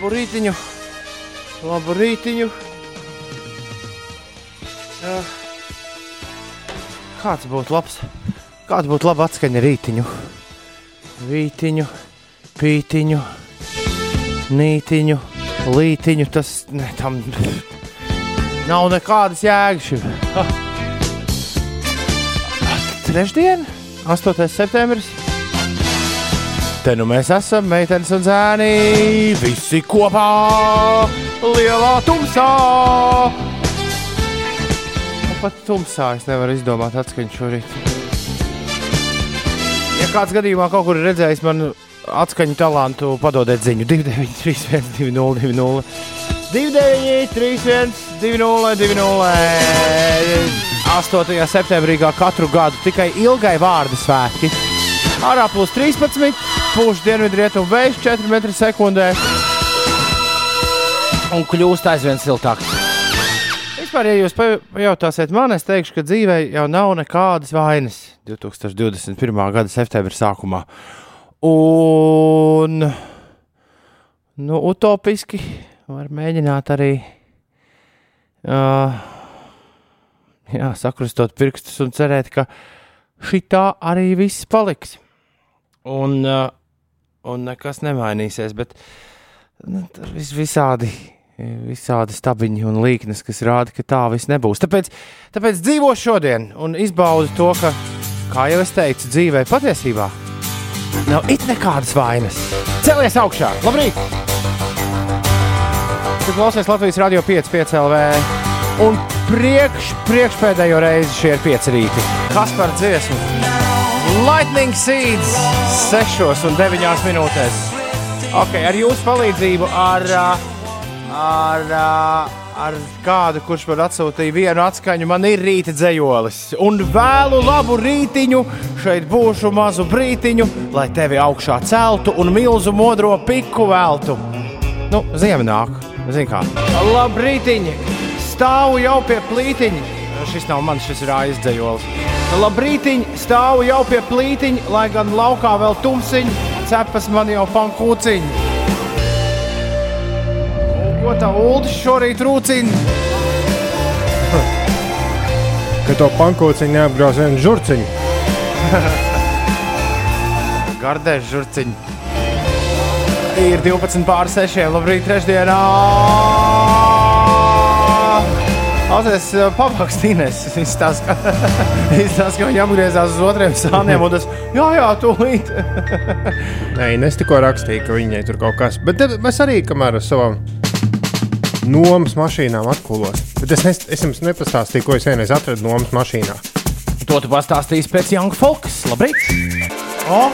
Labu rītiņu! Labu rītiņu! Uh, kāds būtu labs? Kāds būtu labi atskaņa rītiņu? Rītiņu, pītiņu, nītiņu, lītiņu. Tas ne, tam nav nekādas jēgas. Trešdien, 8. septembris. Te nu mēs esam, meitenes un zēni, visi kopā, lielā tumsā. Nu, Pat tumsā es nevaru izdomāt atskaņu šorīt. Ja kāds gadījumā kaut kur ir redzējis manu atskaņu talantu, padodiet ziņu 293, 202, 209, 31, 20, 20. 8. septembrī, kā katru gadu, tikai ilgai vārdu svētki. Ārā plus 13, pūš dienvidrietumu vējš 4 m2 un kļūst aizvien siltāks. Vispār, ja jūs pajautāsiet man, es teikšu, ka dzīvē jau nav nekādas vainas 2021. gada septembra sākumā. Un, nu, utopiski var mēģināt arī uh, jā, sakrustot pirkstus un cerēt, ka šī tā arī viss paliks. Un, uh, un nekas nemainīsies, bet nu, tur vis, visādi. Visādi stabiņi un līknes, kas rāda, ka tā viss nebūs. Tāpēc, tāpēc dzīvo šodien un izbaudi to, ka, kā jau es teicu, dzīvē patiesībā nav it nekādas vainas. Celies augšā! Labrīt! Tu klausies Latvijas radio 5,5 LV. Un priekš, priekšpēdējo reizi šie ir pieci rīti. Kas par dziesmu? Lightning Seeds 6 un 9 minūtēs. Ok, ar jūsu palīdzību, ar, ā, ar, ā, ar kādu, kurš man atsūtīja vienu atskaņu, man ir rīta dzējolis. Un vēlu labu rītiņu, šeit būšu mazu brītiņu, lai tevi augšā celtu un milzu modro piku veltu. Nu, ziema nāk, zini kā. Labrītiņi! Stāvu jau pie plītiņa. Šis nav mans, šis ir aizdzējols. Labrītiņ, stāvu jau pie plītiņa, lai gan laukā vēl tumsiņi, cepas man jau pankūciņi. Un Ko tā ULDS šorīt rūcina? Ka to pankūciņu neapgrauž vienu žurciņu. Gardēs žurciņi. Ir 12 pār 6. Labrīt, trešdienā! Ausies papakstīnēs. Viņš stāsta, ka, viņš stāsta, ka viņi apgriezās uz otriem sāniem un tas, jā, jā, tūlīt. Nē, es tikko rakstīju, ka viņai tur kaut kas. Bet tad mēs arī kamēr ar savām nomas mašīnām atkulos. Bet es, nes, es jums nepastāstīju, ko es vienreiz atradu nomas mašīnā. To tu pastāstīsi pēc Young Folks. Labrīt! O,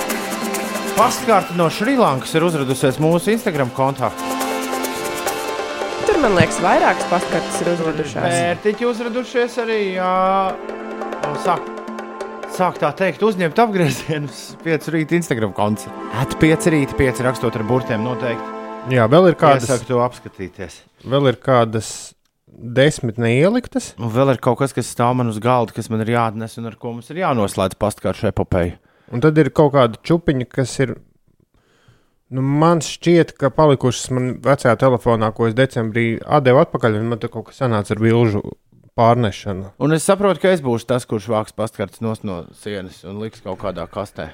pastkarte no Šrilankas ir uzradusies mūsu Instagram kontā. Tur, man liekas, vairākas pastkartes ir uzvedušās. Pērtiķi uzradušies arī. Jā, sāk, sāk tā teikt, uzņemt apgriezienus. Pieci rīta Instagram konts. At pieci rīta, pieci rakstot ar burtiem noteikti. Jā, vēl ir kādas, Iesaku to apskatīties. vēl ir kādas desmit neieliktas. Un vēl ir kaut kas, kas stāv man uz galda, kas man ir jāatnes un ar ko mums ir jānoslēdz pastkaršu epopeju. Un tad ir kaut kāda čupiņa, kas ir. Nu, man šķiet, ka palikušas man vecajā telefonā, ko es decembrī devu atpakaļ, un man tur kaut kas sanāca ar vilžu pārnešanu. Un es saprotu, ka es būšu tas, kurš vāks pastkartes no sienas un liks kaut kādā kastē.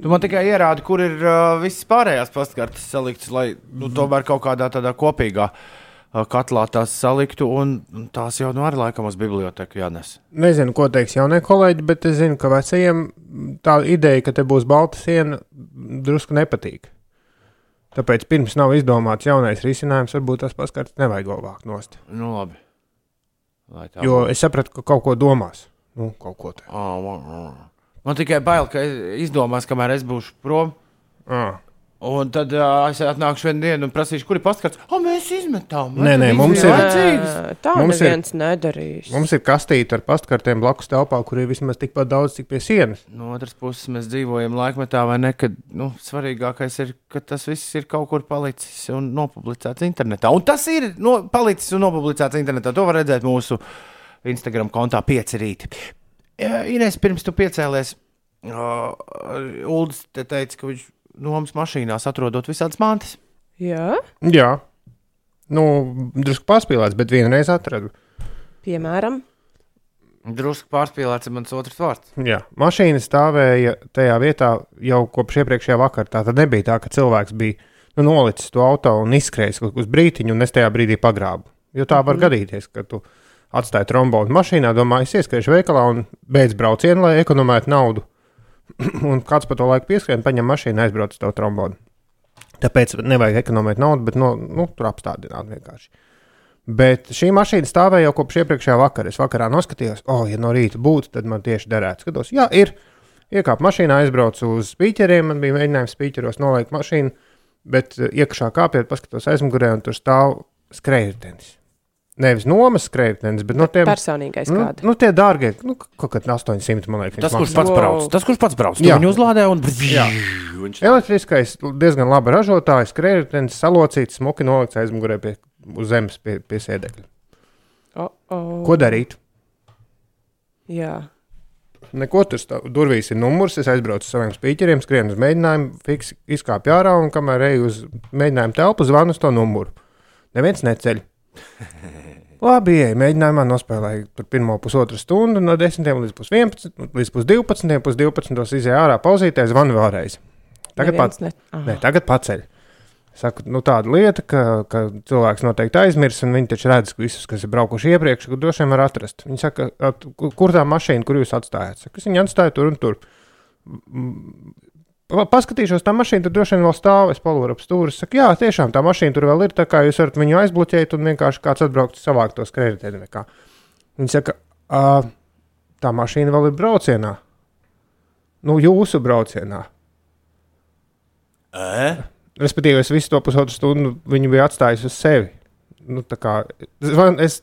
Tu man tikai ierādi, kur ir uh, visas pārējās pastkartes saliktas, lai nu, tomēr kaut kādā tādā kopīgā uh, katlā tās saliktu, un un tās jau nu arī laikam uz biblioteku jānes. Nezinu, ko teiks jaunie kolēģi, bet es zinu, ka vecajiem tā ideja, ka te būs balta siena, drusku nepatīk. Tāpēc pirms nav izdomāts jaunais risinājums, varbūt tas paskatās, nevajag vēl vākt nost. Nu, labi. Jo es sapratu, ka kaut ko domās. Nu, kaut ko tādu. Man, tikai bail, ka izdomās, kamēr es būšu prom. Ah. Un tad uh, es atnākšu vienu dienu un prasīšu, kur ir paskats. O, mēs izmetām. Nē, nē, mums ir- vajadzīgs? Tā Mums ir- neviens nedarīs. Mums ir kastīte ar pastkartēm blakus telpā, kur ir vismaz tikpat daudz, cik pie sienas. No otras puses, mēs dzīvojam laikmetā, vai ne? Kad nu, svarīgākais ir, ka tas viss ir kaut kur palicis un nopublicēts internetā. Un tas ir no, palicis un nopublicēts internetā. To var redzēt mūsu Instagram kontā, pieci rīti. Ines, pirms tu piecēlies, uh, Uldis te teica, ka viņš nomas mašīnās atrodot visādas mantas. Jā, Jā, nu, drusku paspīlēts, bet vienreiz atradu. piemēram, Drusku pārspīlēts ir mans otrs vārds. Jā, mašīna stāvēja tajā vietā jau kopš iepriekšējā vakarā. Tā tad nebija tā, ka cilvēks bija nu, nolicis to auto un izskrējis kaut uz brīdiņu, un es tajā brīdī pagrābu. Jo tā var gadīties, ka tu atstāji trombonu mašīnā, domā, es ieskriešu veikalā un beidz braucienu, lai ekonomētu naudu. un kāds pa to laiku pieskrien, paņem mašīnu, aizbrauc uz to trombonu. Tāpēc nevajag ekonomēt naudu, bet no, nu, tur apstādināt vienkārši. Bet šī mašīna stāvēja jau kopš iepriekšējā vakarā. Es vakarā noskatījos, oh, ja no rīta būtu, tad man tieši derētu. Skatos, jā, ir. Iekāpu mašīnā, aizbraucu uz spīķeriem. Man bija mēģinājums spīķeros nolikt mašīnu, bet eh, iekšā kāpjot, paskatos aizmugurē, un tur stāv skrējēji. Nevis nomas skrējēji, bet no tiem personīgais nu, kāds. nu, tie dārgie, nu, kaut kādi 800, man liekas. Tas, kurš pats Wow. brauc, tas, kurš pats brauc, viņu uzlādē un Jā. viņš Elektriskais, diezgan labi ražotājs, skrējēji, salocīts, smuki nolikts aizmugurē pie, uz zemes pie, pie sēdekļa. Oh, oh. Ko darīt? Jā, Neko tur stāv. Durvīs ir numurs. Es aizbraucu uz saviem spīķeriem, skrienu uz mēģinājumu, fiks, izkāpu ārā un kamēr eju uz mēģinājumu telpu, zvanu uz to numuru. Neviens neceļ. Labi, ej, mēģinājumā nospēlēju tur pirmo pusotru stundu, no 10 līdz pus 11, līdz pus 12, pus 12 izēju ārā pauzītē, zvanu vēlreiz. Tagad pats. Ne... Nē, tagad paceļ. Saku, nu, tāda lieta, ka, ka cilvēks noteikti aizmirs, un viņi taču redz, visus, kas ir braukuši iepriekš, ka droši vien var atrast. Viņi saka, "At- ku- kur tā mašīna, kur jūs atstājāt? Saku, es viņu atstāju tur un tur. Pa- Paskatīšos, tā mašīna tur droši vien vēl stāv. Es palūru ap stūri. Es saku, jā, tiešām tā mašīna tur vēl ir. Tā kā jūs varat viņu aizbloķēt un vienkārši kāds atbraukt, savākt tos kredītiem. Viņi saka, "Ā, tā mašīna vēl ir braucienā. Nu, jūsu braucienā. E? Respektīvi, es visu to pusotru stundu viņu biju atstājis uz sevi. Nu, tā kā, zvan, es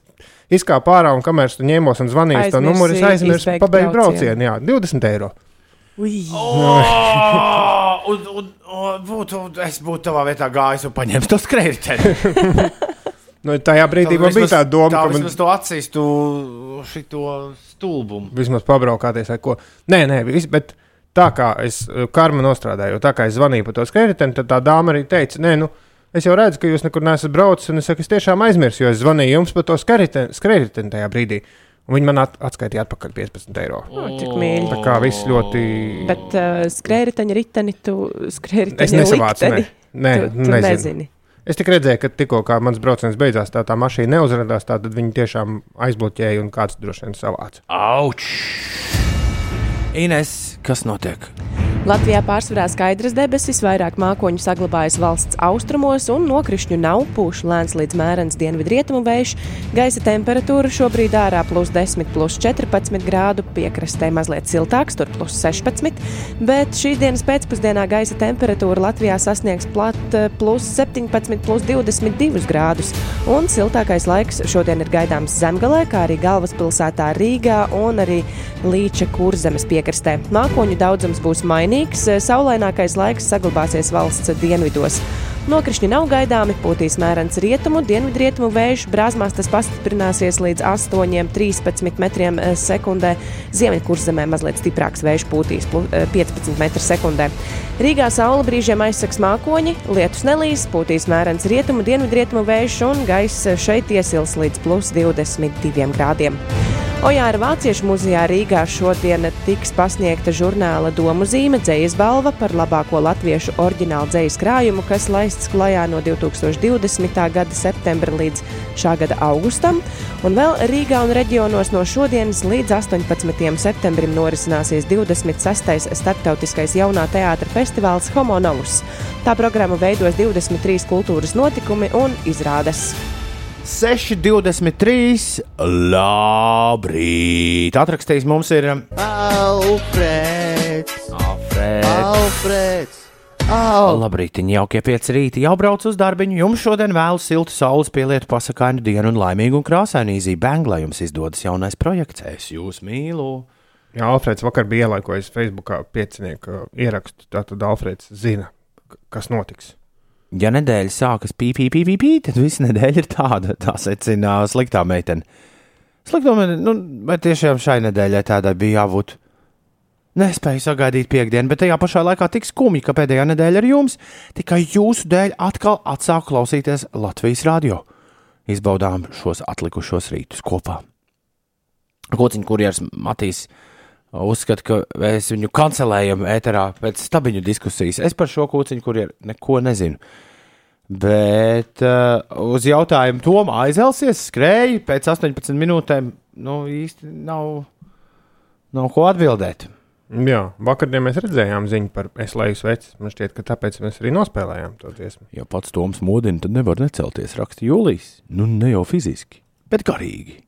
izkāpu ārā un kamēr es ņēmos un zvanīju uz to numuru, es aizmirsu pabeigt braucienu. braucienu. Jā, 20 eiro. Ui. Oh, un, un, un, būtu, es būtu tavā vietā gājis un paņēmis to skrējēju. Nu, tajā brīdī man bija tā doma, tā ka man to atsīstu šito stulbumu. vismaz pabraukāties ar ko. Nē, nē, vis, bet tā kā es eh, karma nostrādāju, tā kā es zvanīju par to skrējēju, tad tā dāma arī teica, nē, nu. Es jau redzu, ka jūs nekur neesat braucis, un es saku, es tiešām aizmirsu, jo es zvanīju jums par to skrējēju tajā brīdī. Un viņi man at atskaitīja atpakaļ 15 eiro. Oh, cik mīļi. Tā kā viss ļoti. Bet uh, skrējēji riteni, tu skrējēji Es nesavācu, ne. Nē, tu, tu nezinu. nezini. Es tikai redzēju, ka tikko kā mans brauciens beidzās, tā, tā mašīna neuzrādījās. Tad viņi tiešām aizbloķēja un kāds droši vien savāca. Auč! Ines, kas notiek? Latvijā pārsvarā skaidras debesis, vairāk mākoņu saglabājas valsts austrumos, un nokrišņu nav pūš lēns līdz mērens dienvidrietumu vējš. Gaisa temperatūra šobrīd ārā plus 10, plus 14 grādu, piekrastē mazliet siltāks, tur plus 16, bet šīs dienas pēcpusdienā gaisa temperatūra Latvijā sasniegs plat eh, plus 17, plus 22 grādus, un siltākais laiks šodien ir gaidāms Zemgalē, kā arī galvaspilsētā Rīgā un arī Līča kurzemes piekrastē. Mākoņu daudzums būs mainīgs, saulainākais laiks saglabāsies valsts dienvidos. Nokrišņi nav gaidāmi, pūtīs mērens rietumu, dienvidrietumu vējš, brāzmās tas pastiprināsies līdz 8,13 metriem eh, sekundē. Ziemeļkurzemē mazliet stiprāks vējš pūtīs plu- eh, 15 metru sekundē. Rīgā saule brīžiem aizsaks mākoņi, lietus nelīs, pūtīs mērens rietumu, dienvidrietumu vējš un gaiss šeit iesils līdz plus 22 grādiem. Ojāra Vāciešu muzejā Rīgā šodien tiks pasniegta žurnāla domu zīme Dzejas balva par labāko latviešu oriģinālu dzejas krājumu, kas laists klajā no 2020. gada septembra līdz šā gada augustam. Un vēl Rīgā un reģionos no šodienas līdz 18. septembrim norisināsies 26. starptautiskais jaunā teātra festivāls Homo Novus. Tā programma veidos 23 kultūras notikumi un izrādes. 6,23. Labrīt! Atrakstījis mums ir um, Alfrēds! Alfrēds. Al Labrīt, jaukie pieci rīti, jau brauc uz darbiņu. Jums šodien vēlu siltu saules pielietu pasakainu dienu un laimīgu un krāsainu īzī bēng, lai jums izdodas jaunais projekts. Es jūs mīlu! Jā, Alfrēds vakar bija ielaikojis Facebookā piecinieku ierakstu. Tātad Alfrēds zina, kas notiks. Ja nedēļa sākas pīpī, pīpī, pīpī, tad visa nedēļa ir tāda, tā secina sliktā meitene. Sliktumi, nu, vai tiešām šai nedēļai tādai bija jābūt? Nespēju sagaidīt piekdienu, bet tajā pašā laikā tik skumji, ka pēdējā nedēļa ar jums tikai jūsu dēļ atkal atsāku klausīties Latvijas radio. Izbaudām šos atlikušos rītus kopā. Kociņš kurjers Matīs uzskata, ka mēs viņu kancelējam ēterā pēc stabiņu diskusijas. Es par šo kociņu kurjeru neko nezinu. Bet uh, uz jautājumu, Tomā aizelsies, skrēja pēc 18 minūtēm, nu īsti nav, nav ko atbildēt. Jā, vakardien mēs redzējām ziņu par Eslēju sveci. Man šķiet, ka tāpēc mēs arī nospēlējām to dziesmu. Ja pats Toms modina, tad nevar necelties, raksta Jūlijas. Nu, ne jau fiziski, bet garīgi.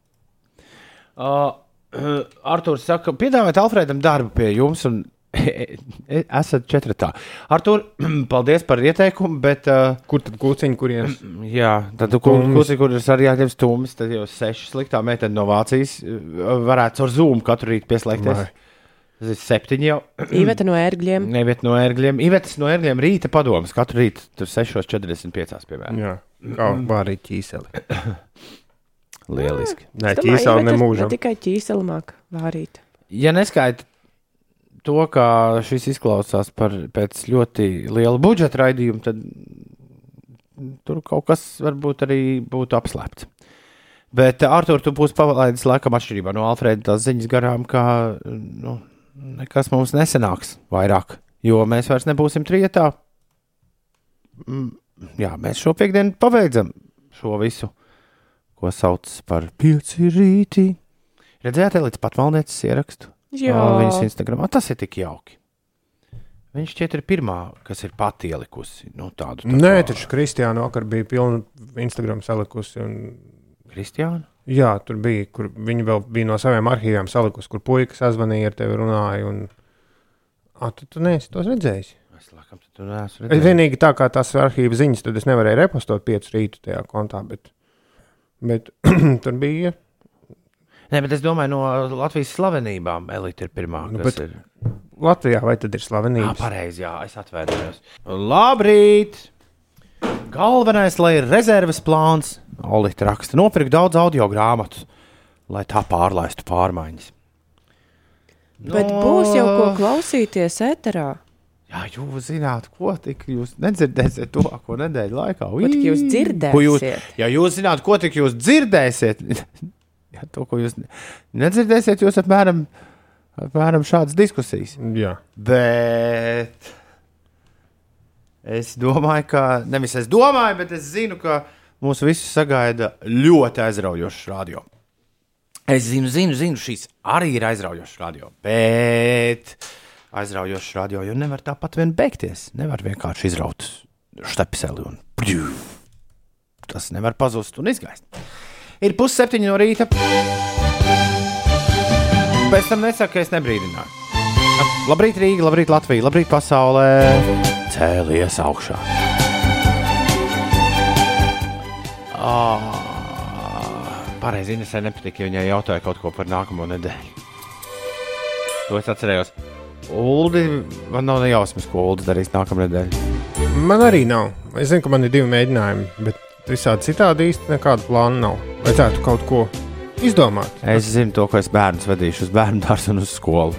Uh, uh, Arthurs saka, piedāvājiet Alfredam darbu pie jums, un esat četratā. Artur, paldies par ieteikumu, bet. Uh, Kur tad kūciņi, kuriem? jā, tad kūciņi, kuriem arī jāņem stūmis, tad jau seši sliktā meitene no Vācijas varētu ar Zoom katru rītu pieslēgties. Vai. Tas ir septiņi jau. Iveta no ērgļiem. Iveta no ērgļiem. Ivetas no ērgļiem rīta padomas. Katru rītu tur 6.45. piemēram. Jā, kā vārīt ķīseli. Lieliski. Nē, domāju, ķīseli nemūžam. Ne tikai ķīseli māk vārīt. Ja neskaita to, kā šis izklausās par pēc ļoti liela budžeta raidījuma, tad tur kaut kas varbūt arī būtu apslēpts. Bet, Artur, tu būsi palaidis laikam atšķirībā no Alfrēda tās ziņas garām, ka nu, nekas mums nesanāks vairāk, jo mēs vairs nebūsim trietā. Mm, Jā, mēs šo piekdienu pabeidzam šo visu, ko sauc par pieci rīti. Redzējāt, līdz pat valnieces ierakstu? Jā, Viņas Instagramā tas ir tik jauki. Viņš šķiet ir pirmā, kas ir pati ielikusi nu, tādu. tā Nē, kā taču Kristiāna vakar bija pilna Instagram salikusi. Un, Kristiāna. Jā, tur bija, kur viņi vēl bija no saviem arhīviem salikusi, kur puikas sazvanīja ar tevi runāja. Un, A, tu, tu neesi tos redzējis. Es laikam tu tur neesmu Es redzējis. vienīgi tā kā tās arhīva ziņas, tad es nevarēju repostot piecus rītu tajā kontā, bet, bet tur bija. Nē, bet es domāju, no Latvijas slavenībām Elite ir pirmā. Nu, bet- ir. Latvijā vai tad ir Jā, slavenības? pareizi, jā, es atvainojos. Labrīt! Galvenais, lai ir rezerves plāns, Olīte raksta, nopirkt daudz audio grāmatu, lai tā pārlaistu pārmaiņas. bet būs jau ko klausīties eterā. Jā, jūs zināt, ko tik jūs nedzirdēsiet tuvāko nedēļu laikā. Ko tik jūs Ui! dzirdēsiet? Ko jūs, ja jūs zināt, ko tik jūs dzirdēsiet, ja to, ko jūs ne- nedzirdēsiet, jūs apmēram, apmēram šādas diskusijas. Jā, Bet es domāju, ka nevis es domāju, bet es zinu, ka mūs visus sagaida ļoti aizraujošs radio. Es zinu, zinu, zinu, šīs arī ir aizraujošs radio. Bet aizraujošs radio jau nevar tāpat vien beigties. Nevar vienkārši izraut stepseli un pļū. Tas nevar pazust un izgaist. Ir pusseptiņi no rīta. Pēc tam nesaka, ka es nebrīdināju. Labrīt, Rīga, labrīt, Latvija, labrīt, pasaulē. Cēlies augšā. Pareizi, Inesē nepatika, ja viņai jautāja kaut ko par nākamo nedēļu. To es atcerējos. Uldi, man nav nejausmas, ko Uldi darīs nākamā nedēļa. man arī nav. Es zinu, ka man ir divi mēģinājumi, bet visādi citādi īsti nekādu plānu nav. Vajadzētu kaut ko izdomāt. Es zinu to, ko es bērnus vedīšu uz bērnu dārzu un uz skolu.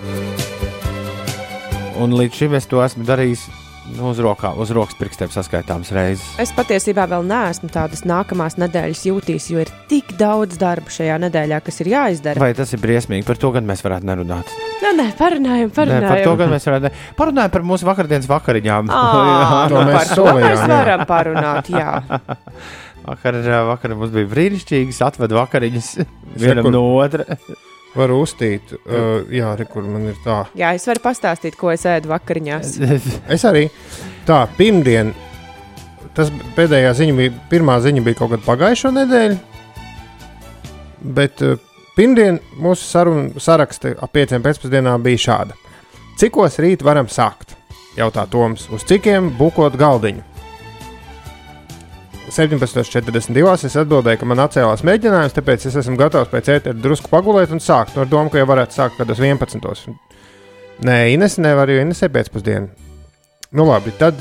Un līdz šim es to esmu darījis nu, uz, rokā, uz rokas pirkstiem saskaitāmas reizes. Es patiesībā vēl neesmu tādas nākamās nedēļas jūtīs, jo ir tik daudz darba šajā nedēļā, kas ir jāizdara. Vai tas ir briesmīgi? Par to gan mēs varētu nerunāt. Nē, nē, parunājam, Nē, par to parunājam. gan mēs varētu. ne- Parunājam par mūsu vakardienas vakariņām. Ā, To mēs par to mēs jā. varam parunāt. Jā. Vakar, vakar mums bija brīnišķīgas atvedu vakariņas vienam no otra. Varu uztīt, uh, jā, re, kur man ir tā. jā, es varu pastāstīt, ko es ēdu vakariņās. Es arī tā, pirmdien, tas pēdējā ziņa bija, pirmā ziņa bija kaut kad pagājušo nedēļu, bet uh, pirmdien mūsu saruna saraksta ap pieciem pēcpusdienā bija šāda. Cikos rīt varam sākt? Jautā Toms, uz cikiem būkot galdiņu. 17.42. es atbildēju, ka man atcēlās mēģinājums, tāpēc es esmu gatavs pēc ēteru drusku pagulēt un sākt. No domu, ka jau varētu sākt kādos 11. Nē, Ines nevar, jo Ines ir pēcpusdiena. Nu, labi, tad,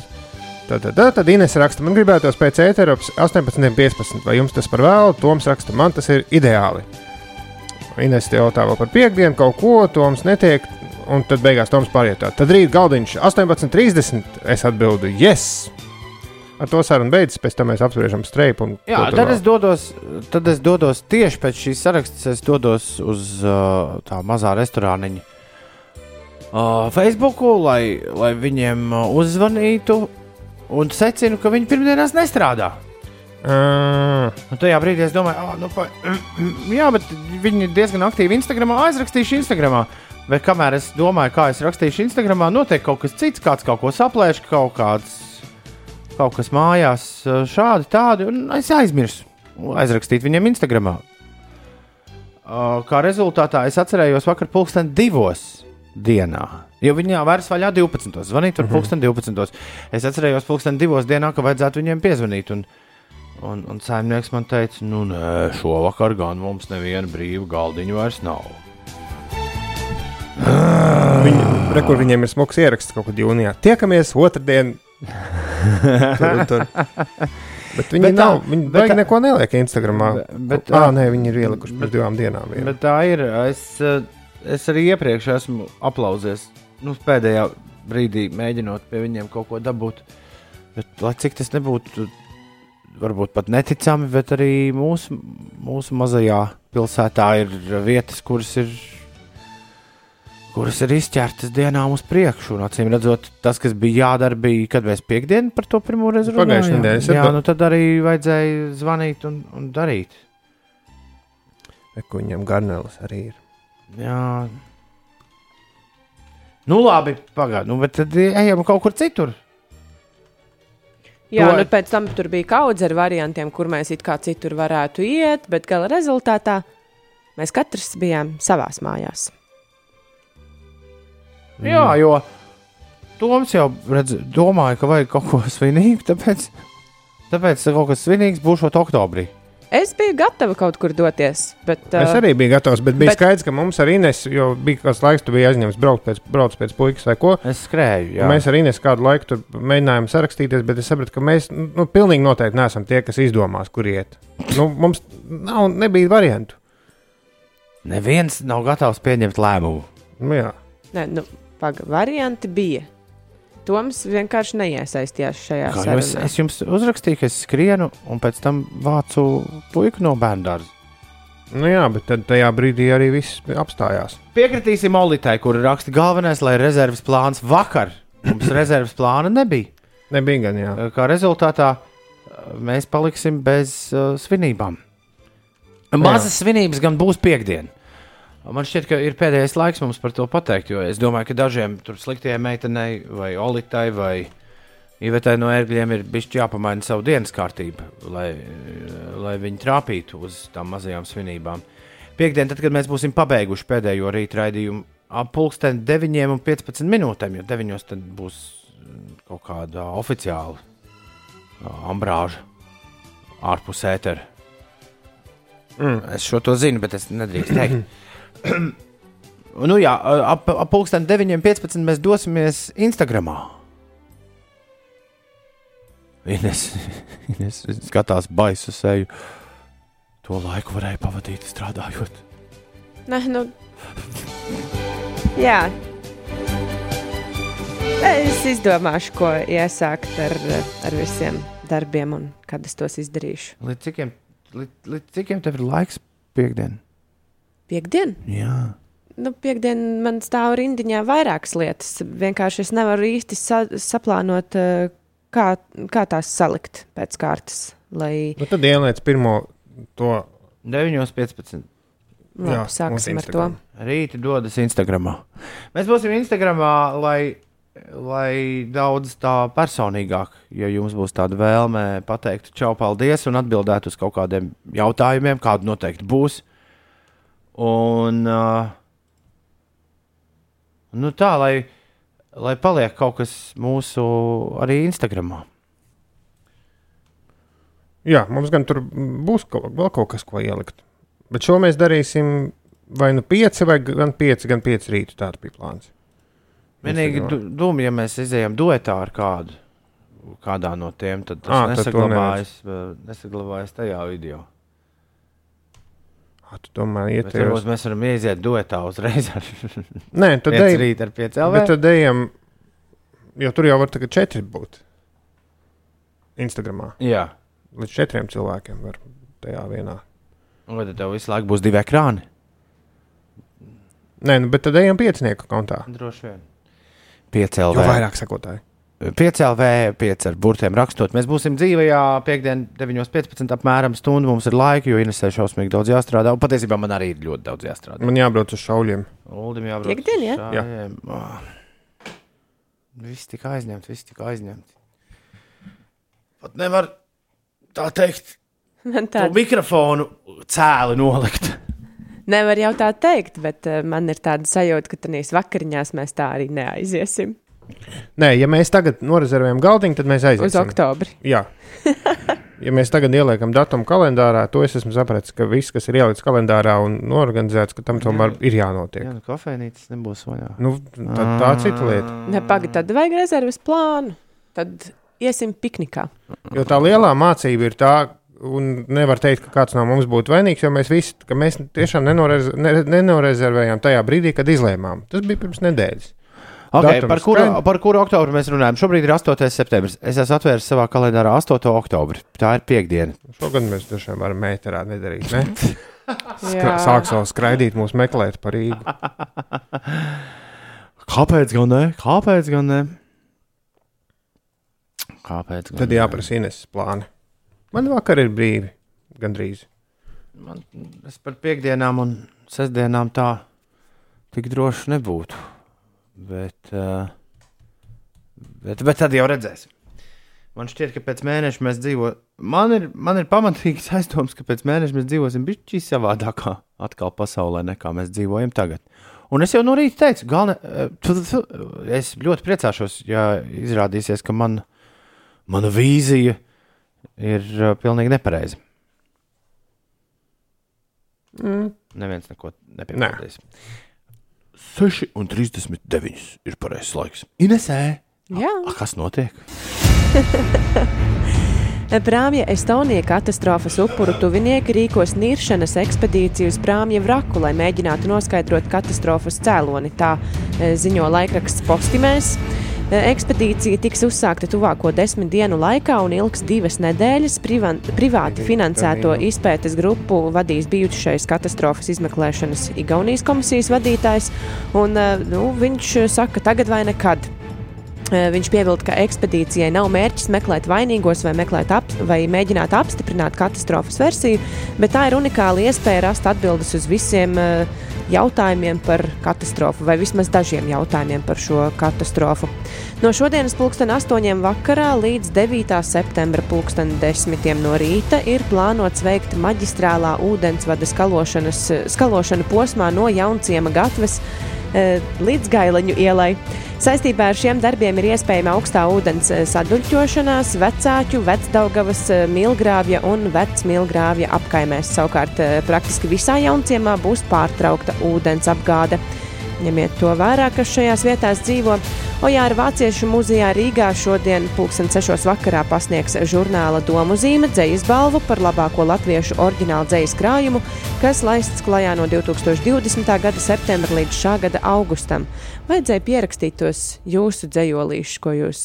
tad, tad, tad, tad Ines raksta, man gribētos pēc ēteru ap 18.15. Vai jums tas par vēlu? Toms raksta, man tas ir ideāli. Ines te jautā vēl par piekdienu, kaut ko Toms netiek. Un tad beigās Toms pāriet. Tad rīt galdiņš 18.30. Es atbildu, yes! Ar to sarunu beidzas, pēc tam mēs apspriežam streipu. un Jā, tad vēl. es, dodos, tad es dodos tieši pēc šīs sarakstas, es dodos uz uh, tā mazā restorāniņa uh, Facebook, lai, lai viņiem uh, uzzvanītu un secinu, ka viņi pirmdienās nestrādā. Ā, Un tajā brīdī es domāju, ah, nu, pa, jā, bet viņi diezgan aktīvi Instagramā, aizrakstījuši Instagramā. Bet kamēr es domāju, kā es rakstīšu Instagramā, notiek kaut kas cits, kāds kaut ko saplēš, kaut kāds, kaut kas mājās, šādi, tādi, un es aizmirsu aizrakstīt viņiem Instagramā. Uh, Kā rezultātā es atcerējos vakar pulksten divos dienā. Jo viņi jau vairs vaļā 12. Zvanīt tur pulksten 12. Es atcerējos pulksten divos dienā, ka vajadzētu viņiem piezvanīt. Un, un, un saimnieks man teica, nu nē, šovakar gan mums neviena brīva galdiņa vairs nav. Viņi, re, kur viņiem ir smags ieraksts kaut kad jūnijā. Tiekamies otrdien. tur, tur. Bet viņi Bet bet tā- nav. Viņi bet baigi tā- neko neliek Instagramā. Bet- bet- ah, nē, viņi ir ielikuši pirms divām dienām. vien. Bet tā ir. Es, es arī iepriekš esmu aplausies. Nu, pēdējā brīdī mēģinot pie viņiem kaut ko dabūt. Bet, lai cik tas nebūtu, varbūt pat neticami, bet arī mūsu, mūsu mazajā pilsētā ir vietas, kuras ir. Kuras ir izķertas dienām uz priekšu. Acīm redzot, tas, kas bija jādara, bija, kad mēs piekdienu par to pirmo reizi Pagājušajā runājām. nedēļā es Jā, nu tad arī vajadzēja zvanīt un, un darīt. Kur Viņam garnelis arī ir. Jā. Nu, labi, pagaidi. Nu, bet tad ejam kaut kur citur. Jā, To- nu pēc tam tur bija kaudze ar variantiem, kur mēs it kā citur varētu iet, bet gala rezultātā mēs katrs bijām savās mājās. Jā, jo Toms jau redz, domāja, ka vajag kaut ko svinīgu, tāpēc, tāpēc kaut kas svinīgs būs oktobrī. Es biju gatava kaut kur doties, bet Es uh, arī biju gatavs, bet bija bet- skaidrs, ka mums ar Ines, jo bija kāds laiks, tu biji aizņemts braukt pēc, brauc pēc puikas vai ko. Es skrēju. Jā. Mēs ar Ines kādu laiku tur mēģinājām sarakstīties, bet es sapratu, ka mēs nu, pilnīgi noteikti neesam tie, kas izdomās, kur iet. Nu, mums nav, nebija variantu. Neviens nav gatavs pieņemt lēmumu. Nu, jā. ne, nu, paga, varianti bija. Toms vienkārši neiesaistījās šajā Kā es, sarunā. es jums uzrakstīju, ka es skrienu un pēc tam vācu puiku no bērnu dārza. Nu, jā, bet tad tajā brīdī arī viss apstājās. Piekritīsim Olitai, kur raksta galvenais, lai rezerves plāns vakar. Mums rezerves plāna nebija. Nebija gan, jā. Kā rezultātā eh, mēs paliksim bez uh, svinībām. Mazas svinības gan būs piekdiena. Man šķiet, ka ir pēdējais laiks mums par to pateikt, jo es domāju, ka dažiem tur sliktiem meitenei vai Olitai vai Ivetai no ērgļiem ir bijis jāpamaina savu dienas kārtību, lai, lai viņi trāpītu uz tām mazajām svinībām. Piektdien, tad, kad mēs būsim pabeiguši pēdējo rīta raidījumu, ap pulksten 9 un 15 minūtēm, jo 9 tad būs mm, kaut kāda oficiāla ambrāža ārpus ētera. Mm. Es šo to zinu, bet es nedrīkstu teikt. nu, jā, ap, ap pulksten 9.15 mēs dosimies Instagramā. Ines, Ines skatās baisu seju. To laiku varēja pavadīt strādājot. Ne, nu, jā. Es izdomāšu, ko iesākt ar, ar visiem darbiem un kad es tos izdarīšu. Līdz cikiem, līdz, līdz cikiem tev ir laiks piekdien? Piektdien? Jā. Nu, piekdien man stāv rindiņā vairākas lietas. Vienkārši es nevaru īsti sa saplānot, eh, kā, kā tās salikt pēc kārtas. Lai Nu, tad ieliec pirmo to. 9.15. labi, Jā, sāksim ar to. Rīti dodas Instagramā. Mēs būsim Instagramā, lai, lai daudz tā personīgāk, ja jums būs tāda vēlme pateikt, čau, paldies, un atbildēt uz kaut kādiem jautājumiem, kādi noteikti būs. Un uh, nu tā, lai, lai paliek kaut kas mūsu arī Instagramā. Jā, mums gan tur būs kaut, vēl kaut kas, ko ielikt. Bet šo mēs darīsim vai nu pieci, vai gan pieci, gan pieci rītu. Tāds bija plāns. Vienīgi doma, ja mēs izējām duetā ar kādu, kādā no tiem, tad tas to nesaglabājas, nesaglabājas tajā video. Tu domā, iet Bet varbūt mēs varam iziet duetā uzreiz ar Nē, tad ejam, rīta ar 5 bet tad ejam, jo tur jau var tagad četri būt. Instagramā. Jā. Līdz četriem cilvēkiem var tajā vienā. Vai tad tev visu laiku būs divi ekrāni? Nē, nu, bet tad ejam piecinieku kontā. Droši vien. 5 Jo LV. vairāk sekotāji. 5 LV, 5 ar burtiem rakstot. Mēs būsim dzīvajā piekdienā, 9.15. apmēram stundu. Mums ir laika, jo Inesē šausmīgi daudz jāstrādā. Un patiesībā man arī ir ļoti daudz jāstrādā. Man jābrauc uz šauļiem. Uldim jābrauc. Piekdien, ja? Jā. Oh. Viss tik aizņemts, viss tik aizņemts. Pat nevar tā teikt, Man tā mikrofonu cēli nolikt. nevar jau tā teikt, bet uh, man ir tāda sajūta, ka tādās vakariņās mēs tā arī neaiziesim Nē, ja mēs tagad norezervējam galdiņu, tad mēs uz aiziesim. oktobri. Jā. Ja mēs tagad ieliekam datumu kalendārā, to es esmu sapratis, ka viss, kas ir ielikts kalendārā un norganizēts, ka tam tomēr ir jānotiek. Jā, nu kafejnīcas nebūs vaļā. Nu, tā, tā cita lieta. Nepagaid, tad vajag rezerves plānu. Tad iesim piknikā. Jo tā lielā mācība ir tā, un nevar teikt, ka kāds no mums būtu vainīgs, jo mēs visi, ka mēs tiešām nenorez, ne, nenorezervējām tajā brīdī, kad izlēmām. Tas bija pirms nedēļas. Okay, par, kuru, par kuru oktobru mēs runājam? Šobrīd ir 8. septembris. Es esmu atvēris savā kalendārā 8. oktobri. Tā ir piekdiena. Šogad mēs tiešām varam mēterā nedarīt. Ne? Jā. Skra, sāk savu skraidīt, mūs meklēt par Rīgu. Kāpēc gan ne? Kāpēc gan ne? Kāpēc? Gan Tad ne? jāprasa Ines plāni. Man vakar ir brīvi, gandrīz. Man, es par piekdienām un sestdienām tā tik droši nebūtu. Bet, uh, bet, bet tad jau redzēsim. Man šķiet, ka pēc mēneša mēs dzīvosim. Man ir, man ir pamatīgs aizdoms, ka pēc mēneša mēs dzīvosim bišķi savādākā atkal pasaulē, nekā mēs dzīvojam tagad. Un es jau no rīta teicu, galvenā, es ļoti priecāšos, ja izrādīsies, ka man, mana vīzija ir uh, pilnīgi nepareiza. Mm. Neviens neko nepieminēs. 6,39 ir pareizais laiks. Inesē, Jā. a, kas notiek? Prāmja Estonija katastrofas upuru tuvinieki rīkos niršanas ekspedīciju uz prāmja vraku, lai mēģinātu noskaidrot katastrofas cēloni. Tā e, ziņo laikraksts Postimēs. E, Ekspedīcija tiks uzsākta tuvāko desmit dienu laikā un ilgs divas nedēļas. Privan, privāti finansēto izpētes grupu vadīs bijušais katastrofas izmeklēšanas Igaunijas komisijas vadītājs. Un, e, nu, viņš saka, tagad vai nekad. Viņš piebilda, ka ekspedīcijai nav mērķis meklēt vainīgos vai, meklēt ap, vai mēģināt apstiprināt katastrofas versiju, bet tā ir unikāla iespēja rast atbildes uz visiem jautājumiem par katastrofu, vai vismaz dažiem jautājumiem par šo katastrofu. No šodienas pulksten 8. vakarā līdz 9. septembra pulksten 10. no rīta ir plānots veikt maģistrālā ūdensvada skalošanas, skalošanu posmā no Jaunciema gatves līdz Gaileņu ielai. Saistībā ar šiem darbiem ir iespējama augstā ūdens eh, saduļķošanās vecāķu, vecdaugavas, eh, milgrāvja un vecmilgrāvja apkaimēs. Savukārt eh, praktiski visā jaunciemā būs pārtraukta ūdens apgāde. Ņemiet to vērā, kas šajās vietās dzīvo. Ojāra Vāciešu muzejā Rīgā šodien pulksten 6. vakarā pasniegs žurnāla domu zīme dzējas balvu par labāko latviešu oriģinālu dzējas krājumu, kas laists klajā no 2020. gada septembra līdz šā gada augustam. Vajadzēja pierakstīt tos jūsu dzējolīšus, ko jūs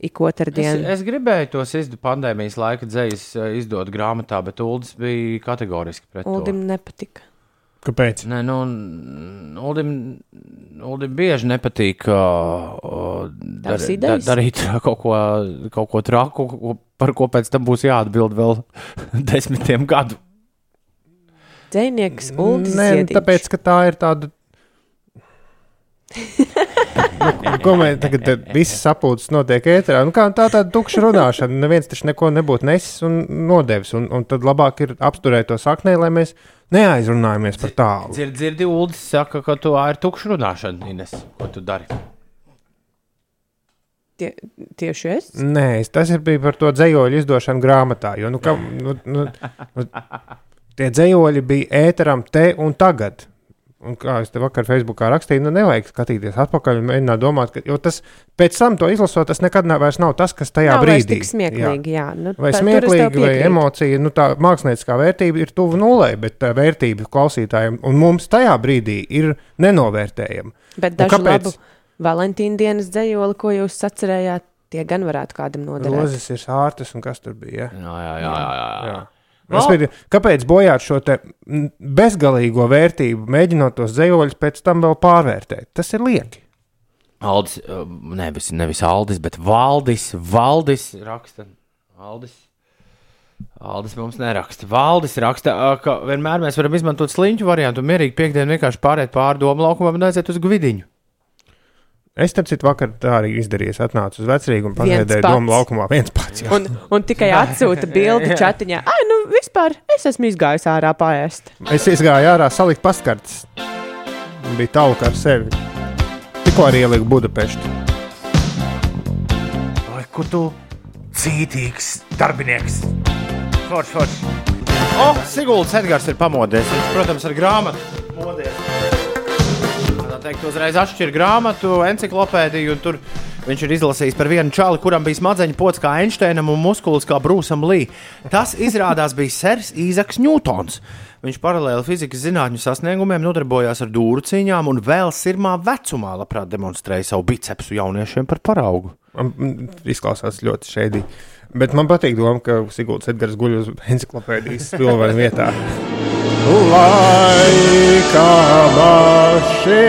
ik otru Es, es gribēju tos izdot pandēmijas laika dzējas, eh, izdot grāmatā, bet Uldis bija kategoriski pret to. Uldim nepatika. Kāpēc? Nē, nu, Uldim, Uldim bieži nepatīk uh, dar, Tavas da, idejas? darīt kaut ko, kaut ko traku, par ko pēc tam būs jāatbild vēl desmitiem gadu. Dzējnieks Uldis Nē, nu, Ziediņš. tāpēc, ka tā ir tāda. nu, ko mēs tagad te visi sapulces notiek ēterā? Nu, kā, tā ir tāda tukša runāšana. Neviens taču neko nebūtu nesis un nodevis. Un, un tad labāk ir apturēt to saknē, lai mēs neaizrunājamies par tālu. Dzirdi, dzirdi Uldis saka, ka tu ir tukša runāšana, Ines. Ko tu dari? Tie, tieši es. Nē, tas ir bija par to dzējoļu izdošanu grāmatā. Jo, nu, kam, nu, nu, nu, tie dzējoļi bija ēteram te un tagad. Un kā es te vakar Facebookā rakstīju, nu nevajag skatīties atpakaļ un mēģināt domāt, ka jo tas pēc tam to izlasot, tas nekad nav, vairs nav tas, kas tajā Nav brīdī tik smieklīgi, jā. Nu, Vai tā- smieklīgi, vai emocija, nu tā mākslinieckā vērtība ir tuvu nulē, bet tā vērtība klausītājiem un mums tajā brīdī ir nenovērtējama. Bet dažu kāpēc? labu Valentīna dienas dzējoli, ko jūs atcerējāt, tie gan varētu kādam noderēt. Rozes ir sārtas un kas tur bija. Jā, jā, jā. jā, jā. Jā. Respektīvi, Kāpēc bojāt šo te bezgalīgo vērtību, mēģinot tos dzējoļus pēc tam vēl pārvērtēt? Tas ir lieki. Aldis, uh, nevis, nevis Aldis, bet Valdis. Valdis raksta. Aldis. Aldis mums neraksta. Valdis raksta, uh, ka vienmēr mēs varam izmantot sliņķu variantu un mierīgi piekdienu vienkārši pāriet pāri domu laukumam un aiziet uz gvidiņu. Es tam citu vakar tā arī izdarīju. Es atnācu uz vecrīgu un pasēdēju domu laukumā viens pats. jā. Un, un tikai atsūta bildi chatiņā. Ai, nu vispār es esmu izgājis ārā pāriest. Es izgāju ārā, saliku paskartes. Bija tālu ar sevi. Tikko arī ieliku Budapeštu. Vai kur tu cītīgs darbinieks? Forši, forši. O, Siguldas Edgars ir pamodies. Viņš, protams, ar grāmatu modies. Tā teikt, uzreiz atšķir grāmatu, enciklopēdiju, un tur viņš ir izlasījis par vienu čali, kuram bija smadzeņu pocis kā Einsteinam un muskulis kā Brūsam Lī. Tas izrādās bija Sers Īzaks Ņūtons. Viņš paralēli fizikas zinātņu sasniegumiem nodarbojās ar dūru cīņām un vēl sirmā vecumā labprāt demonstrēja savu bicepsu jauniešiem par paraugu. Man izklausās ļoti šēdī. Bet man patīk doma, ka Sigūda Edgars guļ uz encyklopēdijas pilvena vietā. Laika mašīnā.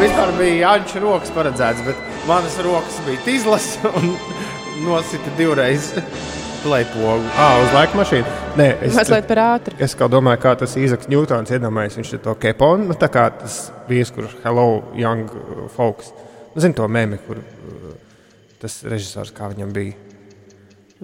Vispār bija Jānis Rokas paredzēts, bet manas rokas bija tīzlas un nosita divreiz plēpogu. Ah, uz laika mašīnu. Nē, es, Mazliet par ātru. es kā domāju, kā tas Īzaks Ņūtons iedomājas. Viņš ir to keponu, nu, tā kā tas vīrs, kurš Hello, Young Folks. Nu, Zini to mēmī, kur uh, tas režisors, kā viņam bija.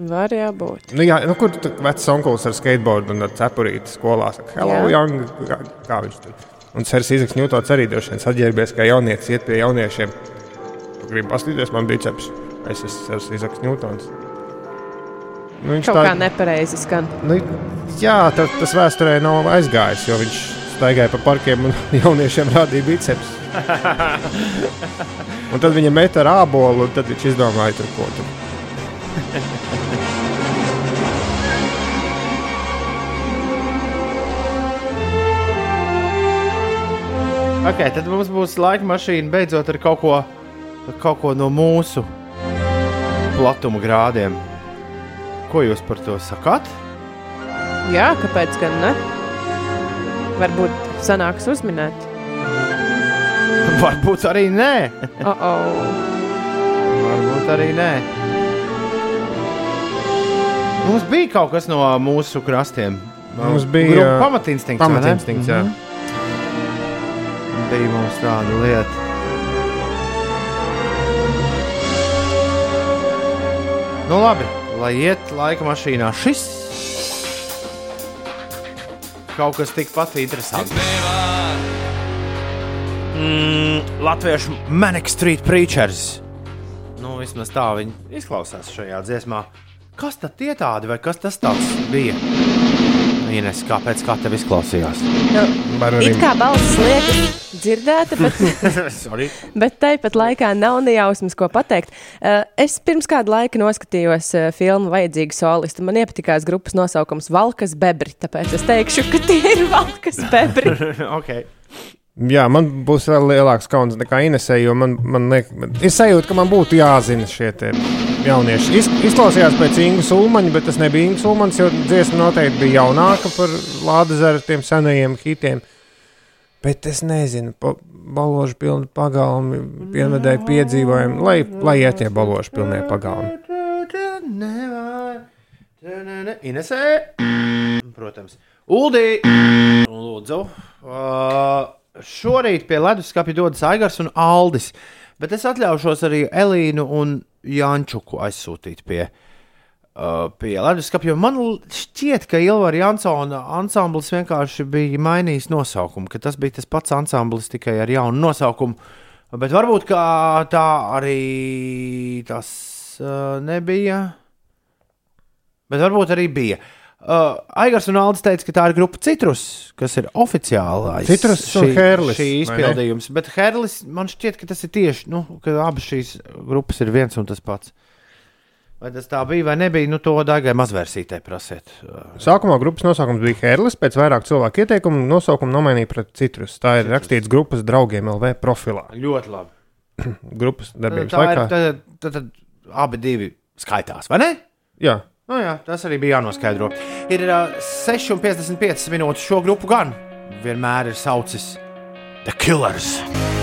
Var jābūt. Nu, jā, nu, kur tur vecs onkulis ar skateboardu un ar cepurīti skolā saka, hello, Jā. young, kā, kā viņš tur. Un Sērs Izaks Ņūtots arī droši vien saģērbies, kā jaunietis iet pie jauniešiem. Tu gribi paskatīties, man bija ceps. Es esmu Sērs Izaks Ņūtons. Nu, viņš Kaut kā nepareizi skan. Nu, jā, tas, tas vēsturē nav aizgājis, jo viņš staigāja pa parkiem un jauniešiem rādīja biceps. un tad viņa met ar ābolu, un tad viņš izdomāja tur ko tur. Okay, tad mums būs laika mašīna beidzot ar kaut ko, kaut ko no mūsu platuma grādiem. Ko jūs par to sakāt? Jā, kāpēc gan ne? Varbūt sanāks uzminēt. Varbūt arī nē. Oh, oh. Varbūt arī nē. Mums bija kaut kas no mūsu krastiem. Mums bija, Grupa uh, pamatinstinkts. Pamatinstinkts, jā. Bija mums tāda lieta. Nu, labi, lai iet laika mašīnā. Šis kaut kas tikpat interesants. Mm, Latviešu Manic Street Preachers. Nu, vismaz tā viņi izklausās šajā dziesmā. Kas tad tie tādi vai kas tas bija? Ines, kāpēc kā tev izklausījās? Var It kā balss liekas dzirdēta, bet, Sorry. bet tāpat laikā nav nejausmas, ko pateikt. Uh, Es pirms kāda laika noskatījos uh, filmu Vajadzīga solista. Man iepatikās grupas nosaukums Valkas Bebri, tāpēc es teikšu, ka tie ir Valkas Bebri. okay. Jā, man būs vēl lielāks kauns nekā Inesē, jo man, man liek, ir sajūta, ka man būtu jāzina šie jaunieši. Iz, izklausījās pēc Ingu Sulmaņa, bet tas nebija Ingu Sulmaņs, jo dziesma noteikti bija jaunāka par Lādezeru tiem senajiem hitiem. Bet es nezinu, pa, baložu pilnu pagalmi, pienvedēju piedzīvojumu, lai, lai iet tie baložu pilnie pagalmi. Inesē. Protams. Uldī. Lūdzu. Uh, šorīt pie leduskapja dodas Aigars un Aldis. Bet es atļaušos arī Elīnu un Jančuku aizsūtīt pie, uh, pie leduskapja. Man šķiet, ka Ilvara Jansona ansamblis vienkārši bija mainījis nosaukumu, ka tas bija tas pats ansamblis tikai ar jaunu nosaukumu. Bet varbūt tā arī tas uh, nebija. Bet varbūt arī bija. Uh, Aigars un Aldis teica, ka tā ir grupa Citrus, kas ir oficiālais. Citrus un Herlis, Šī izpildījums. Bet Herlis man šķiet, ka tas ir tieši, nu, ka abas šīs grupas ir viens un tas pats. Vai tas tā bija vai nebija, nu to daigai mazvērsītē prasiet. Uh, Sākumā grupas nosaukums bija Herlis, pēc vairāk cilvēku ieteikumu nosaukumu nomainīja pret citrus. Tā ir rakstīts grupas draugiem LV profilā. ļoti labi. Grupas darbības Tā ir, laikā. tad, tad, tad abi divi skaitās, vai ne? Jā, Nu, jā, tas arī bija jānoskaidro. Ir uh, 6,55 minūtes šo grupu gan vienmēr ir saucis The Killers.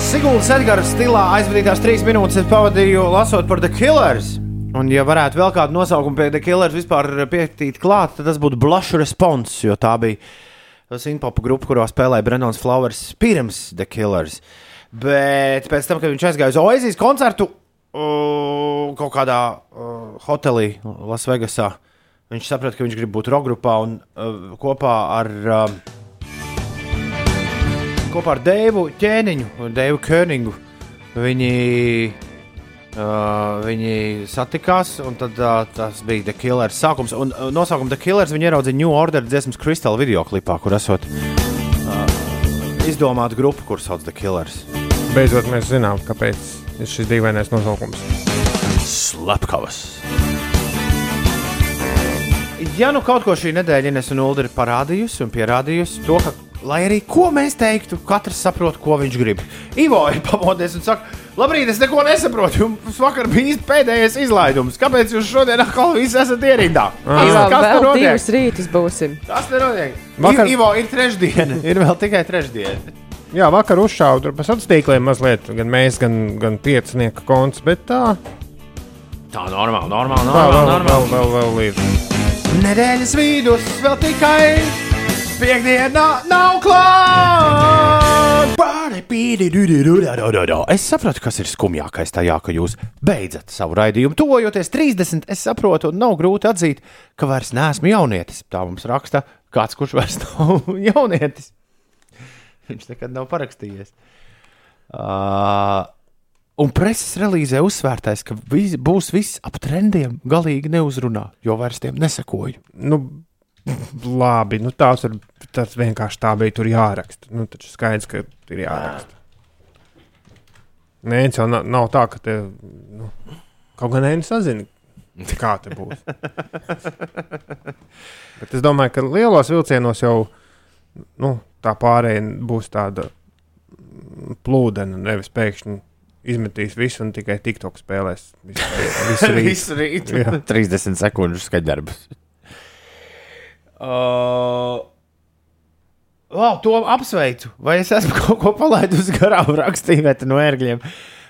Siguldas Edgars stilā aizvadītās trīs minūtes es pavadīju lasot par The Killers. Un, ja varētu vēl kādu nosaukumu pie The Killers vispār pietīt klāt, tad tas būtu Blush Response, jo tā bija Sinpopa grupa, kurā spēlēja Brendons Flowers pirms The Killers. Bet pēc tam, kad viņš aizgāja uz Oasis koncertu, uh, kaut kādā uh, hotelī Lasvegasā, viņš saprata, ka viņš grib būt roka grupā un uh, kopā ar. Uh, kopā ar Dēvu ķēniņu, Dēvu Königu. Viņi, uh, viņi satikās, un tad, uh, tas bija The Killers sākums. Un uh, nosaukuma The Killers viņi ieraudzīja New Order dziesmas kristāla video klipā, kur esot uh, izdomāta grupa, kur sauc The Killers. beidzot mēs zinām, kāpēc ir šis dīvainais nosaukums. Slepkavas. Ja nu kaut ko šī nedēļa Ines un Ulda ir parādījusi un pierādījusi to, ka, lai arī ko mēs teiktu, katrs saprot, ko viņš grib. Ivo ir pamodies un saka, labrīt, es neko nesaprotu. Jums vakar bija pēdējais izlaidums. Kāpēc jūs šodien atkal visi esat ierindā? Vēl, Kas tur notiek? divus rītus būsim. Kas tur notiek? Vakar- Vakar... Ivo ir trešdiena. ir vēl tikai trešdiena. Jā, vakar uzšāva tur pa sociāliem tīkliem mazliet, gan mēs, gan, gan piecinieka konts, bet tā, Tā normāli, normāli, tā normāli. vēl, normāli. vēl, vēl, vēl ir. Nedēļas vidus vēl tikai piekdiena nav klāta. Es saprotu, kas ir skumjākais tajā, ka jūs beidzat savu raidījumu. Tuvojoties 30, es saprotu, un nav grūti atzīt, ka vairs neesmu jaunietis. Tā mums raksta kāds, kurš vairs nav jaunietis. Viņš nekad nav parakstījies. Uh, Un preses relīzē uzsvērtais, ka vis, būs viss ap trendiem, galīgi neuzrunā, jo vairs tiem nesakoju. Nu, labi, nu tās ir, tas vienkārši tā bija tur jāraksta. Nu, taču skaidrs, ka ir jāraksta. Nē, jau nav, nav tā, ka te, nu, kaut gan nē, sazini, kā te būs. Bet es domāju, ka lielos vilcienos jau nu, tā pārējai būs tāda plūdena, nevis pēkšņi izmetīs visu un tikai TikTok spēlēs. Visu, rītu. Visu rītu. Jā. 30 sekundžu skaņdarbs. Uh, wow, to apsveicu. Vai es esmu kaut ko palaidis garām rakstīvēt no ērgļiem?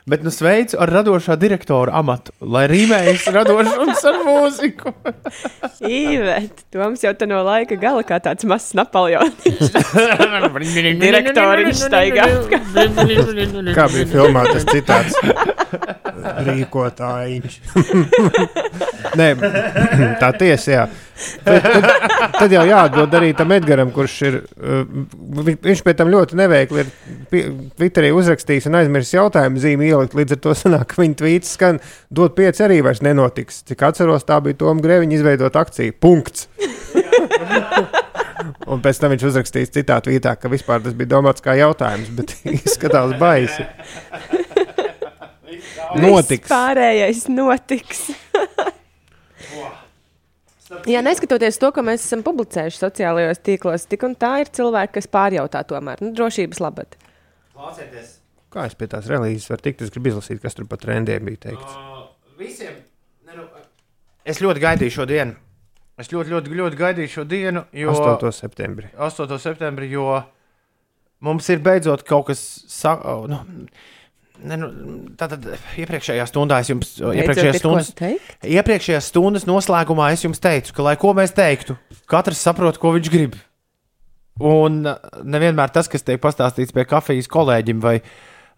Bet nu sveicu ar radošā direktora amatu, lai rīmējas radošums ar mūziku. Īvet, Toms jau tā no laika gala kā tāds mazs Napoleons. Direktoriņš staigā. Kā bija filmā tas citāts? Rīkotājs. Nē, tā tiesa, jā. Tad, tad, tad jau jāatbild arī tam Edgaram, kurš ir. uh, vi- Viņš pēc tam ļoti neveikli ir Twitterī uzrakstījis un aizmirsis jautājumu zīmi ielikt. Līdz ar to sanāk, ka viņa tvīts skan, dot pieci arī vairs nenotiks. Cik atceros, tā bija Toma Grēviņa izveidot akciju. Punkts. Un pēc tam viņš uzrakstīs citā tvītā, ka vispār tas bija domāts kā jautājums, bet izskatās baisi. Notiks. Viss Pārējais notiks. Jā, neskatoties to, ka mēs esam publicējuši sociālajos tīklos, tik un tā ir cilvēki, kas pārjautā tomēr nu, drošības labad. Klausieties, Kā es pie tās relīzes varu tikt? Es gribu izlasīt, kas tur par trendiem bija teikts. visiem. Ne, nu, es ļoti gaidīju šo dienu. Es ļoti, ļoti, ļoti gaidīju šo dienu, jo 8. septembrī. 8. septembrī, jo mums ir beidzot kaut kas sa, nu, ne, nu, tātad iepriekšējā stundā es jums, iepriekšējā stundas, teikt? iepriekšējās stundas noslēgumā es jums teicu, ka, lai ko mēs teiktu, katrs saprot, ko viņš grib. Un uh, nevienmēr tas, kas tiek pastāstīts pie kafijas kolēģim vai,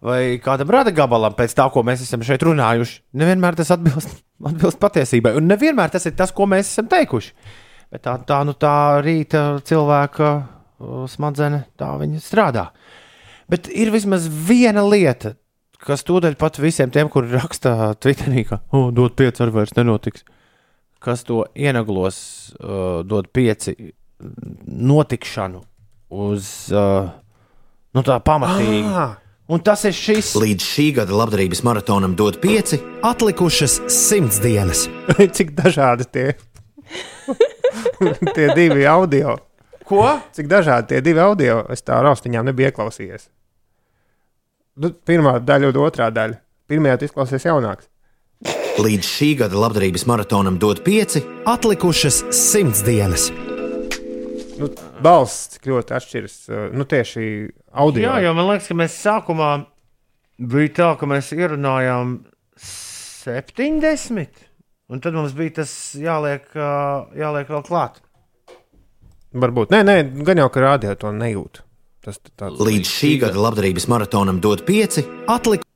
vai kādam rada gabalam, pēc tā, ko mēs esam šeit runājuši, nevienmēr tas atbilst, atbilst patiesībai. Un nevienmēr tas ir tas, ko mēs esam teikuši. Bet tā, tā, nu, tā rīta cilvēka uh, smaddzene, tā viņa strādā. Bet ir vismaz viena lieta, kas tūdaļ pat visiem tiem, kuri raksta Twitterī, ka, oh, dot pieci ar vairs nenotiks. kas to ienaglos, uh, dod pieci notikšanu uz uh, nu, tā pamatīgi. Ah, Un tas ir šis. Līdz šī gada labdarības maratonam dod pieci, atlikušas simts dienas. cik dažādi tie, tie divi audio. Ko? Cik dažādi tie divi audio. Es tā raustiņām nebiju ieklausījies. Nu, pirmā daļa un otrā daļa. Pirmajā izklausās jaunāks. Līdz šī gada labdarības maratonam dod pieci, atlikušas simts dienas. Nu, balss cik ļoti atšķiras. uh, Nu, tieši audio. Jā, jo man liekas, ka mēs sākumā bija tā, ka mēs ierunājām 70, un tad mums bija tas jāliek, uh, jāliek vēl klāt. Varbūt. Nē, nē, gan jau, ka rādio to nejūt. Tas tāds. Līdz šī gada labdarības maratonam dod pieci, atlikušas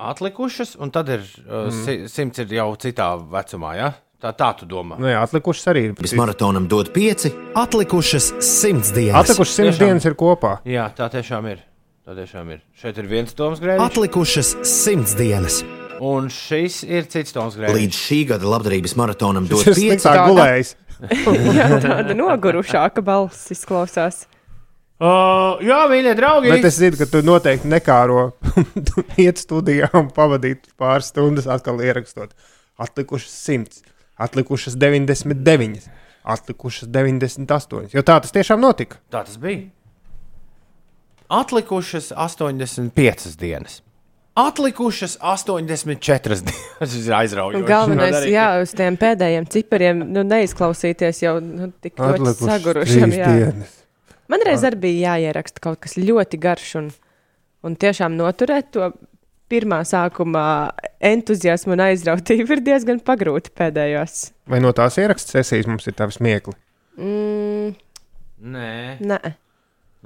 Atlikušas, un tad ir uh, mm. simts ir jau citā vecumā, ja? Tā, tā tu domā. Nu, jā, atlikušas arī. maratonam dod pieci, atlikušas simts dienas. Atlikušas simts Tiešām. dienas ir kopā. Jā, tā tiešām ir. Tā tiešām ir. Šeit ir viens Toms Grēviņš, Atlikušas simts dienas. un šis ir cits Toms Grēviņš. Līdz šī gada labdarības maratonam dod ir pieci, sliktāk gulējis. Jā, tāda nogurušāka balss izklausās. Uh, jā, mīļie draugi! Bet es zinu, ka tu noteikti nekāro Tu iet studijā un pavadīt pāris stundas atkal ierakstot. Atlikušas simts, atlikušas 99, atlikušas 98. Jo tā tas tiešām notika. Tā tas bija. Atlikušas 85 dienas. Atlikušas 84 dienas. Tas ir aizraujoši. Un galvenais, Darīt. jā, uz tiem pēdējiem cipariem nu, neizklausīties jau nu, tik ļoti sagurušiem. dienas. Man reiz arī bija jāieraksta kaut kas ļoti garš un, un tiešām noturēt to pirmā sākuma entuziasmu un aizrautību ir diezgan pagrūti pēdējos. Vai no tās ierakstu sesijas mums ir tādas smiekli? Mm, Nē, nē,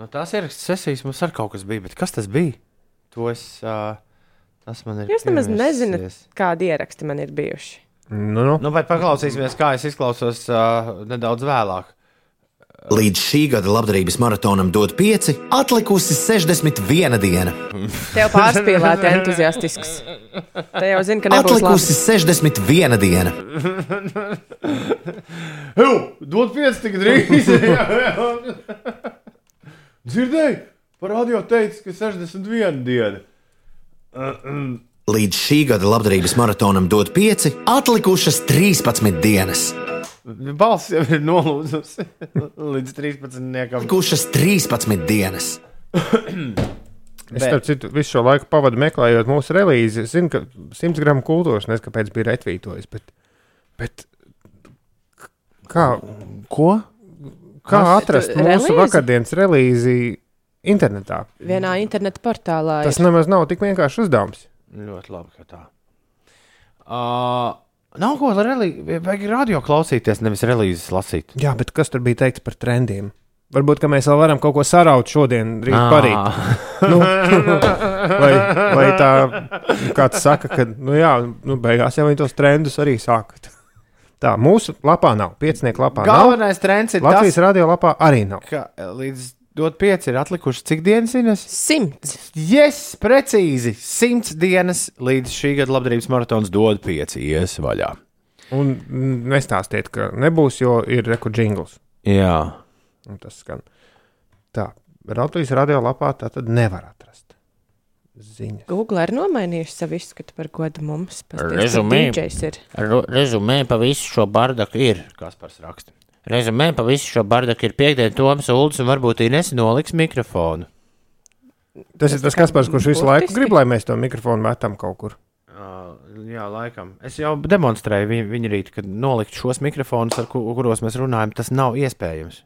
no tās ierakstu sesijas mums arī kaut kas bija. Bet kas tas bija? To es. Uh, tas man ir. jūs nemaz nezināt, kādi ieraksti man ir bijuši. Nu, nu. Nu, bet paklausīsimies, kā es izklausos uh, nedaudz vēlāk. Līdz šī gada labdarības maratonam dod pieci, atlikusi 61 diena. Tev pārspīlēti entuziastisks. Te jau zini, ka nebūs labi. Atlikusi 61 diena. Jū, dod pieci tik drīz! Dzirdēji, par radio teica, ka 61 diena. Līdz šī gada labdarības maratonam dod pieci, atlikušas 13 dienas. Balss jau ir nolūzusi līdz 13. Atlikušas 13 dienas. Es starp citu visu šo laiku pavadu meklējot mūsu relīzi. Es zinu, ka 100 gramu kultūras nezinu, kāpēc bija retvītojis. Bet, bet kā, Ko? kā Kas? atrast Tu- mūsu relīzi? vakardienas relīzi internetā? Vienā interneta portālā. Tas ir. nemaz nav tik vienkārši uzdevums. Ļoti labi, ka tā. Uh, nav ko vajag radio klausīties, nevis relīzes lasīt. Jā, bet kas tur bija teikts par trendiem? Varbūt ka mēs vēl varam kaut ko saraut šodien, rīt parīt. Nu, vai, vai tā kāds saka, ka nu jā, nu, beigās jau viņi tos trendus arī sāka. Tā mūsu lapā nav, piecinieku lapā nav. Galvenais trends ir Latvijas tas, radio lapā arī nav. ka līdz dot pieci ir atlikuši cik dienas Ines? Simts. Yes, precīzi. Simts dienas līdz šī gada labdarības maratons dod pieci ies vaļā. Un nestāstiet, ka nebūs, jo ir rekordžingls. Jā. Un Tas skan. Tā, Latvijas radio lapā tā tad nevar atrast ziņas. Google ir nomainījuši savu izskatu par godu mums. Rezumē. Ir. Rezumē pa visu šo bardaku ir. Kaspars raksta. Rezumē pa visu šo bardaku ir piekdiena, Toms Uldis un varbūt Ines noliks mikrofonu. Tas ir tas, kas pars, kurš visu laiku grib, lai mēs to mikrofonu metam kaut kur. Jā, laikam. Es jau demonstrēju viņu, viņu rīt, kad nolikt šos mikrofonus, ar ku, kuros mēs runājam. Tas nav iespējams.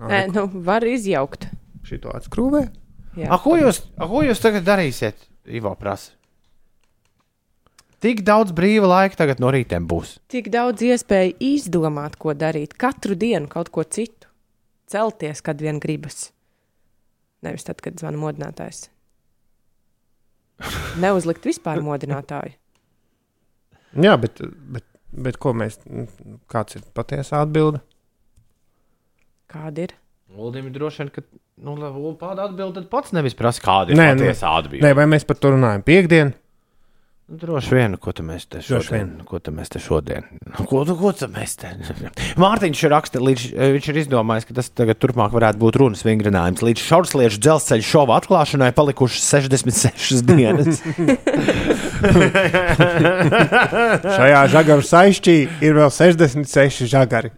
Nē, nu, var izjaukt. Šito atskrūvē. Jā. A, ko, jūs, a, ko jūs tagad darīsiet? Ivo prasa. Tik daudz brīva laika tagad no rītiem būs. Tik daudz iespēju izdomāt, ko darīt. Katru dienu kaut ko citu. Celties, kad vien gribas. Nevis tad, kad zvana modinātājs. Neuzlikt vispār modinātāju. Jā, bet, bet, bet ko mēs, kāds ir patiesā atbilde? Kāda ir? Uldim ir droši vien, ka nu, tāda atbilde tad pats nevis prasa, kāda ir Nē, nē, patiesā atbilde. Nē, vai mēs par to runājam piekdienu? Droši vien, ko tu mēs te šodien, ko tu mēs te šodien, ko ko tu mēs te. Mārtiņš raksta, līdz, viņš ir izdomājis, ka tas tagad turpmāk varētu būt runas vingrinājums. Līdz šaursliešu dzelzceļa šova atklāšanai palikušas 66 dienas. Šajā žagaru saišķī ir vēl 66 žagari.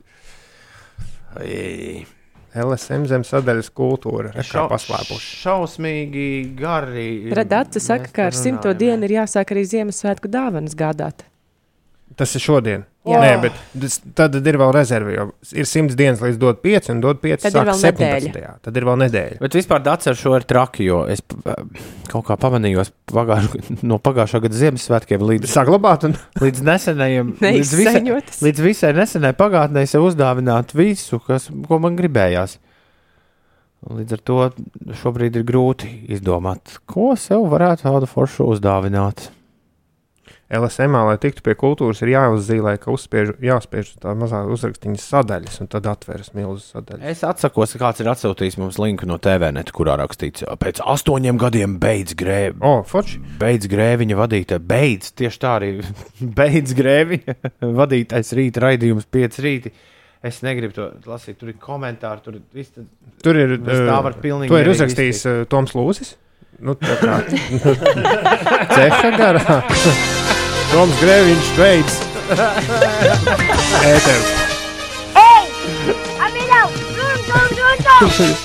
Ai. LSM zem sadaļas kultūra. Kā Šau- paslēpuši. Šausmīgi gari. Redakcija saka, ka ar simto dienu ir jāsāk arī Ziemassvētku dāvanas gādāt. Tas ir šodien. Jā. Nē, bet tas- tad ir vēl rezerve. Ir 100 dienas līdz dot 5, un dot 5 Tad ir vēl 17. Tad ir vēl nedēļa. Bet vispār dats ar šo ir traki, jo es p- kaut kā pamanīju pagājuš, no pagājušā gada Ziemassvētkiem līdz, Saglabāt un līdz nesenajiem. līdz visai-. Līdz visai nesenai pagātnē sev uzdāvināt visu, kas, ko man gribējās. Un Līdz ar to šobrīd ir grūti izdomāt, ko sev varētu tādu foršu uzdāvināt. LSM, lai tiktu pie kultūras, ir jāuzzīmē, ka uzspiež, jāspiež tā mazā uzrakstīņa sadaļas, un tad atveras milzu sadaļas. Es atsakos, ka kāds ir atsūtījis mums linku no TVNet, kurā rakstīts, pēc astoņiem gadiem beidz grēvi. O, oh, Foč, Beidz grēviņa vadītāja, beidz tieši tā arī beidz grēviņa vadītājs rīta raidījums, 5 rīti. Es negribu to lasīt, tur ir komentāri, tur ir viss. tur ir. Tā var eh, pilnīgi To ir uzrakstījis uh, Toms Lūsis. Nu, tā kā ceļā garā. Toms Grēviņš veids. Ēteru.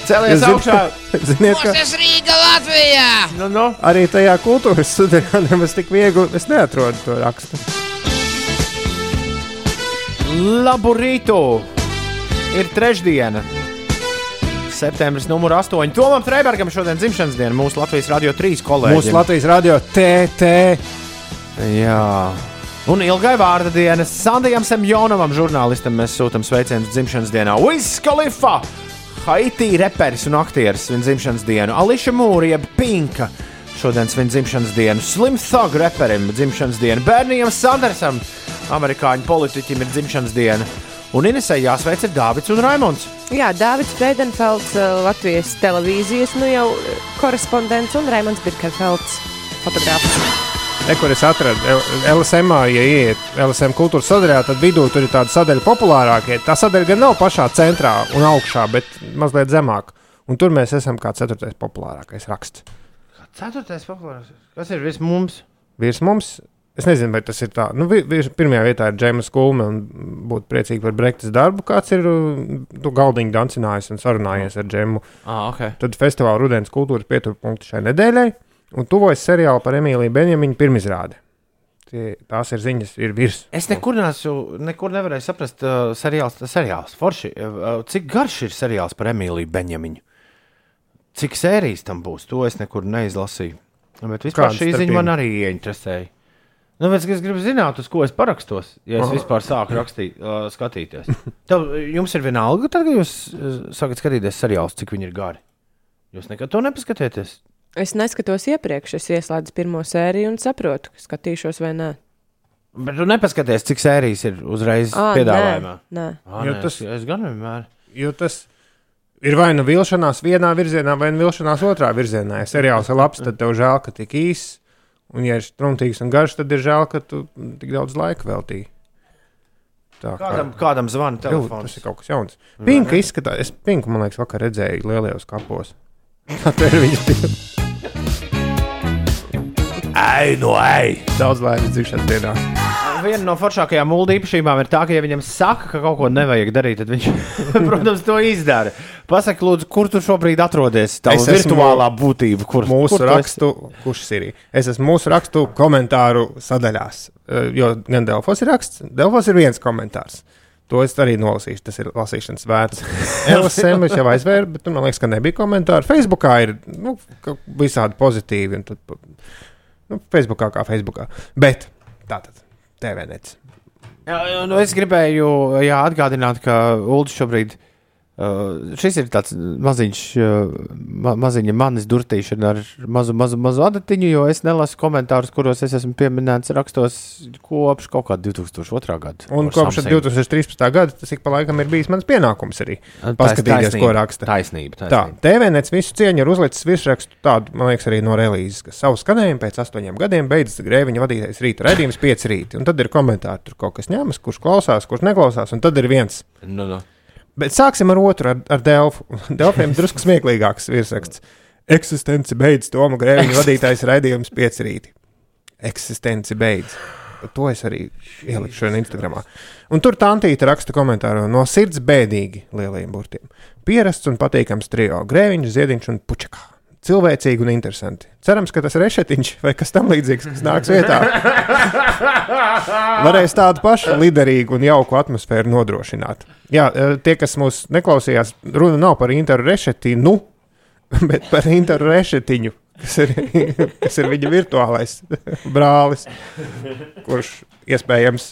Celies augšā! Ziniet, ka Tas Rīga Latvijā! Nu, nu. arī tajā kultūras studijā nemaz tik viegli es neatrodu to rakstu. Labu rītu! Ir trešdiena. Septembris numur 8. Tomam Freibergam šodien dzimšanas diena. Mūsu Latvijas Rādio 3 kolēģis. Mūsu Latvijas radio TT. Jā. Un ilgai vārda dienas Sandijam Semjonovam, žurnālistam, mēs sūtām sveicienus dzimšanas dienā. Uiss Kalifa! Haiti reperis un aktieris svin dzimšanas dienu. Ališa Mūrija, Pinka. Šodien svin dzimšanas dienu. Slim Thug reperim dzimšanas dienu. Bērnijam Sandersam, amerikāņu politiķim, ir dzimšanas diena. Un Inesai jāsveic ir Dāvids un Raimons. Jā, Dārvids Freidenfelds, eh, Latvijas televīzijas nu jau eh, korespondents un Raimons Birkenfelds, fotogrāfs. Kur es atradu LSM, ja ieiet LSM kultūras sadaļā, tad vidū tur ir tāda sadaļa populārākie. Tā sadaļa gan nav pašā centrā un augšā, bet mazliet zemāk. Un tur mēs esam kā ceturtais populārākais raksts. Ceturtais populārs. Kas ir viss mums? Virs mums, es nezinu, vai tas ir tā. Nu, vi- virs, pirmajā vietā ir Džeimas Kulme, un būtu priecīgi par Brektas darbu, kāds ir uh, tu galdiņu dancinājis un sarunājies ar Džemu. Ah, ok. Tad festivāla rudens kultūras pieturpunkti šai nedēļai, un tuvojas seriāli par Emīliju Benjamiņu pirmizrādi. Tie, tās ir ziņas, ir virs. Es nekur, nesu, nekur nevarēju saprast, uh, seriāls, seriāls. Forši, uh, cik garš ir seriāls par Emīliju Benjamiņu? Cik sērijas tam būs? To es nekur neizlasīju. Bet vispār Kādas šī starpība? ziņa man arī ieinteresēja. Nu, es gribu zināt, uz ko es parakstos, ja es Aha. vispār sāku rakstīt, uh, skatīties. Tev, jums ir vienalga, tad, kad jūs uh, sākat skatīties seriālus, cik viņi ir gari. Jūs nekad to nepaskatieties. Es neskatos iepriekš, es ieslēdzu pirmo sēriju un saprotu, ka skatīšos vai nē. Bet tu nepaskaties, cik sērijas ir uzreiz Ā, piedāvājumā. Nē, nē. Ah, Jo nē, tas- es, es gan vienmēr. Jo tas ir vai nu vilšanās vienā virzienā, vai nu vilšanās otrā virzienā. Ja seriāls ir labs, tad tev žēl, ka tik īss. Un, ja ir struntīgs un garš, tad ir žēl, ka tu tik daudz laika veltīji. Tā kā- Kādam, kādam zvana Jū, telefons? tas ir kaut kas jauns. Pinka izskatās, es pinku, man liekas, vakar redzēju lielajos kapos. Ir viņas pilna. Ai, no ai! Daudz laimes dzimšanas dienā. Viena no foršākajām mūža īpašībām ir tā, ka, ja viņam saka, ka kaut ko nevajag darīt, tad viņš, protams, to izdara. Pasaki, lūdzu, kur tu šobrīd atrodies? Tā ir virtuālā būtība, kur Mūsu kur tu esi? rakstu, kurš ir? Es esmu mūsu rakstu komentāru sadaļās. Eh, Jo gan Delfos ir raksts, Delfos ir viens komentārs. To es arī nolasīšu. Tas ir lasīšanas vērts. LSM jau aizvēru, bet tur man liekas, ka nebija komentāru. Facebookā ir nu, ka- visādi pozitīvi. un Tad, nu, Facebookā kā Facebookā. Bet tā tad TVNets. Jā, nu es gribēju jā, atgādināt, ka Ulrichs šobrīd Uh, šis ir tāds maziņš, uh, ma maziņa manis durtīšana ar mazu, mazu, mazu adatiņu, jo es nelasu komentārus, kuros es esmu pieminēts rakstos kopš kaut kāda 2002. gada. Un kopš Samsungu. 2013. gada tas ik pa laikam ir bijis mans pienākums arī. Paskatīties, taisnība, ko raksta. Taisnība. Tā, taisnība. TVNets visu cieņu ir uzlicis virsrakstu tādu, man liekas, arī no relīzes, ka savu skanējumu pēc astoņiem gadiem beidzas grēviņa vadītais rīta raidījums pieci rīti. Un tad ir komentāri, tur kaut kas ņemas, kurš klausās, kurš neklausās, un tad ir viens. Nu, nu. Bet sāksim ar otru, ar, ar Delfu. Delfiem drusku smieklīgāks virsraksts. Eksistenci beidz Toma Grēviņa vadītājs raidījums pieci rīti. Eksistenci beidz. To es arī ieliku šodien Instagramā. Un tur Tantīte raksta komentāru no sirds bēdīgi lielajiem burtiem. Pierasts un patīkams trio - Grēviņš, Ziediņš un Pučakā. Cilvēcīgi un interesanti. Cerams, ka tas rešetiņš vai kas tamlīdzīgs, kas nāks vietā. Varēs tādu pašu liderīgu un jauku atmosfēru nodrošināt. Jā, eh, tie, kas mūs neklausījās, runa nav par Interu rešetinu, bet par Interu rešetiņu, kas ir, kas ir viņa virtuālais brālis, kurš iespējams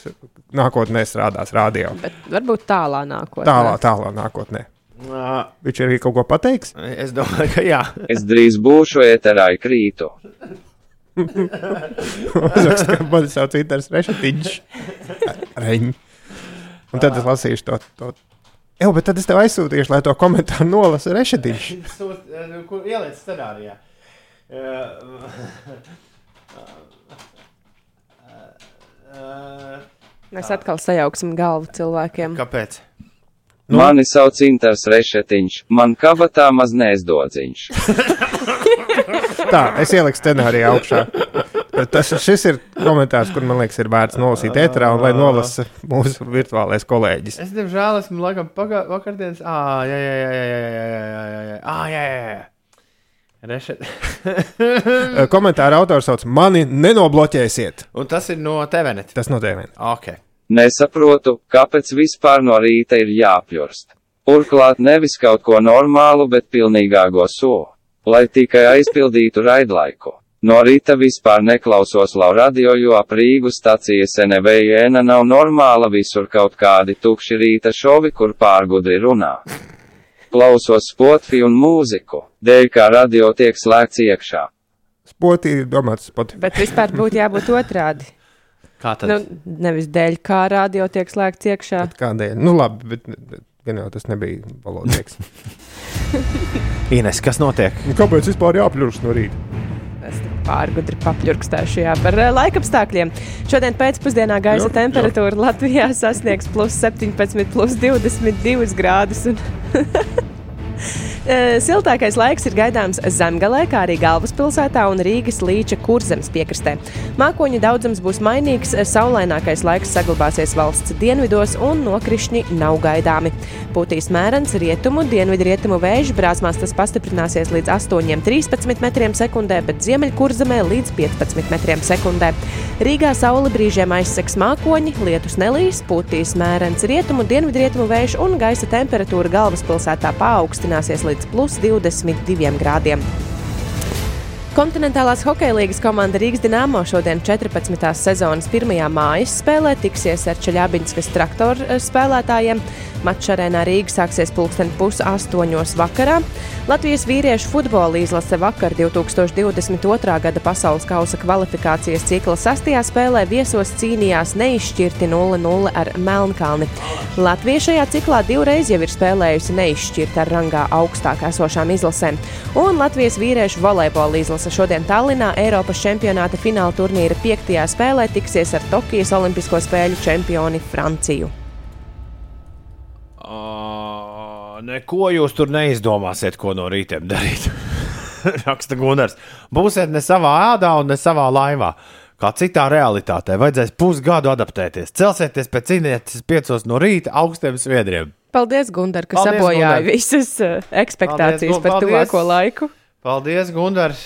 nākotnē strādās radio. Bet varbūt tālā nākotnē. Tālā, tālā nākotnē. Viņš arī kaut ko pateiks. Es domāju, ka jā. Es drīz būšu ēterā krītu. Uzrakst, ka man sauc Inters rešetiņš. Reņ. Un tad es lasīšu to. to. Jā, bet tad es tev aizsūtīšu, lai to komentāru nolasa rešetiņš. Kur ieliec scenārijā? Mēs atkal sajauksim galvu cilvēkiem. Kāpēc? Nu? Mani sauc Inters Rešetiņš, man kabatā maz neizdodziņš. Tā, es ieliku scenāriju augšā. Bet Tas, šis ir komentārs, kur man liekas, ir vērts nolasīt ēterā, un lai nolasa mūsu virtuālais kolēģis. Es, diemžēl, esmu laikam pagā- vakardienas. Ah, jā, jā, jā, jā, jā, jā, jā, jā, jā, jā. Ah, jā, jā, jā. Rešet. Eh, Komentāra autors sauc mani nenobloķēsiet. Un tas ir no TVNet. Tas notiek. Ok. Nesaprotu, kāpēc vispār no rīta ir jāpjurst. Turklāt nevis kaut ko normālu, bet pilnīgāko so, lai tikai aizpildītu raidlaiku. No rīta vispār neklausos lau radio, jo ap Rīgu stacijas NVN nav normāla visur kaut kādi tukši rīta šovi, kur pārgudri runā. Klausos spotfi un mūziku, dēļ kā radio tiek slēgts iekšā. Spoti ir domāts Spotify. Bet vispār būtu jābūt otrādi. Kā tad? Nu, nevis dēļ, kā radio tiek slēgts iekšā. Kādēļ? Nu, labi, bet gan jau tas nebija valodnieks. Ines, kas notiek? Nu, Kāpēc vispār jāpļurst no rīta? Pārgudri papļurkstāšu jā, par eh, laikapstākļiem. Šodien pēcpusdienā gaisa Jā, temperatūra Latvijā sasniegs plus 17, plus 22 grādus. Un Siltākais laiks ir gaidāms Zemgalē, kā arī galvaspilsētā un Rīgas līča kurzemes piekrastē. Mākoņu daudzums būs mainīgs, saulainākais laiks saglabāsies valsts dienvidos un nokrišņi nav gaidāmi. Pūtīs mērens rietumu, dienvidrietumu vēju brāzmās tas pastiprināsies līdz 8,13 metriem sekundē, bet ziemeļkurzemē līdz 15 metriem sekundē. Rīgā saule brīžiem aizseks mākoņi, lietus nelīs, pūtīs mērens rietumu, dienvidrietumu vēju un gaisa temperatūra galvaspilsētā paaugstināsies līdz plus 22 grādiem. Kontinentālās hokeja līnijas komanda Rīgas Dienāmo šodien 14. sezonas pirmajā mājas spēlē tiksies ar Čeļabinskas traktoru eh, spēlētājiem. Mačs arēnā Rīga sāksies pulksten pus astoņos vakarā. Latvijas vīriešu futbola izlase vakar 2022. gada pasaules kausa kvalifikācijas cikla sastajā spēlē viesos cīnījās neizšķirti 0-0 ar Melnkalni. Latvija šajā ciklā divreiz jau ir spēlējusi neizšķirti ar rangā augstāk esošām izlasēm. Un Latvijas vīriešu volejbola izlase šodien Tallinā Eiropas čempionāta fināla turnīra piektajā spēlē tiksies ar Tokijas Olimpisko spēļu čempioni Franciju. Uh, neko jūs tur neizdomāsiet, ko no rīta darīt. Raksta Gunārs. Būsiet ne savā ādā un ne savā laivā. Kā citā realitātē, vajadzēs pusgadu adaptēties. Celsieties pēc cīnietes piecos no rīta augstiem sviedriem. Paldies, Gundar, ka Paldies, sabojāja Gundar. visas uh, ekspektācijas Paldies, par tuvāko laiku. Paldies, Gunārs!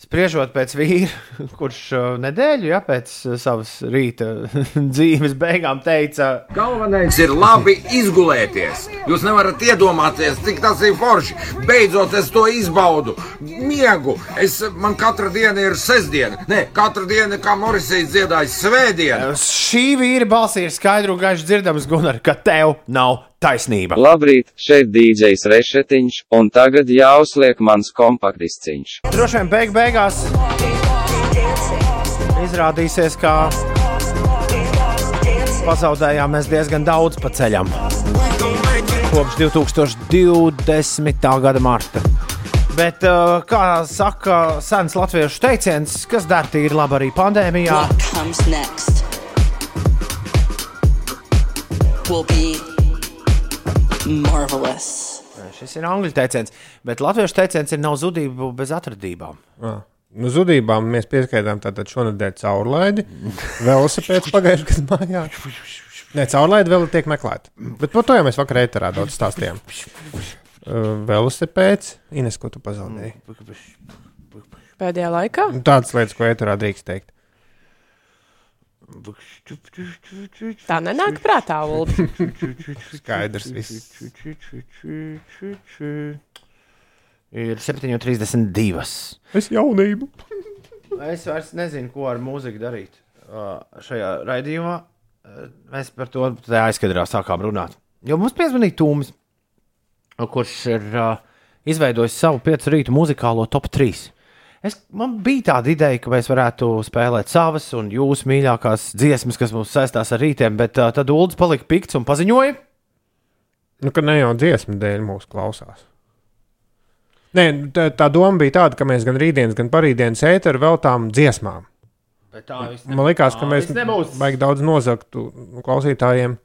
Spriežot pēc vīra, kurš uh, nedēļu ja, pēc uh, savas rīta dzīves beigām teica, Galvenais ir labi izgulēties. Jūs nevarat iedomāties, cik tas ir forši. Beidzot, es to izbaudu. Miegu. Es, man katra diena ir sestdiena. Nē, katra diena, kā Morisijas dziedājas, svētdiena. šī vīra balsī ir skaidri un gaiši dzirdams, Gunār, ka tev nav Taisnība. Labrīt, šeit DJs Rešetiņš, un tagad jāuzliek mans kompaktdisciņš. Droši vien beig beigās izrādīsies, ka pazaudējām mēs diezgan daudz pa ceļam. Kopš 2020. gada marta. Bet, uh, kā saka sens latviešu teiciens, kas der tīri labi arī pandēmijā, What comes next will be marvelous. šis ir angļu teiciens, bet latviešu teiciens ir nav zudību bez atradībām. Ah. Nu, zudībām mēs pieskaitām tātad šonadēļ caurlaidi. Velosipēds pagājušajā gadā mājā. Nē, caurlaidi vēl tiek meklēta. Bet par to jau mēs vakarā ēterā daudz stāstījām. Uh, velosipēds, Ines, ko tu pazaudēji? Pēdējā laikā? Tādas lietas, ko ēterā drīkst teikt. Tā nenāk prātā, Ulu. Skaidrs. Viss. Ir 7,32. Es jaunību. Es vairs nezinu, ko ar mūziku darīt uh, šajā raidījumā. Uh, Mēs par to aizkadrā sākām runāt. Jo mums piezvanīja Tūmis, kurš ir uh, izveidojis savu piecu rītu muzikālo top 3. Es, man bija tāda ideja, ka mēs varētu spēlēt savas un jūsu mīļākās dziesmas, kas mums saistās ar rītiem, bet uh, tad Ulrichs palika pikts un paziņoja, Nu, ka ne jau dziesmu dēļ mūs klausās. Nē, tā, tā doma bija tāda, ka mēs gan rītdienas, gan parītdienas ēteru veltām dziesmām. bet tā viss Man liekas, ka mēs vajag daudz nozagtu klausītājiem,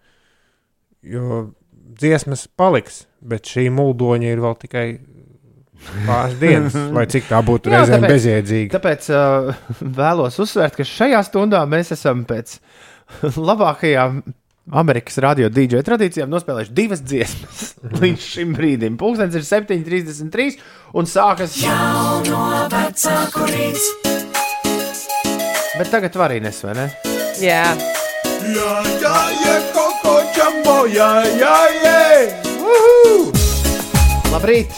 jo dziesmas paliks, bet šī mūldoņa ir vēl tikai pāris dienas, lai cik tā būtu Jā, reizēm tāpēc- bezjēdzīga. Tāpēc uh, vēlos uzsvērt, ka šajā stundā mēs esam pēc labākajām Amerikas radio DJ tradīcijām nospēlējuši divas dziesmas līdz šim brīdim. Pūkstens ir 7,33 un sākas jau no vecāku rīts. Bet tagad var arī nes, vai ne? Jā, Jā, jā, jā, koko čambo, jā, jā, jā. Uhu! Labrīt,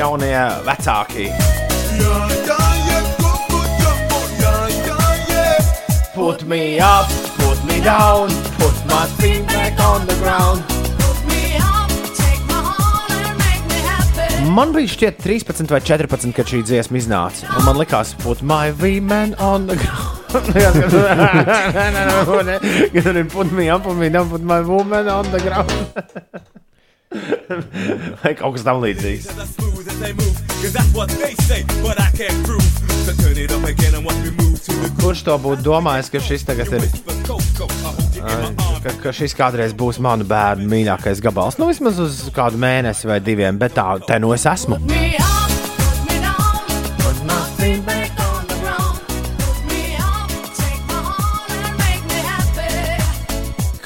jaunie vecāki. Jā, jā, jā, koko čambo, jā, jā, jā. Put me up, put me down, put my feet back on the ground. Man bija šķiet 13 vai 14, kad šī dziesma iznāca. Un man likās, put my woman on the ground. Jā, nē, nē, kad arī put me up, put me down, put my woman on the ground. Vai kaut kas tam līdzīgs. Kurš to būtu domājis, ka šis tagad ir? Ka, ka šis kādreiz būs manu bērnu mīļākais gabals. Nu, vismaz uz kādu mēnesi vai diviem, bet tā, te nu es esmu.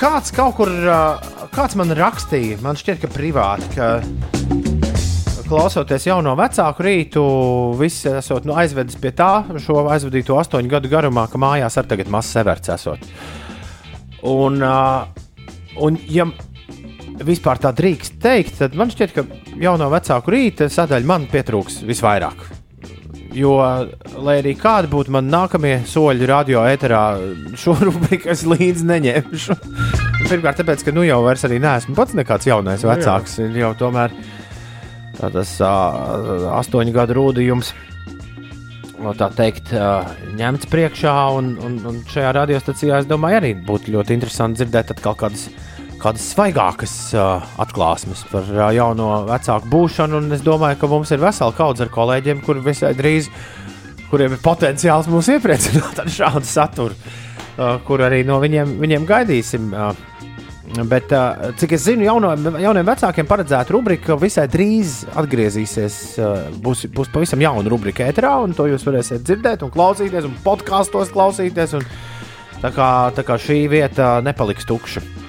Kāds kaut kur, ā, kāds man rakstīja, man šķiet, ka privāti, ka klausoties jauno vecāku rītu, visi esot nu, aizvedis pie tā, šo aizvadīto astoņu gadu garumā, ka mājās ar tagad mazs severts esot. Un, un ja vispār tā drīkst teikt, tad man šķiet, ka jauno vecāku rīta sadaļa man pietrūks visvairāk. Jo, lai arī kādi būtu mani nākamie soļi radio ēterā, šo rubriku es līdzi neņemšu. Pirmkārt, tāpēc, ka nu jau vairs arī neesmu pats nekāds jaunais vecāks. Ir jau tomēr tas uh, astoņu gadu rūdījums. no Tā teikt, uh, ņemts priekšā, un, un, un šajā radiostacijā es domāju, arī būtu ļoti interesanti dzirdēt atkal kādas, kādas svaigākas uh, atklāsmes par uh, jauno vecāku būšanu. Es domāju, ka mums ir vesela kaudze ar kolēģiem, kuri visai drīz, kuriem ir potenciāls mūs iepriecināt ar šādu saturu, uh, kur arī no viņiem, viņiem gaidīsim. Uh, Bet, uh, cik es zinu, jauno, jauniem vecākiem paredzēta rubrika visai drīz atgriezīsies. Uh, būs, būs pavisam jauna rubrika ēterā, un to jūs varēsiet dzirdēt, un klausīties, un podkāstos klausīties. Un tā, kā, tā kā šī vieta Bet... tukša.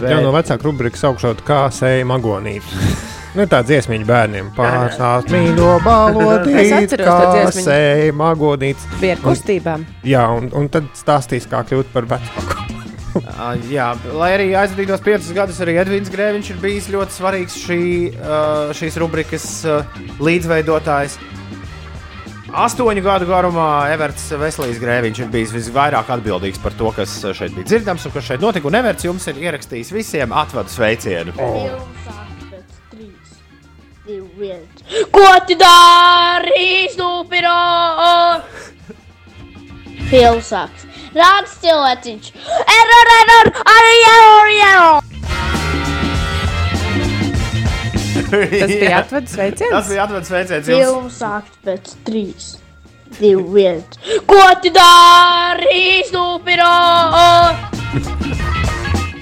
Jā, no vecāka rubrika saukšot, kā sēja magonīti. Nu, tā dziesmiņa bērniem pārsākt mīļo balodīt, Es atceros to kā sēja magonīti. bija ar kustībām. Jā, un, un tad stāstīs, kā kļūt par vecāku. Uh, jā, lai arī aizvadītos piecus gadus, arī Edvins Grēviņš ir bijis ļoti svarīgs šī, uh, šīs rubrikas uh, līdzveidotājs. Astoņu gadu garumā Everts Veselīs Grēviņš ir bijis visvairāk atbildīgs par to, kas šeit bija dzirdams un kas šeit notika. Un Everts jums ir ierakstījis visiem atvadu sveicienu. Ko tu dari, stupiro? Pilsaks. Rāds cilvēciņš. Error, error, arī error, error. Tas bija atvedas sveiciens. Tas bija atvedas sveiciens. Filmu sākt pēc trīs. Divi viens. Ko tu dari?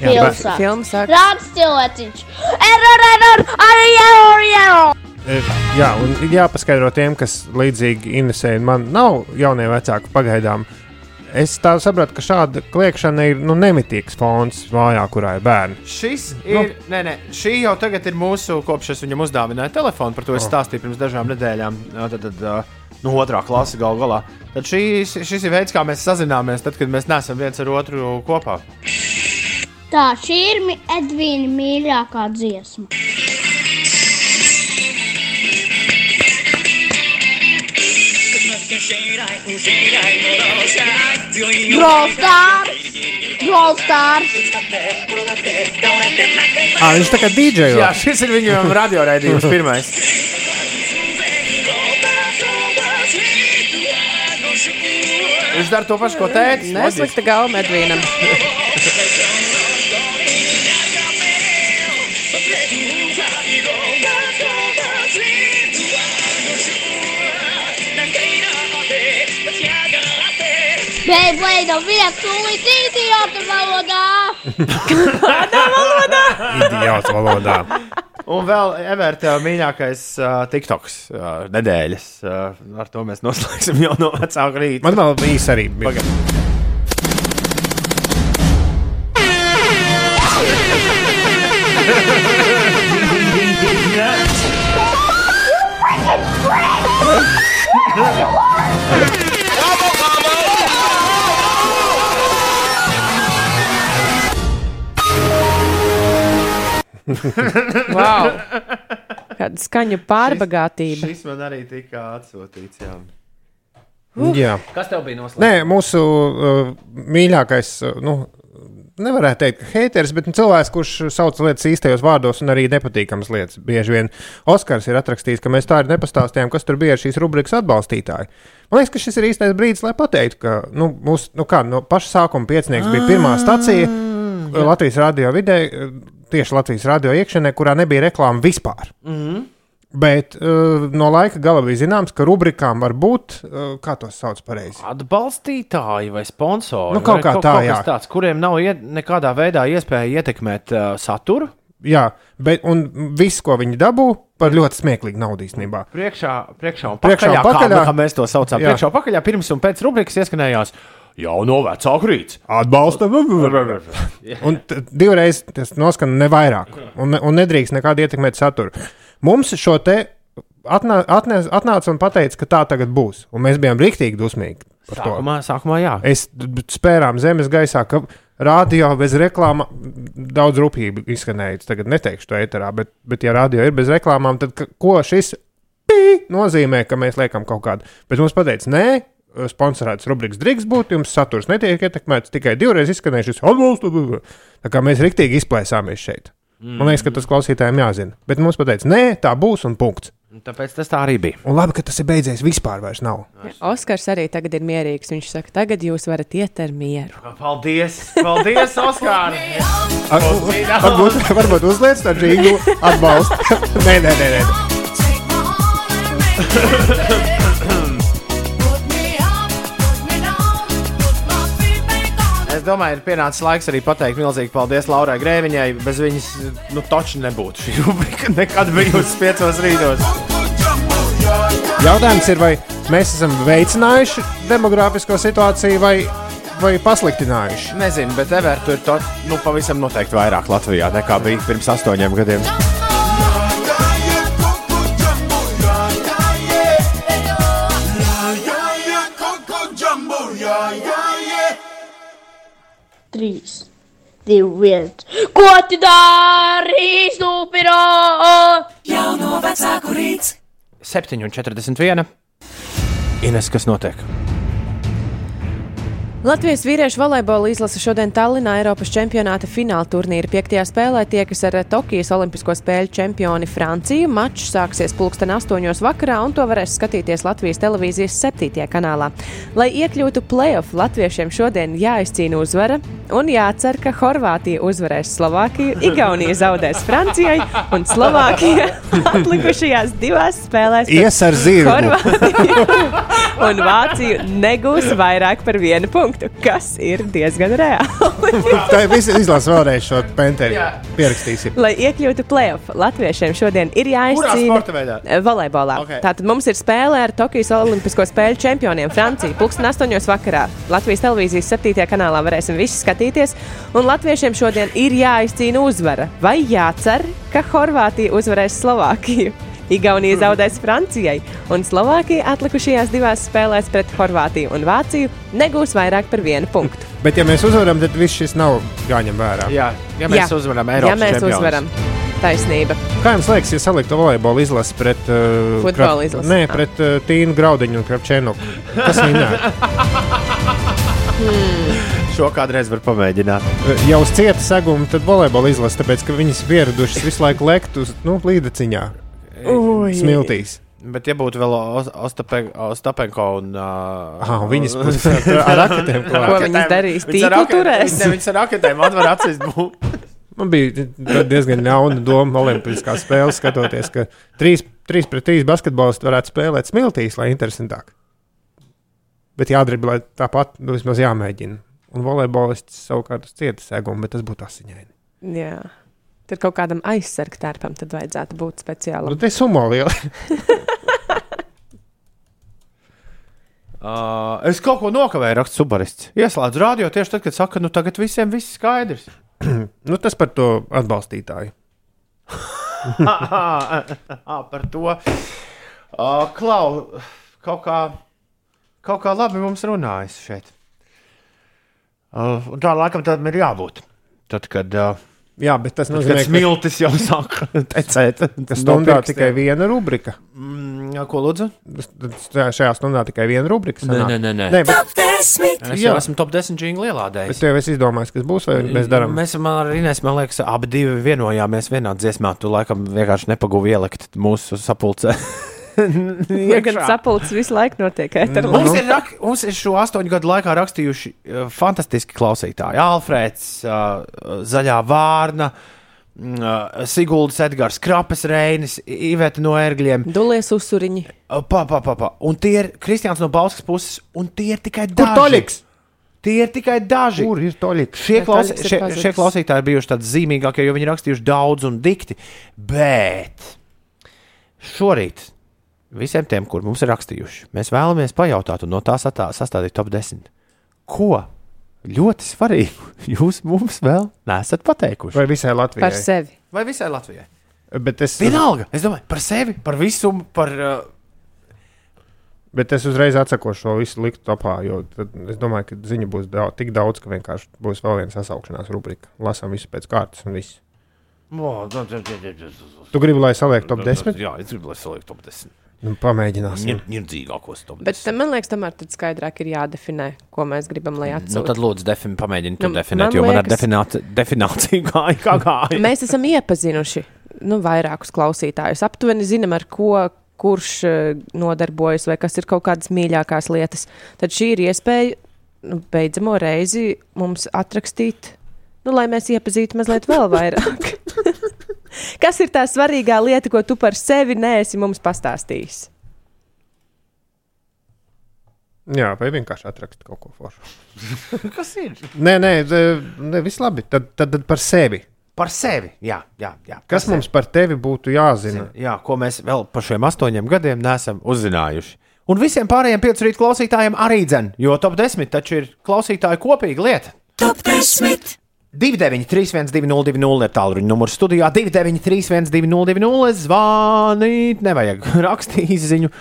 Pilsaks. Filmas sāk. Rāds cilvēciņš. Error, error, arī error, error. E, Jā, un jāpaskaidro tiem, kas līdzīgi Inesē man nav jaunie vecāki pagaidām. Es tā sapratu, ka šāda kliēkšana ir nu, nemitīgs fons mājā, kurā ir bērni. Šis ir. Nu. Nē, nē, šī jau tagad ir mūsu, kopš es viņam uzdāvināju telefonu, par to es stāstīju pirms dažām nedēļām. Tad, tad, nu, otrā klase gal galā. Tad šis, šis ir veids, kā mēs sazināmies, tad, kad mēs neesam viens ar otru kopā. Tā, šī ir Edvīna mīļākā dziesma. Brawl Stars! Brawl Stars! Ah, viņš tā kā DJ. Jā, šis ir viņu radioraidījums pirmais. Viņš dara to pašu, ko tēvs. Neslikta galva medvīnam. Beidzot, vietas tūlīt idiota valodā! Idiots valodā. Un vēl Everta mīļākais uh, TikToks uh, nedēļas. Uh, ar to mēs noslēgsim jau no vecāka rīta. Man vēl īsi arī. Pagaid. Wow. Kāda skaņu pārbagātība. Šis man arī tika atsūtīts. Jā. Jā. Kas tev bija noslēgts? Nē, mūsu uh, mīļākais, uh, nu, nevarētu teikt, ka haters, bet nu, cilvēks, kurš sauc lietas īstajos vārdos un arī nepatīkamas lietas. Bieži vien Oskars ir atrakstījis, ka mēs tā arī nepastāstījām, kas tur bija šīs rubrikas atbalstītāji. Man liekas, ka šis ir īstais brīdis, lai pateiktu, ka nu, mūs, nu kā, no paša sākuma piecinieks bija pirmā stacija Latvijas radio vidē, tieši Latvijas radio iekšienē, kurā nebija reklāma vispār. Mhm. Bet uh, no laika gala bija zināms, ka rubrikām var būt, uh, kā to sauc pareizi. Atbalstītāji vai sponsori? Nu, kaut kā tā, kaut jā. Tāds, kuriem nav iet, nekādā veidā iespēja ietekmēt uh, saturu. Jā, bet viss, ko viņi dabū, par ļoti smieklīgu naudu īstenībā. Priekšā, priekšā un Priekšā pakaļā, un pakaļā. Kā, kā mēs to saucam. Jā. Priekšā un pakaļā pirms un pēc rubrikas ieskanējās jau no vecāku rīts. Atbalsta. Un divreiz tas noskan ne vairāk, un, ne- un nedrīkst nekādi ietekmēt saturu. Mums šo te atnā, atnē, atnāca un teica, ka tā tagad būs. Un mēs bijām rīktīgi dusmīgi par to. Sākumā, sākumā jā. Es spērām zemes gaisā, ka radio bez reklāmām daudz rūpīgi izskanēja. Tagad neteikšu to ēterā, bet, bet ja radio ir bez reklāmām, tad ko šis pī nozīmē, ka mēs liekam kaut kādu. Bet mums pateica, nē. Sponsorēts rubrikas drīkst būt, jums saturs netiek ietekmēts, tikai divreiz izskanējušas atbalstu. Tā kā mēs rīktīgi izplēsāmies šeit. Man liekas, ka tas klausītājiem jāzina. Bet mums pateica, nē, tā būs un punkts. Tāpēc tas tā arī bija. Un labi, ka tas ir beidzies. Vispār vairs nav. Oskars arī tagad ir mierīgs. Viņš saka, tagad jūs varat iet ar mieru. Paldies! Paldies, Oskar! Ar, varbūt, varbūt uzliec to džinglu atbalstu. nē, nē, nē. nē. Es domāju, ir pienācis laiks arī pateikt milzīgi paldies Laurai Grēviņai. Bez viņas, nu, taču nebūtu šī rubrika nekad bijusi piecos rītos. Jautājums ir, vai mēs esam veicinājuši demogrāfisko situāciju vai, vai pasliktinājuši? Nezinu, bet Evertu ir to, nu, pavisam noteikti vairāk Latvijā nekā bija pirms astoņiem gadiem. Trīs, divi, viens. Ko tu dari, stupiro? Jauno vecāku rīts. 7,41. Ines, kas notiek? Latvijas vīriešu volejbola izlase šodien Tallinā Eiropas čempionāta fināla turnīra piektajā spēlē tiekas ar Tokijas Olimpisko spēļu čempioni Franciju. Mačs sāksies pulksten astoņos vakarā, un to varēs skatīties Latvijas televīzijas septītajā kanālā. Lai iekļūtu playoff, latviešiem šodien jāizcīna uzvara un jācer, ka Horvātija uzvarēs Slovākiju, Igaunija zaudēs Francijai un Slovākija atlikušajās divās spēlēs. Ies ar zirgu. Horvātiju un Vāciju negūs vairāk par vienu punktu, kas ir diezgan reāli. Tā ir visa izlase vēlreiz šo penteri. Pierakstīsim. Lai iekļūtu playoff, latviešiem šodien ir jāizcīna volejbolā. Ok. Tātad mums ir spēle ar Tokijas Olimpisko spēļu čempioniem Franciju. Pūksteni 8. vakarā Latvijas televīzijas 7. kanālā varēsim visi skatīties. Un latviešiem šodien ir jāizcīna uzvara. Vai jācer, ka Horvātija uzvarēs Slovākiju? Igaunija zaudēs Francijai, un Slovākija atlikušajās divās spēlēs pret Horvātiju un Vāciju negūs vairāk par vienu punktu. Bet, ja mēs uzvaram, tad viss šis nav jāņem vērā. Jā, ja mēs Jā. uzvaram Eiropas Ja mēs čempionus. uzvaram, taisnība. Kā jums liekas, ja saliktu volejbola izlasi pret, uh, Futbola izlasi. Nē, pret uh, Tīnu Graudiņu un Krapčēnu? Kas viņā? Šo kādreiz var pamēģināt. Jau uz cieta seguma, tad volejbola izlasi, tāpēc, ka viņas pieradušas visu laiku lekt uz nu, līdeciņā. Ui. Smiltīs. Bet, ja būtu vēl Os- Ostape- Ostapenko un. Uh, un viņas būs ar raketēm klāt. Ko viņas darīs? Tīklu turēs? Viņas ar raketēm atver acis. Man bija diezgan ļauna doma Olimpiskā spēlē, skatoties, ka 3, 3 pret 3 basketbolists varētu spēlēt smiltīs, lai interesantāk. Bet jādriblē tāpat, nu, vismaz jāmēģina. Un volejbolists savukārt uz cietas segumu, bet tas būtu asiņaini. Jā. Tad kaut kādam aizsargtērpam tad vajadzētu būt speciālam. Nu, te sumo liela. Uh, es kaut ko nokavēju, raksta subarists. Ieslēdzu radio tieši tad, kad saka, nu tagad visiem viss skaidrs. nu, tas par to atbalstītāju. Ah, par to. Uh, Klau, kaut kā, kaut kā labi mums runājas šeit. Uh, un tā laikam tam ir jābūt. Tad, kad, uh, Jā, bet tas nozīmē, kad smiltis jau sāk tecēt. ka stundā tikai viena rubrika. Mm, ko lūdzu? Tas- Šajā stundā tikai viena rubrika. Nē, sanāk. nē, nē, nē. nē bet, Es Jā. jau esmu top 10 jingle ielādējis. bet tev es izdomāju, kas būs, vai mēs darām. Mēs ar Inês, man liekas, abi divi vienojāmies vienā dziesmā. Tu laikam vienkārši nepagūvi ielikt mūsu sapulcē. Ja gan sapulces visu laiku notiek ēterā. Mums ir, rak, mums ir šo astoņu gadu laikā rakstījuši uh, fantastiski klausītāji. Alfrēds, uh, Zaļā Vārna, uh, Siguldas, Edgars, Krapes, Reinis, Iveta no Ērgļiem. Dulies uzsuriņi. Uh, pa, pa, pa, pa. Un tie ir Kristians no Bauskas puses, un tie ir tikai Kur daži. Toļiks? Tie ir tikai daži. Kur ir toļiks? Šie, ir šie, šie klausītāji ir bijuši tādi zīmīgākie, jo viņi rakstījuši daudz un dikti. Bet šorīt visiem tiem, kur mums ir rakstījuši, mēs vēlamies pajautāt un no tā satā- sastādīt top 10. Ko ļoti svarīgu jūs mums vēl nesat pateikuši? Vai visai Latvijai? Par sevi. Vai visai Latvijai? Bet es, Vienalga, es domāju par sevi, par visumu, par. Uh, bet es uzreiz atsakošu šo visu likt topā, jo tad es domāju, ka ziņa būs daudz, tik daudz, ka vienkārši būs vēl viena sasaukšanās rubrika. Lasām visu pēc kārtas un viss. Tu gribi, lai saliek top 10? Jā, es gribu, lai saliek top 10. Nu, pamēģināsim. Nirdzīgākos top 10. Bet tam, man liekas, tomēr tad skaidrāk ir jādefinē, ko mēs gribam, lai Nu, atsūta. tad lūdzu, defini, pamēģini to Nu, definēt, man jo man ar liekas- defināt, definīciju gāja kā gāja. Mēs esam iepazinuši nu, vairākus klausītājus. Aptuveni zinām, ar ko kurš eh, nodarbojas, vai kas ir kaut kādas mīļākās lietas. Tad šī ir iespēja nu, beidzamo reizi mums atrakstīt, nu, lai mēs iepazītu mazliet vēl vairāk. kas ir tā svarīgā lieta, ko tu par sevi neesi mums pastāstījis? Jā, vai vienkārši atrakst kaut ko foršu. Kas ir? Nē, nē, nē viss labi. Tad, tad, tad par sevi. Par sevi. Jā, jā, jā. Kas mums par tevi būtu jāzina? Jā, ko mēs vēl par šiem astoņiem gadiem neesam uzzinājuši. Un visiem pārējiem pieciem klausītājiem arī dzen, jo top 10 taču ir klausītāju kopīga lieta. Top 10. 293, 1202, ir tālruņa numurs studijā. 293, 1202, zvanīt, nevajag rakstīt ziņu.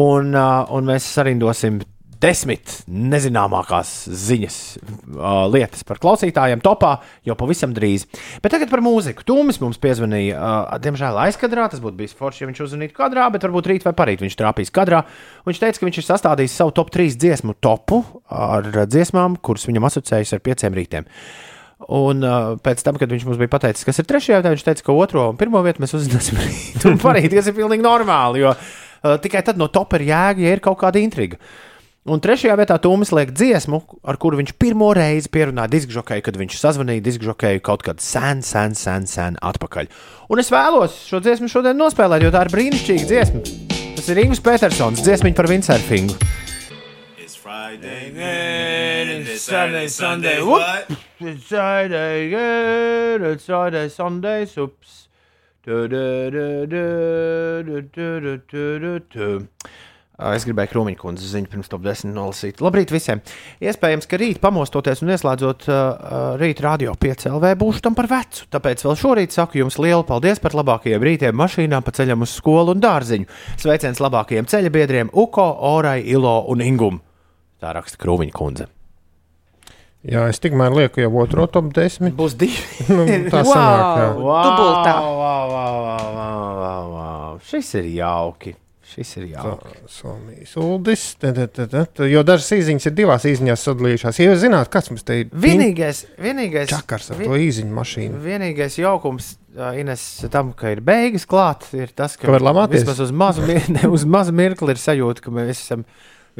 Un, uh, un mēs sarindosim desmit nezināmākās ziņas, uh, lietas par klausītājiem topā jau pavisam drīz. Bet tagad par mūziku. Tūmis mums piezvanīja, uh, diemžēl aizkadrā. Tas būtu bijis forši, ja viņš uzzvanītu kadrā, bet varbūt rīt vai parīt viņš trāpīs kadrā. Viņš teica, ka viņš ir sastādījis savu top 3 dziesmu topu ar dziesmām, kuras viņam asociējas ar pieciem rītiem. Un uh, pēc tam, kad viņš mums bija pateicis, kas ir trešajā vietā, viņš teica, ka otro un pirmo vietu mēs uzzināsim rīt un parīt, kas ir pilnīgi normāli. Jo uh, tikai tad no top ir jēga, ja ir kaut kāda intriga. Un trešajā vietā Tūmis liek dziesmu, ar kuru viņš pirmo reizi pierunāja diskžokēju, kad viņš sazvanīja diskžokēju kaut kad sen, sen, sen, sen atpakaļ. Un es vēlos šo dziesmu šodien nospēlēt, jo tā ir brīnišķīga dziesma. Tas ir Ingūns Petersons, dziesmiņa par windsurfingu. Friday, then it's Saturday, Sunday. What? It's Friday, again. It's Friday, Sundays. Oops. Es gribēju krūmiņu kundzes ziņu pirms top 10 nolasīt. Labrīt visiem! Iespējams, ka rīt pamostoties un ieslēdzot ah, ah, uh, rīta radio 5 LV būšu tam par vecu. Tāpēc vēl šorīt saku jums lielu paldies par labākajiem rītiem mašīnām pa ceļam uz skolu un dārziņu. Sveiciens labākajiem ceļa biedriem Uko, Orai, Ilo un Ingumu! Tā raksta krūmiņa kundze. Jā, es tikmēr lieku jau otro top 10. Būs divi. nu, tā sanāk, jā. Dubultā. Wow, wow, wow, wow, wow, wow. Šis ir jauki. Šis ir jauki. Somijas uldis. Te, te, te, te, Jo dažas īsiņas ir divās īsiņās sadalījušās. Ja jūs zināt, kas mums te ir? Vienīgais, vienīgais, Čakars ar vi- to īsiņu mašīnu. vienīgais jaukums, Ines, tam, ka ir beigas klāt, ir tas, ka, Ka var lamāties? vismaz uz mazu, uz mazu mirkli ir sajūta, ka mēs esam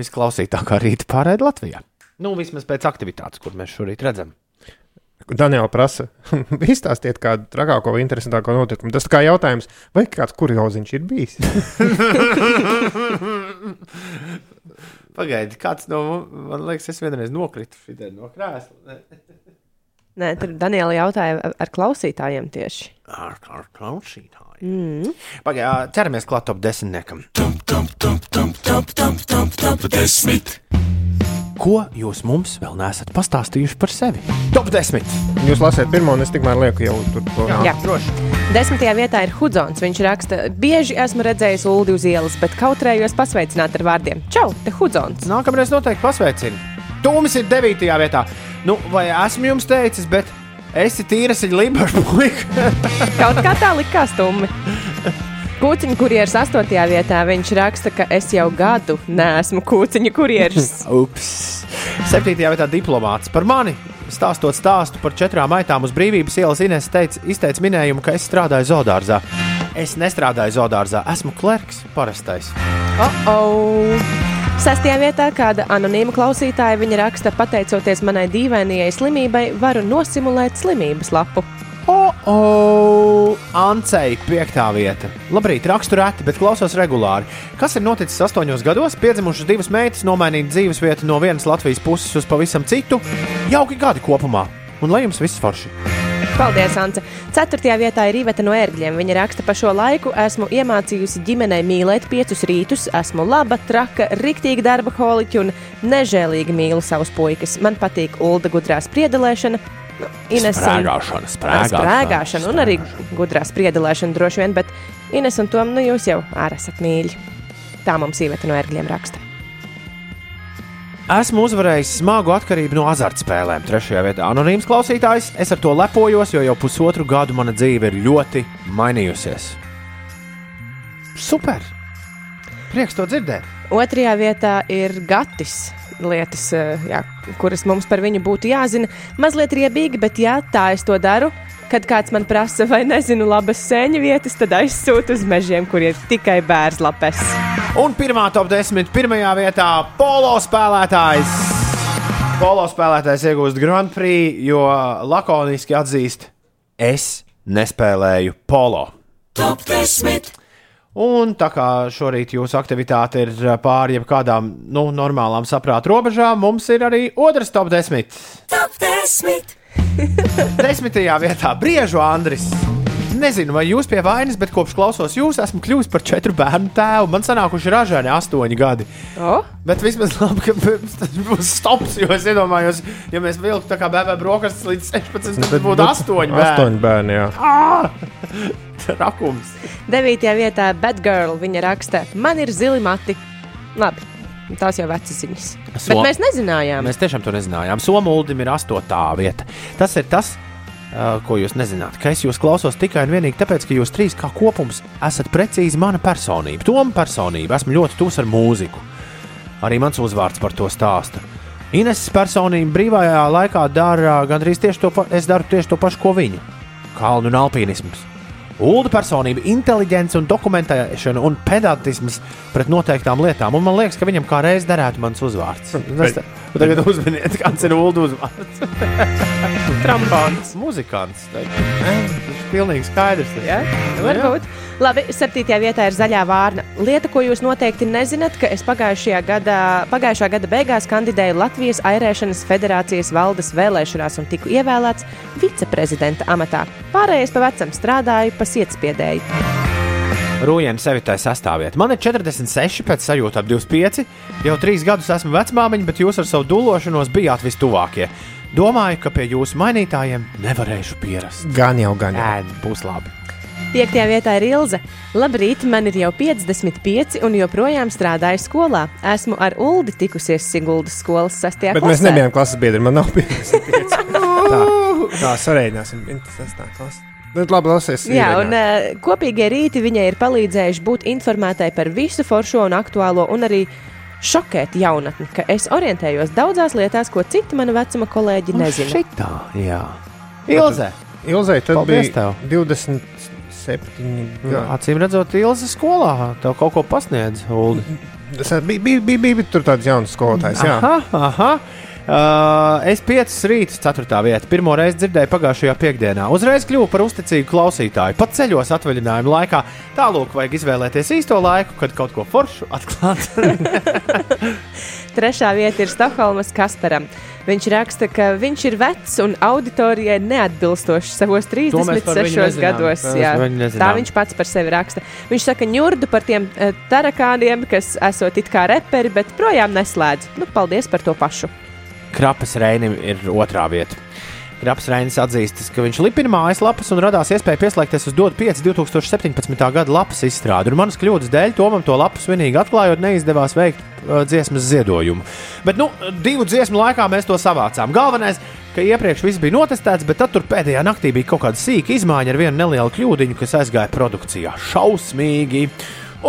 visklausītākā rīta pārēdi Latvijā. Nu, vismaz pēc aktivitātes, kur mēs šorīt redzam. Daniela prasa, izstāstiet kādu trakāko vai interesantāko notikumu. Tas kā jautājums, vai kāds kurioziņš ir bijis? Pagaidi, kāds no mums, man liekas, es vienreiz nokritu no krēsla. Nē, tur Daniela jautāja ar- klausītājiem tieši. Ar, ar klausītāju. Mm. Pagaidi, ķeramies klāt top desmitniekam. Ko jūs mums vēl neesat pastāstījuši par sevi? Top 10. Jūs lasāt pirmo, un es tikmēr lieku jau tur to Jā, droši. Desmitajā vietā ir Hudzons. Viņš raksta, bieži esmu redzējis Ulu uz ielas, bet kautrējos pasveicināt ar vārdiem: Čau, te Hudzons! Nākamreiz noteikti pasveicinu. Tūmis ir 9. vietā. Nu, vai esmu jums teicis, bet esi tīras ir libaša puika. Kaut kā tā likās tummi. Kūciņa kurjeras 8. vietā viņš raksta, ka es jau gadu neesmu kūciņa kurjeras. Ups. 7. vietā diplomāts par mani. Stāstot stāstu par četrām aitām uz brīvības ielas, Inês teica, izteica minējumu, ka es strādāju zoodārzā. Es nestrādāju zoodārzā, esmu klerks, parastais. Oh, oh. Sastajā vietā kāda anonīma klausītāja viņa raksta, pateicoties manai dīvainajai slimībai, varu nosimulēt slimības lapu. Oh, oh, Ancei, piektā vieta. Labrīt, rakstu reti, bet klausos regulāri. Kas ir noticis astoņos gados? Piedzimušas divas meitas, nomainīt dzīves vietu no vienas Latvijas puses uz pavisam citu. Jauki gadi kopumā, un lai jums viss forši! Paldies, Ance! Ceturtajā vietā ir Iveta no ērgļiem. Viņa raksta, pa šo laiku esmu iemācījusi ģimenei mīlēt piecus rītus, esmu laba, traka, riktīga darba holiķa un nežēlīgi mīlu savus puikas. Man patīk Ulda gudrā spriedelēšana. Ines un- Sprēgāšana, sprēgāšana, sprēgāšana un arī gudrā spriedelēšana droši vien, bet Ines un Tom, nu jūs jau ārā esat mīļi. Tā mums Iveta no ērgļiem raksta. Esmu uzvarējis smagu atkarību no azartspēlēm. Trešajā vietā anonīms klausītājs. Es ar to lepojos, jo jau pusotru gadu mana dzīve ir ļoti mainījusies. Super! Prieks to dzirdēt! Otrajā vietā ir Gatis. Lietas, eh, jā, kuras mums par viņu būtu jāzina. Mazliet riebīgi, bet jā, tā es to daru. Kad kāds man prasa, vai nezinu labas sēņu vietas, tad aizsūtu uz mežiem, kur ir tikai bērnslapes. Un pirmā top 10. pirmajā vietā - polo spēlētājs. Polo spēlētājs iegūst Grand Prix, jo lakoniski atzīst, es nespēlēju polo. Top 10. Un tā kā šorīt jūsu aktivitāte ir pāri jebkādām nu, normālām saprāta robežām, mums ir arī otrs top 10. Top 10. Desmitajā vietā - Briežu Andris. Nezinu, vai jūs pie vainas, bet kopš klausos jūs, esmu kļuvis par četru bērnu tēvu. Man sanākuši ražēni astoņi gadi. Oh? Bet vismaz labi, ka tas būs stops, jo es iedomājos, ja mēs vilktu tā kā bērnu brokastis līdz 16, tad Bet- būtu astoņi bērni. Astoņi bērni, jā. Ah! Rakums. Devītajā vietā Batgirl viņa raksta, man ir zili mati. Labi, tās jau vecas ziņas. So- Bet mēs nezinājām. Mēs tiešām to nezinājām. Somuldim ir astotā vieta. Tas ir tas, uh, ko jūs nezināt. Ka es jūs klausos tikai un vienīgi tāpēc, ka jūs trīs kā kopums esat precīzi mana personība. Toma personība. Esmu ļoti tuvs ar mūziku. Arī mans uzvārds par to stāsta. Ines personība brīvajā laikā dara gandrīz tieši to, daru tieši to pašu, ko viņa. Kalnu un alpīnisms. Ulu personība, inteliģence un dokumentēšana un pedantisms pret noteiktām lietām. Un man liekas, ka viņam kā reiz derētu mans uzvārds. Es te- Tagad uzminiet, kāds ir Ulu uzvārds. Trombons. Muzikants. Tas ir pilnīgi skaidrs. Ja? Varbūt. Labi, septītajā vietā ir zaļā vārna. Lieta, ko jūs noteikti nezināt, ka es pagājušajā gadā, pagājušā gada beigās kandidēju Latvijas Airēšanas federācijas valdes vēlēšanās un tiku ievēlēts viceprezidenta amatā. Pārējais pa vecam strādāju pa sietspiedēju. Rūjēna sevi tā sastāvēt. Man ir 46, pēc sajūta ap 25. Jau trīs gadus esmu vecmāmiņa, bet jūs ar savu dūlošanos bijāt vistuvākie. Domāju, ka pie jūsu mainītājiem nevarēšu pierast. Gan jau, gan jau. Nē, būs labi. Piektajā vietā ir Ilze. Labrīt, man ir jau 55 un joprojām strādāju skolā. Esmu ar Uldi tikusies Siguldas skolas sastajā Bet mēs nebijām klases biedri, man nav 55. tā, tā sarēķināsim. Tas tā klasa. Bet labi, lasies. Jā, un uh, kopīgie rīti viņai ir palīdzējuši būt informētai par visu foršo un aktuālo, un arī šokēt jaunatni, ka es orientējos daudzās lietās, ko citi mana vecuma kolēģi nezina. Šitā, jā. Ilze. Ilzai tad Paldies bija tev. 27 Jā, gadi. acīm redzot, Ilze skolā tev kaut ko pasniedz. Uldi. Tas bija, bija, bija, bija tur tāds jauns skolotājs. Jā. Aha, aha. Uh, es piecas rītus, ceturtā vietā, pirmo reizi dzirdēju pagājušajā piekdienā. Uzreiz kļuvu par uzticīgu klausītāju. Pat ceļos atvaļinājuma laikā. Tālāk vajag izvēlēties īsto laiku, kad kaut ko foršu atklāt. Trešā vieta ir Stokholmas Kasparam. Viņš raksta, ka viņš ir vecs un auditorijai neatbilstošs savos To mēs par viņu 36 nezinām. gados. Jā. Tā viņš pats par sevi raksta. Viņš saka, ņurdu par tiem uh, tarakāniem, kas esot it kā reperi, bet projām neslēdz. Nu, paldies par to pašu. Krapas Reinim ir otrā vieta. Krapas Reinis atzīstas, ka viņš lipina mājaslapas un radās iespēja pieslēgties uz DOT 5 2017. gada lapas izstrādi. Un manas kļūdas dēļ Tomam to lapu svinīgi atklājot, neizdevās veikt uh, dziesmas ziedojumu. Bet, nu, divu dziesmu laikā mēs to savācām. Galvenais, ka iepriekš viss bija notestēts, bet tad pēdējā naktī bija kaut kāda sīka izmaiņa ar vienu nelielu kļūdiņu, kas aizgāja produkcijā. Šausmīgi!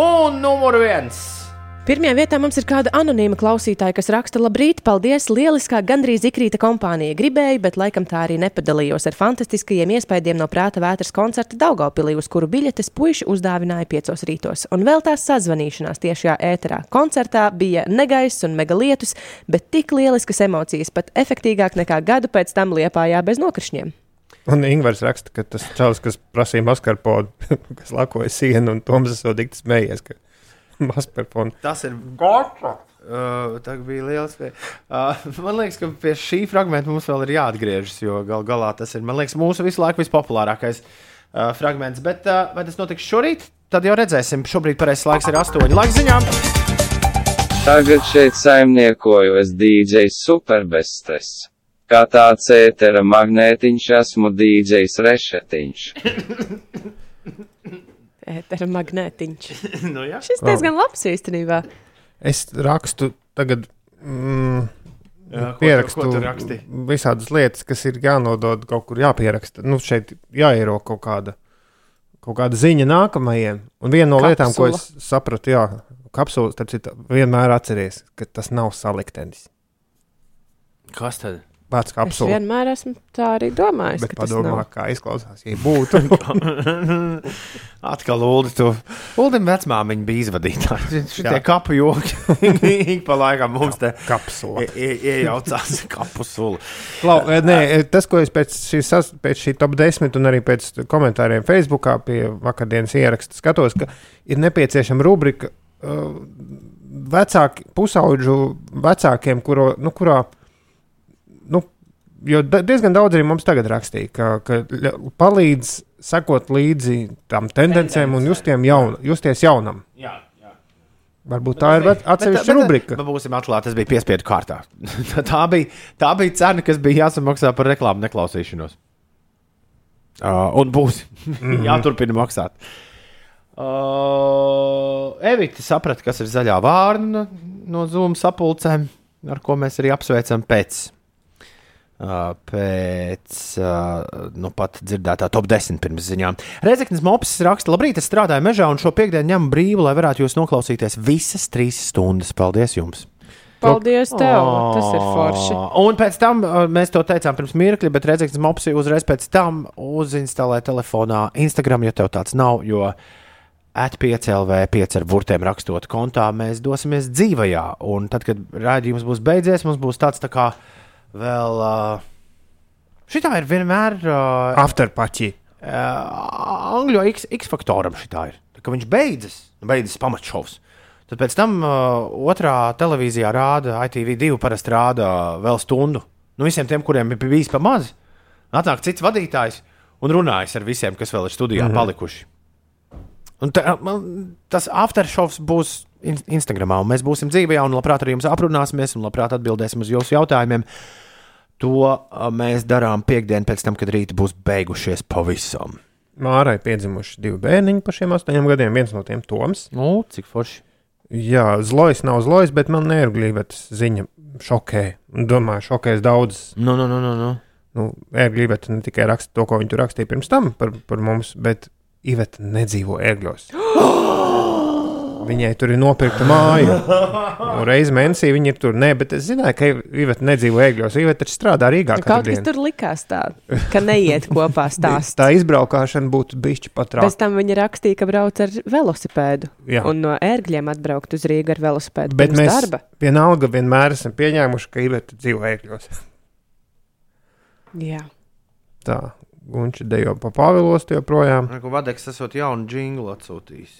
Un numur viens! Pirmajā vietā mums ir kāda anonīma klausītāja, kas raksta, labrīt, paldies, lieliskā, gandrīz ikrīta kompānija. Gribēju, bet laikam tā arī nepadalījos ar fantastiskajiem iespējām no prāta vētras koncerta Daugopilī, uz kuru biļetes puiši uzdāvināja piecos rītos. Un vēl tās sazvanīšanās tiešajā ēterā. Koncertā bija negaiss un megalietus, bet tik lieliskas emocijas, pat efektīvāk nekā gadu pēc tam liepājā bez nokrišņiem. Un Ingūns raksta, ka tas čels, kas prasīja maskarponu, kas lakoja sienu, un Toms esot tik smējies, ka maskarponu. Tas ir Gorka. Uh, tā bija liels. Uh, man liekas, ka pie šī fragmenta mums vēl ir jāatgriežas, jo gal galā tas ir liekas, mūsu visu laiku vispopulārākais uh, fragments. Bet uh, vai tas notiks šorīt? Tad jau redzēsim. Šobrīd pareizais laiks ir astoņi. Laika ziņām! Tagad šeit saimniekoju es DJs superbestes. Kā tāds ētera magnētiņš esmu DJs rešetiņš. Ētera magnētiņš. nu, jā. Šis diezgan labs īstenībā. Es rakstu tagad. Mm, Jā, ko tu- pierakstu ko raksti? visādas lietas, kas ir jānodod kaut kur jāpieraksta. Nu, šeit jāiero kaut kāda, kaut kāda ziņa nākamajiem. Un viena no Kapsula. lietām, ko es sapratu, jā, kapsulas, tad vienmēr atceries, ka tas nav saliktenis. Kas tad? Vārds Es kapsula. vienmēr esmu tā arī domājis. Bet ka tas padomā, nav. kā izklausās, ja būtu. Atkal Ulu. Tu... Ulim vecmāmiņa bija izvadītāja. Jā. kapu joki. Ik pa laikam mums te kapsula. ie- ie- iejaucās kapu sula. Lau, eh, nē, tas, ko es pēc, šīs, sas- pēc šī top 10 un arī pēc komentāriem Facebookā pie vakardienas ieraksta skatos, ka ir nepieciešama rubrika uh, vecāki, pusauģu vecākiem, kuro, nu, kurā. Nu, jo diezgan daudz arī mums tagad rakstīja, ka, ka palīdz sekot līdzi tam tendencēm un justiem jaun, justies jaunam. Jā, jā. Varbūt tā ir bet- atsevišķa rubrika. Bet būsim atklāti, tas bija piespiedu kārtā. tā, bija, tā bija cena, kas bija jāsamaksā par reklāmu neklausīšanos. Uh, un būs Mhm. jāturpina maksāt. Uh, Evita saprata, kas ir zaļā vārna. no Zoom sapulcēm, ar ko mēs arī apsveicam pēc. Uh, pēc uh, nu pat dzirdētā top 10 pirms ziņām. Rezeknis Mops raksta, labrīt, es strādāju mežā un šo piekdienu ņemu brīvu, lai varētu jūs noklausīties visas trīs stundas. Paldies jums! Paldies tev! Tas ir forši. Un pēc tam uh, mēs to teicām pirms mirkļa, bet Rezeknis Mops uzreiz pēc tam uzinstalē telefonā Instagram, ja tev tāds nav. Jo At5LV 5 ar burtiem rakstot kontā, mēs dosimies dzīvajā. Un tad, kad rādījums būs beidzies, mums būs tāds tā kā vēl. Uh, šitā ir vienmēr. Uh, Afterpaķi. Uh, Angļu X, X faktoram šitā ir. Tā, viņš beidzas, beidzas pamatšovs. Tad pēc tam uh, otrā televīzijā rāda, ITV2 parasti rāda vēl stundu. Nu, visiem tiem, kuriem ir bijis pa maz, atnāk cits vadītājs un runājas ar visiem, kas vēl ir studijā Mhm. palikuši. Un tā, man, tas aftershows būs in Instagramā, un mēs būsim dzīvē, un labprāt ar jums aprunāsimies, un labprāt atbildēsim uz jūsu jautājumiem. To mēs darām piekdien pēc tam, kad rīta būs beigušies pavisam. Mārai piedzimuši divi bērniņi pa šiem astoņiem gadiem. Viens no tiem - Toms. Nu, cik forši. Jā, zlojas nav zlojas, bet man neerglīvetes ziņa šokē. Un Domāju, šokēs daudz. Nu, nu, nu, nu, nu. Nu, Erglīvete ne tikai raksta to, ko viņa tur rakstīja pirms tam par, par mums, bet Iveta nedzīvo ērgļos. Viņai tur ir nopirkta māja. Un Reizi mēnesī viņa ir tur. Nē, bet es zināju, ka Iveta nedzīvo ērgļos. Iveta taču strādā Rīgā. katru Kaut kas dienu. tur likās tā, ka neiet kopā stāsts. Tā izbraukšana būtu bijusi pat Pēc trauka. tam viņa rakstīja, ka brauc ar velosipēdu. Jā. Un no ērgļiem atbraukt uz Rīgā ar velosipēdu. Bet mēs darba. vienalga vienmēr esam pieņēmuši, ka Iveta dzīvo ērgļos. Jā. Tā, Gunča dejo pa Pāvilostu joprojām. Vadeks esot jaunu jinglu atsūtījis.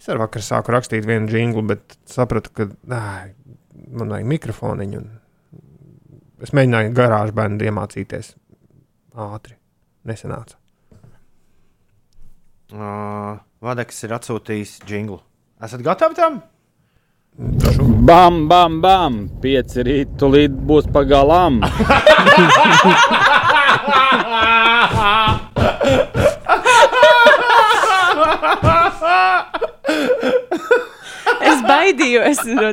Es ar vakar sāku rakstīt vienu jinglu, bet sapratu, ka ā, man vajag mikrofoniņu. un Es mēģināju garāžu bērnu iemācīties ātri. Nesenāca. Uh, Vadeks ir atsūtījis jinglu. Esat gatavi tam? Bam, bam, bam! Pieci rīti tūlīt būs pagalām! Es baidījos no,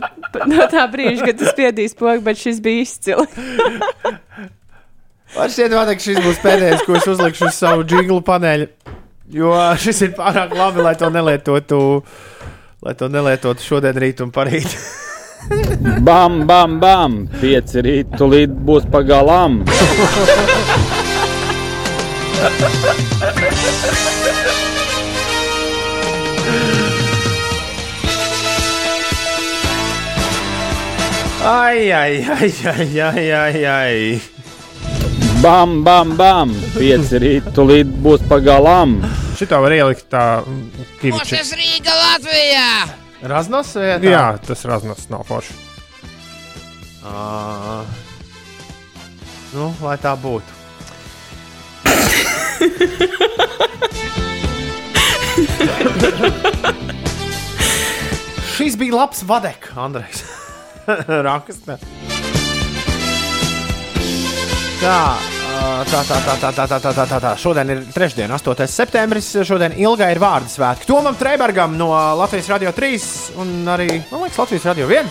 no tā brīža, kad tas spiedīs pogu, bet šis bija izcili. Man šķiet, Vadeks, šis būs pēdējais, ko es uzlikšu uz savu jinglu paneļu. Jo šis ir pārāk labi, lai to nelietotu, lai to nelietotu šodien, rīt un parīt. Bam, bam, bam! Pieci rīti tūlīt būs pagalām! Ai, ai, ai, ai, ai, ai, ai. Bam, bam, bam! Pieci rīti tūlīt būs pagalām! Šitā var ielikt tā kiviča. Rīga Latvijā! Raznos vietā? Jā, tas raznos nav forši. Uh, nu, lai tā būtu. Šis bija labs vadeks, Andrejs. Raksta. Tā, tā, tā, tā, tā, tā, tā, tā, tā, tā, tā. Šodien ir trešdiena, 8. septembris. Šodien ilgai ir vārdu svētki. Tomam Treibergam no Latvijas Radio 3 un arī, man liekas, Latvijas Radio 1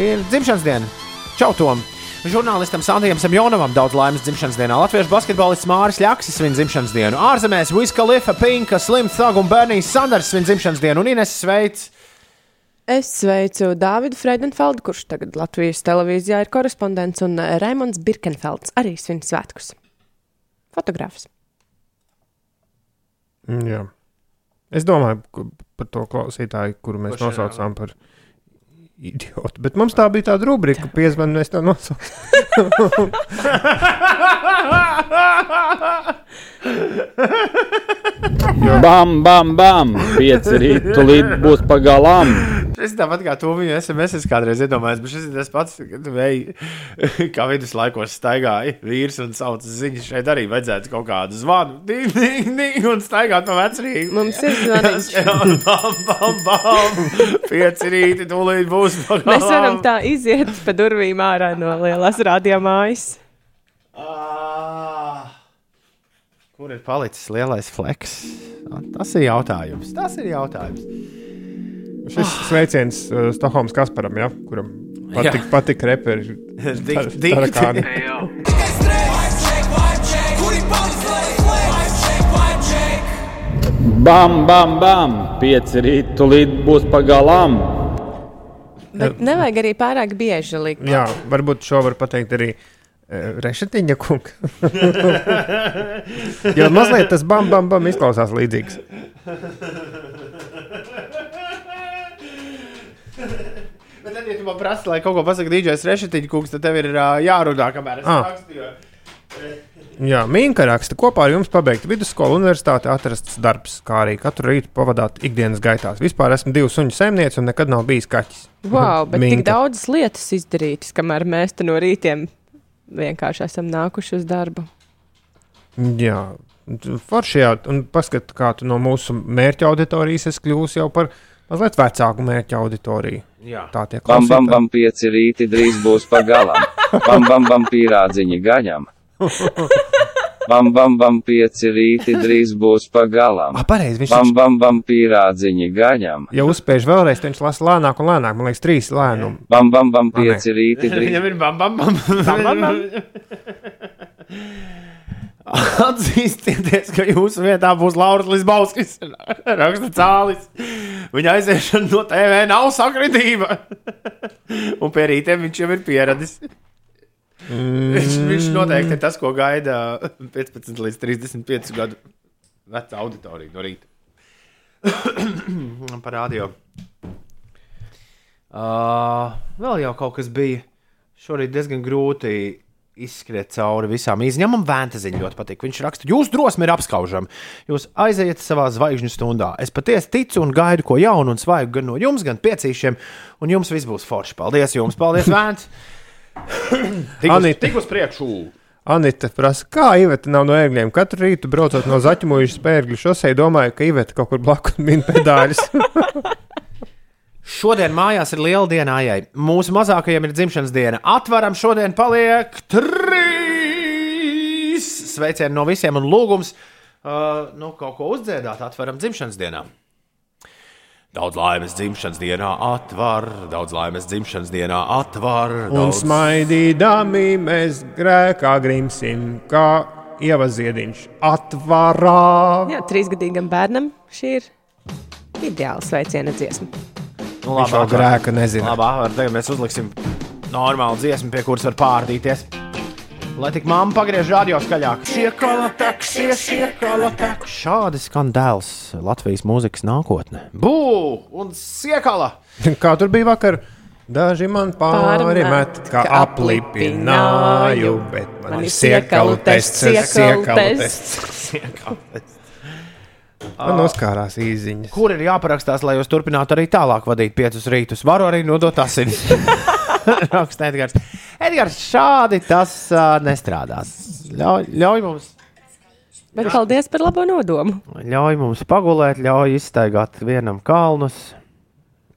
ir dzimšanas diena. Čau, Tom! Žurnālistam Sandijam Semjonovam daudz laimes dzimšanas dienā. Latviešu basketbolists Māris Ļaksis svin dzimšanas dienu. Ārzemēs Wiz Khalifa, Pinka, Slim Thug un Bernijs Sanders svin dzimšanas dienu. Un Ines sveic! Es sveicu Dāvidu Freidenfeldu, kurš tagad Latvijas televīzijā ir korespondents, un eh, Raimons Birkenfelds arī svin svētkus. Fotogrāfs. Mm, Jā. Es domāju ku- par to klausītāju, kuru mēs ir, nosaucām par idiotu. Bet mums tā bija tāda rubrika, piezvanīt, mēs tā nosaucām. Bam, bam, bam! Pieci rīti tūlīt būs pagalām! Šis tāpat kā to viņa SMS es kādreiz iedomājos, bet šis ir tas pats, kad vei, kā viduslaikos staigāja vīrs un sauc ziņas. Šeit arī vajadzētu kaut kādu zvanu, ding, ding, ding, un staigāt pa vecrīgu. Mums ir un bam, bam, bam, pieci rīti tūlīt būs pagalām. Mēs varam tā iziet pa durvīm ārā no lielās radiomājas. Kur ir palicis lielais fleks? Tas ir jautājums. Tas ir jautājums. Šis sveiciens uh, Stokholmas Kasparam, ja, kuram patīk, patīk reperi. Dikti. tarakāni. Bam, bam, bam! Pieci rīti tūlīt būs pagalām! Bet nevajag arī pārāk bieži likt. Jā, varbūt šo var pateikt arī uh, Rešetiņa kungs. jo mazliet tas bam, bam, bam izklausās līdzīgs. Bet tad, ja tu man prasi, lai kaut ko pasakā DJs Rešetiņa kungs, tad tev ir uh, jārunā, kamēr es Ah. rakstu. Jā, Mīnka raksta, kopā ar jums pabeigt vidusskolu, universitāti, atrasts darbs, kā arī katru rītu pavadāt ikdienas gaitās. Vispār esmu divu suņu saimniece un nekad nav bijis kaķis. Wow, bet tik Minka. daudzas lietas izdarītas, kamēr mēs te no rītiem vienkārši esam nākuši uz darbu. Jā, forši jā, un paskat, kā tu no mūsu mērķa auditorijas esi kļūsi jau par mazliet vecāku mērķa auditoriju. Jā. Tā tiek Bam, bam, bam, pieci rīti drīz būs pagalām. Bam, bam, bam, pīrādziņi gaļam. Bam, bam, bam, pieci rīti drīz būs pagalām. Ah, pareizi, viņš Bam, bam, bam, pīrādziņi gaļam. Ja uzspēj vēlreiz, tad viņš lasa lēnāk un lēnāk. Man liekas, trīs lēnumi. Bam, bam, bam, pieci rīti drīz. Viņam ir bam, bam, bam. Bam, bam, bam. Atzīstieties, ka jūsu vietā būs Lauris Lisbauskis. Raksta cālis. Viņa aiziešana no TV nav sakritība. Un pie rītiem viņš jau ir pieradis. Viņš, viņš noteikti ir tas, ko gaida 15 līdz 35 gadu veca auditorija no rīta. Parādīju. Uh, vēl jau kaut kas bija. Šorīt diezgan grūti izskriet cauri visām izņemam. Man vēntaziņa ļoti patīk. Viņš raksta, jūs drosmi ir apskaužami. Jūs aiziet savā zvaigžņu stundā. Es patiesi ticu un gaidu ko jaunu un svaigu gan no jums, gan piecīšiem. Un jums viss būs forši. Paldies jums, paldies, Vēns! Tik uz, tik uz priekšu! Anita prasa, kā Iveta nav no ērgļiem. Katru rītu braucot no zaķimojušas spērgļu šosei, domāju, ka Iveta kaut kur blakus min pedāļus. Šodien mājās ir liela diena Aijai. Mūsu mazākajiem ir dzimšanas diena. Atveram šodien paliek trīs sveicieni no visiem un lūgums. Uh, nu, kaut ko uzdziedāt, atveram dzimšanas dienā. Daudz laimes dzimšanas dienā atver, daudz laimes dzimšanas dienā atver. Un Daudz... smaidīdami mēs grēkā grimsim, kā ievaziediņš atvarā. Jā, trīsgadīgam bērnam šī ir ideāla sveiciena dziesma. Nu, Viņš vēl grēka nezina. Labi, Āvar, tagad mēs uzliksim normālu dziesmu, pie kuras var pārdīties. Lai tik mamma pagriež radio skaļāk. Šiekala teks, šiekala teks. Šādi skan dēls Latvijas mūzikas nākotne. Bū! Un siekala! Kā tur bija vakar? Daži man pāri met, kā aplipināju, bet man ir siekalu tests, siekalu tests. Siekalu tests. Man noskārās īziņas. Kur ir jāparakstās, lai jūs turpinātu arī tālāk vadīt piecus rītus? Varu arī nodot asinis. Raksta Edgars. Edgars, šādi tas uh, nestrādās. Ļauj, ļauj mums. Bet paldies par labo nodomu. Ļauj mums pagulēt, ļauj iztaigāt vienam kalnus,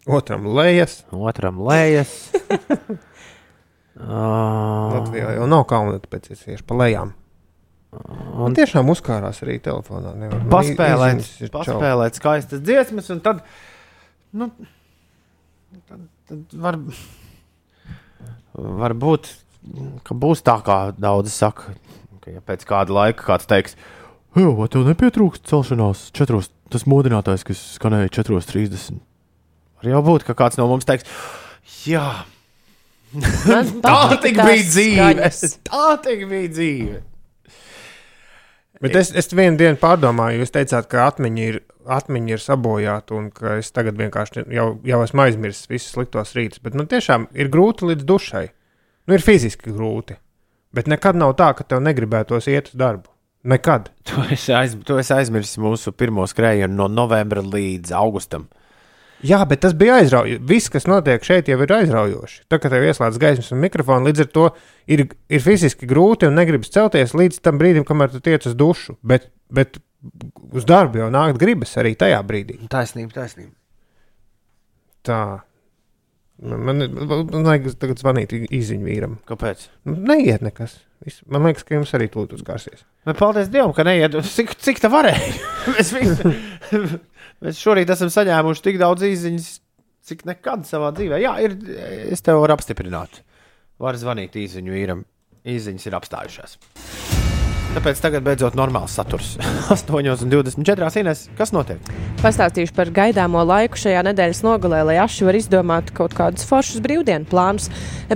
Otram lejas. otram lejas. uh, Latvijā jau nav kalna, tāpēc es iešu pa lejām. Un tiešām uzkārās arī telefonā. Nevar. Man paspēlēt, īziņas ir čau. paspēlēt skaistas dziesmas, un tad, nu, tad, tad var, var būt, ka būs tā, kā daudzi saka, ka ja pēc kāda laika kāds teiks, Jā, vai tev nepietrūkst celšanās četros, tas modinātājs, kas skanēja 4.30? Var jau būt, ka kāds no mums teiks, jā, tā tik bija dzīve. skaņas. Tā tik bija dzīve. Bet es, es vienu dienu pārdomāju, jūs teicāt, ka atmiņa ir, atmiņa ir sabojāta un ka es tagad vienkārši jau, jau esmu aizmirsis visus sliktos rītus. Bet man tiešām ir grūti līdz dušai. Nu, ir fiziski grūti. Bet nekad nav tā, ka tev negribētos iet uz darbu. Nekad. Tu esi, aiz, tu esi aizmirsis mūsu pirmo skrējienu no novembra līdz augustam. Jā, bet tas bija aizraujoši. Viss, kas notiek šeit, jau ir aizraujoši. Tā kā tev ieslēdz gaismas un mikrofons, līdz ar to ir, ir fiziski grūti un negribas celties līdz tam brīdim, kamēr tu tiec uz dušu. Bet, bet uz darbu jau nākt gribas arī tajā brīdī. Taisnība, taisnība. Tā. Man, liekas, tagad zvanīt īziņu vīram. Kāpēc? Nu, Neiet nekas. Man liekas, ka jums arī tūlīt uzgāsies. Bet paldies Dievam, ka neiet. Cik, cik tā varēja? mēs, vi- mēs šorīt esam saņēmuši tik daudz īsiņas cik nekad savā dzīvē. Jā, ir, es tev varu apstiprināt. Var zvanīt īziņu vīram. Īziņas ir apstājušās. Tāpēc tagad beidzot normāls saturs. 8,24. Ines, kas notiek? Pastāstīšu par gaidāmo laiku šajā nedēļas nogalē, lai Aši var izdomāt kaut kādus foršus brīvdienu plānus.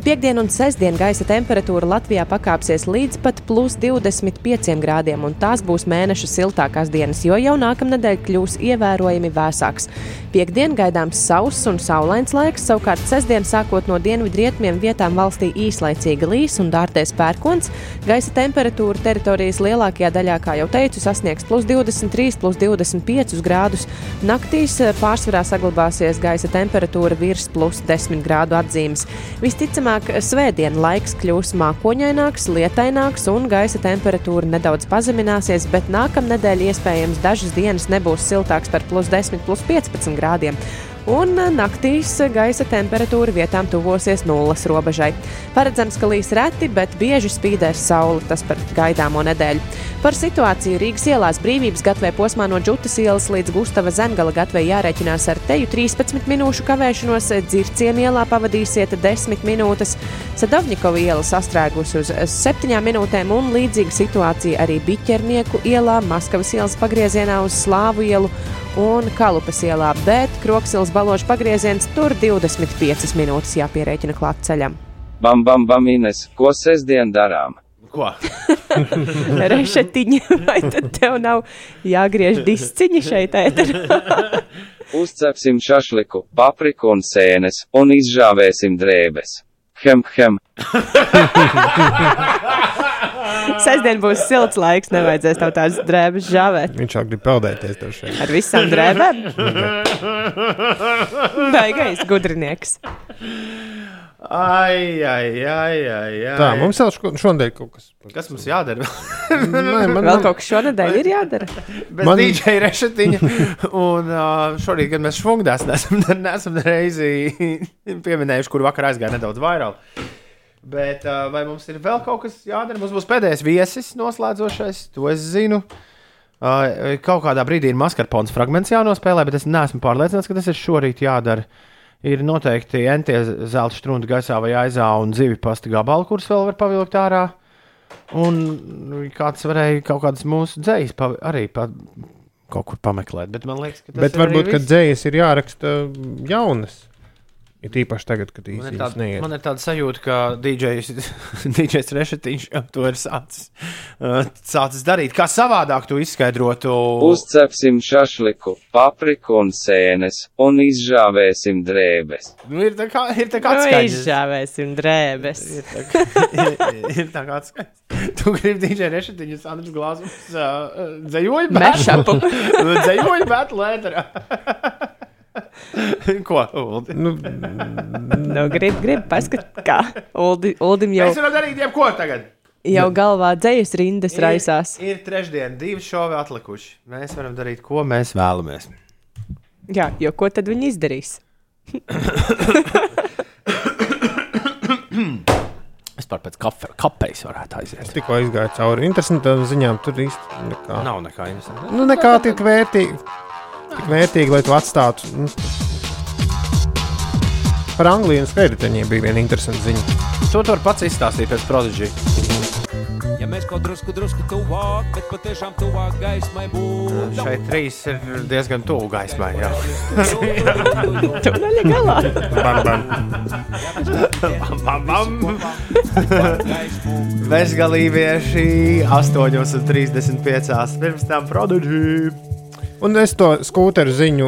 Piektdien un sestdien gaisa temperatūra Latvijā pakāpsies līdz pat plus 25 grādiem, un tās būs mēneša siltākās dienas, jo jau nākamnedēļ kļūs ievērojami vēsāks. Piektdien gaidāms sauss un saulains laiks, savukārt sestdien sākot no dienvidrietumiem vietām valstī īslaicīga līs un dārtais pērkons. Gaisa temperatūra teritorijas lielākajā daļā, kā jau teicu, sasniegs plus 23, plus 25 grādus. Naktīs eh, pārsvarā saglabāsies gaisa temperatūra virs plus 10 grādu atzīmes. Visticamāk, svētdien laiks kļūs mākoņaināks, lietaināks un gaisa temperatūra nedaudz pazemināsies, bet nākamnedēļ iespējams dažas dienas nebūs siltāks par plus 10, plus 15 grādiem un naktīs gaisa temperatūra vietām tuvosies nulles robežai. Paredzams, ka līs reti, bet bieži spīdēs saule, tas par gaidāmo nedēļu. Par situāciju Rīgas ielās brīvības gatvē posmā no Džutas ielas līdz Gustava Zemgala gatvē jārēķinās ar teju 13 minūšu kavēšanos, dzircienu ielā pavadīsiet 10 minūtes, Sadovņikova iela sastrēgusi uz 7 minūtēm un līdzīga situācija arī Biķernieku ielā, Maskavas ielas pagriezienā uz Slāvu ielu un Kalupas ielā, bet Kroksils balošu pagrieziens tur 25 minūtes jāpierēķina klāt ceļam. Bam, bam, bam, Ines, ko sestdien darām? Ko? Rešetiņa, vai tad tev nav jāgriež disciņi šeit ēterā? Uzcepsim šašliku, papriku un sēnes, un izžāvēsim drēbes. Hem, hem. Sestdien būs silts laiks, nevajadzēs tev tās drēbes žāvēt. Viņš jau grib peldēties tur šeit. Ar visām drēbēm? Baigais gudrinieks. Ai, ai, ai, ai, ai. Tā, mums vēl šo- šonadēļ kaut kas. Kas mums jādara? Nē, man, Vēl kaut kas šonadēļ ir jādara. Bez Man-. DJ rešetiņa. Un uh, šorīt, kad mēs švungdās, nesam, nesam reizi pieminējuši, kur vakar aizgāja nedaudz vairāk. Bet uh, vai mums ir vēl kaut kas jādara? Mums būs pēdējais viesis, noslēdzošais, to es zinu. Uh, kaut kādā brīdī ir maskarpones fragments jānospēlē, bet es neesmu pārliecināts, ka tas ir šorīt jādara. Ir noteikti entie zelta strūna gaisā vai aizā un zivju pasta gabali, kurus vēl var pavilkt ārā. Un kāds varēja kaut kādas mūsu dzējas arī pa, kaut kur pameklēt. Bet man liekas, ka tas Bet ir varbūt, arī ka dzējas ir jāraksta jaunas. Ir īpaši tagad, kad Man ir, īstenībā tāda, neiet. man ir tāda sajūta, ka DJs, DJs Rešetiņš to ir sācis, uh, sācis darīt. Kā savādāk tu izskaidrotu? Uzcepsim šašliku, papriku un sēnes, un izžāvēsim drēbes. Nu, ir tā kā, ir tā kā Nu, atskaņas. izžāvēsim drēbes. Ir tā kā, ir, ir tā kā atskaņas. Tu gribi DJ Rešetiņu, Sandrs Glāzums, uh, dzējoju Mashupu. dzējoju bētu lēterā. Ko, Uldi? Nu, Nu, grib, grib, paskat, kā. Uldi, Uldim jau, Mēs varam darīt jebko tagad. jau galvā dzējas rindas raisās. Ir, ir trešdiena, divi šovi atlikuši. Mēs varam darīt, ko mēs vēlamies. Jā, jo ko tad viņi izdarīs? Es par pēc kafe, kapejas varētu aiziet. tikko izgāju cauri interesantām ziņām, tur īsti nekā. Nav nekā interesanta. Nu, nekā tik vērtīgi, tik vērtīgi, lai tu atstātu. Nu, par Angliju un Skēriņiem bija viena interesanta ziņa. To tu vari pats izstāstīt pēc prodiģija. Ja mēs kaut drusku, drusku tuvāk, bet patiešām tuvāk gaismai būtu. Šeit trīs ir diezgan tuvu gaismai. Jā, Tu neļa galā. Bam, bam. bam, bam. Bezgalībieši 8,35. Pirms tam prodiģija. Un es to skūteru ziņu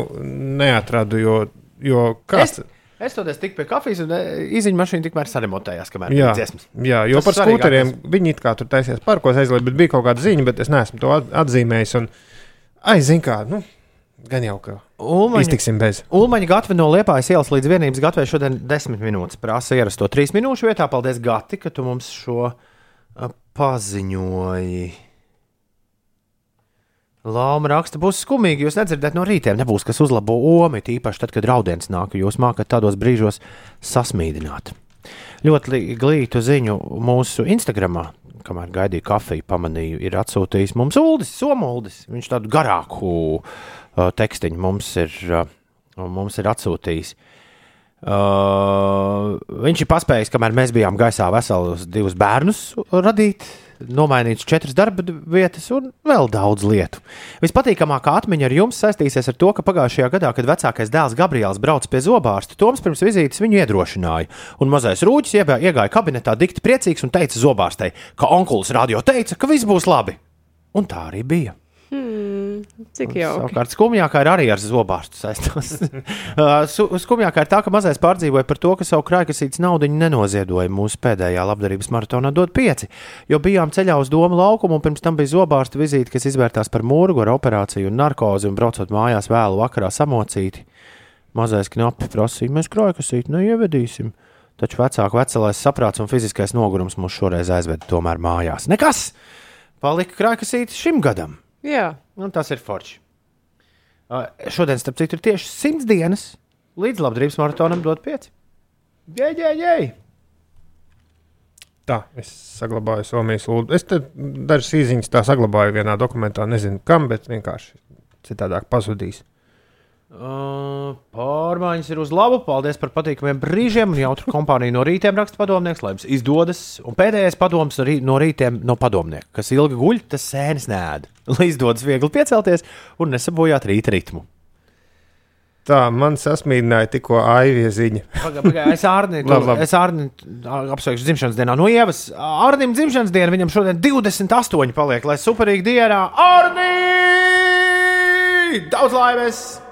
neatradu, jo, jo kāds. Es, es toties tiku pie kafijas, un izziņu mašīna tikmēr saremontējās, kamēr bija dziesmas. jā, jo Tas par skūteriem viņi it kā tur taisījās parkos aizliet, bet bija kaut kāda ziņa, bet es neesmu to at- atzīmējis. Un, ai, zin kā, nu, gan jau ka Ulmaņa, iztiksim bez. Ulmaņa gatava no Liepājas ielas līdz vienības gatavai šodien 10 minūtes. Prasa ierasto 3 minūšu vietā. Paldies, Gati, ka tu mums šo a, paziņoji. Lapa raksta, būs skumīgi. Jūs nedzirdēt no rītiem, nebūs kas uzlabo omi, tīpaši tad, kad raudiens nāk. Jūs mākat tādos brīžos sasmīdināt. Ļoti glītu ziņu mūsu Instagramā, kamēr gaidīju kafiju, pamanīju, ir atsūtījis mums Uldis, Somuldis. Viņš tādu garāku uh, tekstiņu mums uh, mums ir atsūtījis. Uh, viņš ir paspējis, kamēr mēs bijām gaisā, veselus divus bērnus radīt, nomainīts četras darba vietas un vēl daudz lietu. Vispatīkamākā atmiņa ar jums saistīsies ar to, ka pagājušajā gadā, kad vecākais dēls Gabriels brauca pie zobārsta, Toms pirms vizītes viņu iedrošināja. Un mazais rūķis iegāja kabinetā dikti priecīgs un teica zobārstai, ka onkulis radio teica, ka viss būs labi. Un tā arī bija. Hmm, cik jauki. Savukārt, skumjākā ir arī ar zobārstu saistās. Uh, skumjākā ir tā, ka mazais pārdzīvoja par to, ka savu krājkasītes naudu nenoziedoja mūsu pēdējā labdarības maratonā dot pieci, jo bijām ceļā uz domu laukumu, un pirms tam bija zobārsta vizīte, kas izvērtās par mūrgu ar operāciju un narkozi, un braucot mājās vēlu vakarā samocīti. Mazais knapi prasīja, mēs krājkasīti neievedīsim. Taču vecāku vecelais saprāts un fiziskais nogurums mūs šoreiz aizveda tomēr mājās. Nekas! Palika krājkasīti šim gadam. Jā. Un tas ir forši. Uh, šodien, starp citu, ir tieši simts dienas līdz labdarības maratonam dot pieci. Jē, jē, jē! Tā, es saglabāju Somijas lūdzu. Es te dažas īsiņas tā saglabāju vienā dokumentā, nezinu kam, bet vienkārši citādāk pazudīs. Uh, pārmaiņas ir uz labu. Paldies par patīkamiem brīžiem. un Jautru kompāniju no rītiem raksta padomnieks, lai jums izdodas. Un pēdējais padoms arī no rītiem no padomnieka, kas ilgi guļ, tas sēnes nēd. Lai izdodas viegli piecelties un nesabojāt rīta ritmu. Tā man sasmīdināja tikko aivie ziņa. Pagaid, pagaid, es Arniju apsveikšu dzimšanas dienā. No Ievas, Arnim dzimšanas diena, viņam šodien 28 paliek, lai superīgi dienā. Arni! Daudz laimes!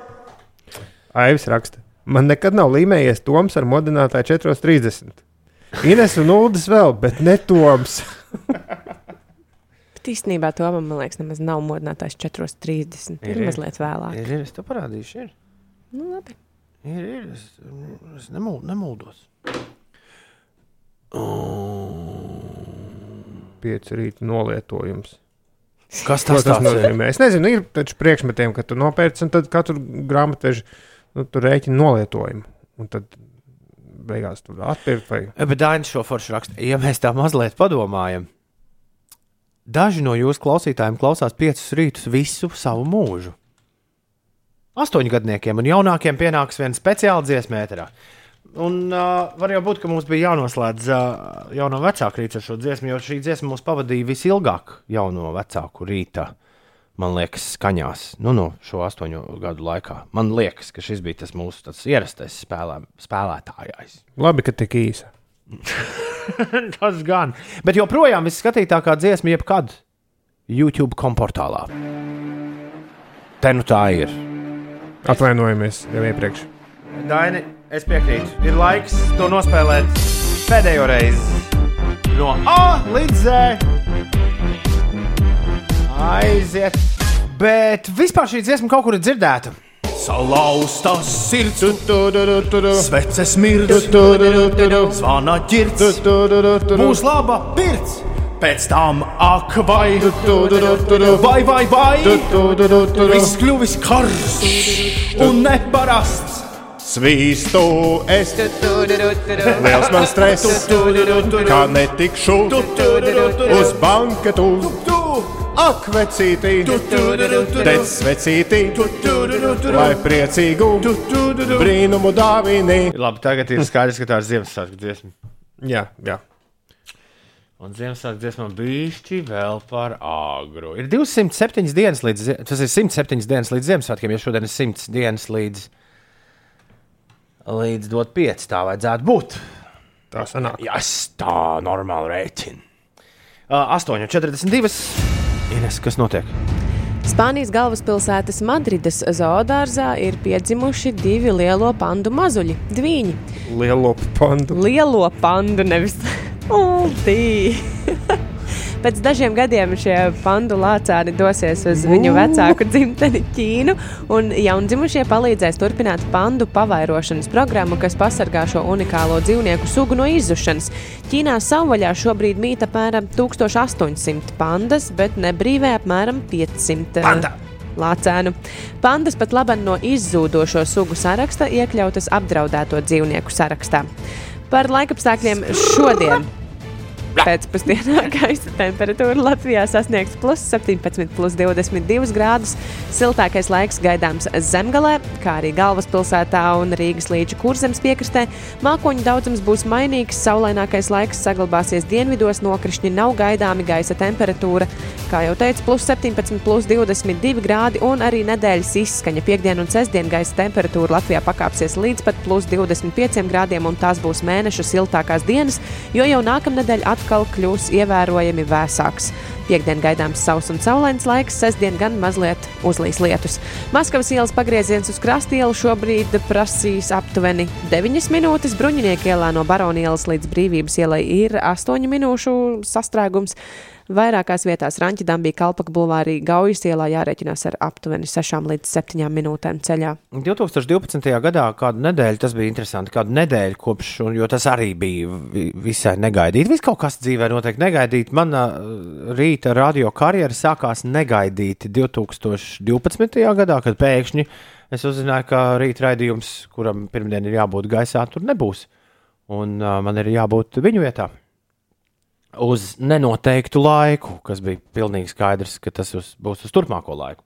Aivis raksta. Man nekad nav līmējies Toms ar modinātāju 4.30. Ines un Uldis vēl, bet ne Toms. Bet īstenībā to man, liekas, nemaz nav modinātājs 4.30. Ir, ir mazliet vēlāk. Ir, ir, es to parādīšu. Ir, Nu, labi. ir, ir es, es nemul, nemuldos. Pieci rīta nolietojums. Kas tas, tas nozīmē? Es nezinu, ir taču priekšmetiem, ka tu nopērci un tad katru grāmatvežu nu, tu rēķini nolietojumu. Un tad beigās tur atpirkt vai Ja, Bet Dainis šo foršu raksta, ja mēs tā mazliet padomājam, daži no jūsu klausītājiem klausās piecus rītus visu savu mūžu. Astoņgadniekiem un jaunākiem pienāks viena speciāla dziesmēterā. Un uh, var jau būt, ka mums bija jānoslēdz uh, jauno vecāku rītu ar šo dziesmu, jo šī dziesma mūs pavadīja visilgāk jauno vecāku rītā. Man liekas, skaņās, nu, no šo astoņu gadu laikā. Man liekas, ka šis bija tas mūsu ierastais spēlē, spēlētājs. labi, ka tik īsa. Tas gan. Bet joprojām visskatītākā dziesma, jebkad YouTube komportālā. Te nu tā ir. Atvainojamies jau iepriekš. Daini, es piekrītu. Ir laiks to nospēlēt pēdējo reizi. No A līdz Z. Aiziet. Bet vispār šī dziesma kaut kur ir dzirdēta. Salauzta sirds, sveces mirdz, zvana ģirds, būs laba pirts. Pēc tam ak, vai, vai, vai, vai, viss kļuvis karsts un neparasts. Svīstu es, liels man stress, kā netikšu uz banketu. Ak, vecītī, tec vecītī, lai priecīgu brīnumu dāvini. Labi, tagad ir skaidrs, ka tā ir Ziemassvētku dziesma. Jā, jā. Un Ziemassvētku dziesma bišķi vēl par āgru. Ir 207 dienas līdz, tas ir 107 dienas līdz Ziemassvētkiem, ja šodien ir 100 dienas līdz, līdz dot 5. Tā vajadzētu būt. Tā sanāk. Jā, es tā normāli rēķinu. Uh, 8,42. Ines, kas notiek? Spānijas galvaspilsētas Madrides zoodārzā ir piedzimuši divi lielo pandu mazuļi - dviņi. Lielo pandu. Lielo pandu, nevis ultī. Pēc dažiem gadiem šie pandu lācēni dosies uz viņu vecāku dzimteni Ķīnu, un jaundzimušie palīdzēs turpināt pandu pavairošanas programmu, kas pasargā šo unikālo dzīvnieku sugu no izzušanas. Ķīnā savvaļā šobrīd mīt apmēram 1800 pandas, bet nebrīvē apmēram 500. Panda! Lācēnu. Pandas pat labi no izzūdošo sugu saraksta iekļautas apdraudēto dzīvnieku sarakstā. Par laikapstākļiem šodien. Pēcpusdienā gaisa temperatūra Latvijā sasniegs plus 17, plus 22 grādus. Siltākais laiks gaidāms zemgalē, kā arī galvaspilsētā un Rīgas līča kurzemes piekrastē. Mākoņu daudzums būs mainīgs, saulainākais laiks saglabāsies dienvidos, nokrišņi nav gaidāmi, gaisa temperatūra, kā jau teicu, plus 17, plus 22 grādi un arī nedēļas izskaņa. Piektdien un sestdien gaisa temperatūra Latvijā pakāpsies līdz pat plus 25 grādiem, un tās būs mēneša siltākās dienas, jo jau nākamnedēļ atkal kļūs ievērojami vēsāks. Piektdien gaidāms sauss un saulains laiks, sestdien gan mazliet uzlīs lietus. Maskavas ielas pagrieziens uz krastielu šobrīd prasīs aptuveni 9 minūtes. Bruņinieku ielā no Baronielas līdz Brīvības ielai ir 8 minūšu sastrēgums. Vairākās vietās Ranķidambī, Kalpaka bulvārī, Gaujas ielā jārēķinās ar aptuveni 6 līdz 7 minūtēm ceļā. 2012. gadā kādu nedēļu tas bija interesanti. Kādu nedēļu kopš, un, jo tas arī bija vi- visai negaidīti. Viss kaut kas dzīvē notiek negaidīti. Mana uh, rīta radio karjera sākās negaidīti 2012. gadā, kad pēkšņi es uzzināju, ka rīta raidījums, kuram pirmdien ir jābūt gaisā, tur nebūs. Un uh, man ir jābūt viņu vietā. Uz nenoteiktu laiku, kas bija pilnīgi skaidrs, ka tas uz, būs uz turpmāko laiku.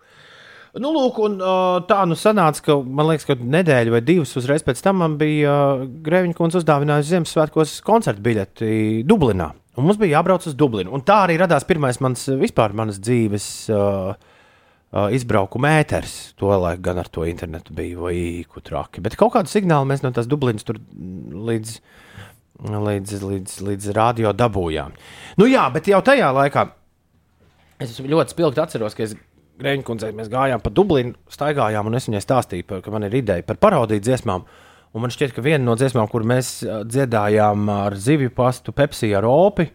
Nu, lūk, un, uh, tā nu sanāca, ka man liekas, ka nedēļa vai divas uzreiz pēc tam man bija uh, Grēviņa kundze uzdāvinājusi Ziemassvētkos koncertu biļeti Dublinā. Un mums bija jābrauc uz Dublinu. Un tā arī radās pirmais mans vispār manas dzīves uh, uh, izbraukuma ēters. To laiku gan ar to internetu bija īku traki. Bet kaut kādu signālu mēs no tās Dublinas tur līdz, līdz, līdz, līdz radio dabūjām. Nu jā, bet jau tajā laikā es ļoti spilgti atceros, ka es Grēņa kundzei mēs gājām pa Dublinu, staigājām, un es viņai stāstīju, par, ka man ir ideja par parodiju dziesmām. Un man šķiet, ka viena no dziesmām, kur mēs ā, dziedājām ar zivju pastu, Pepsi ar opi,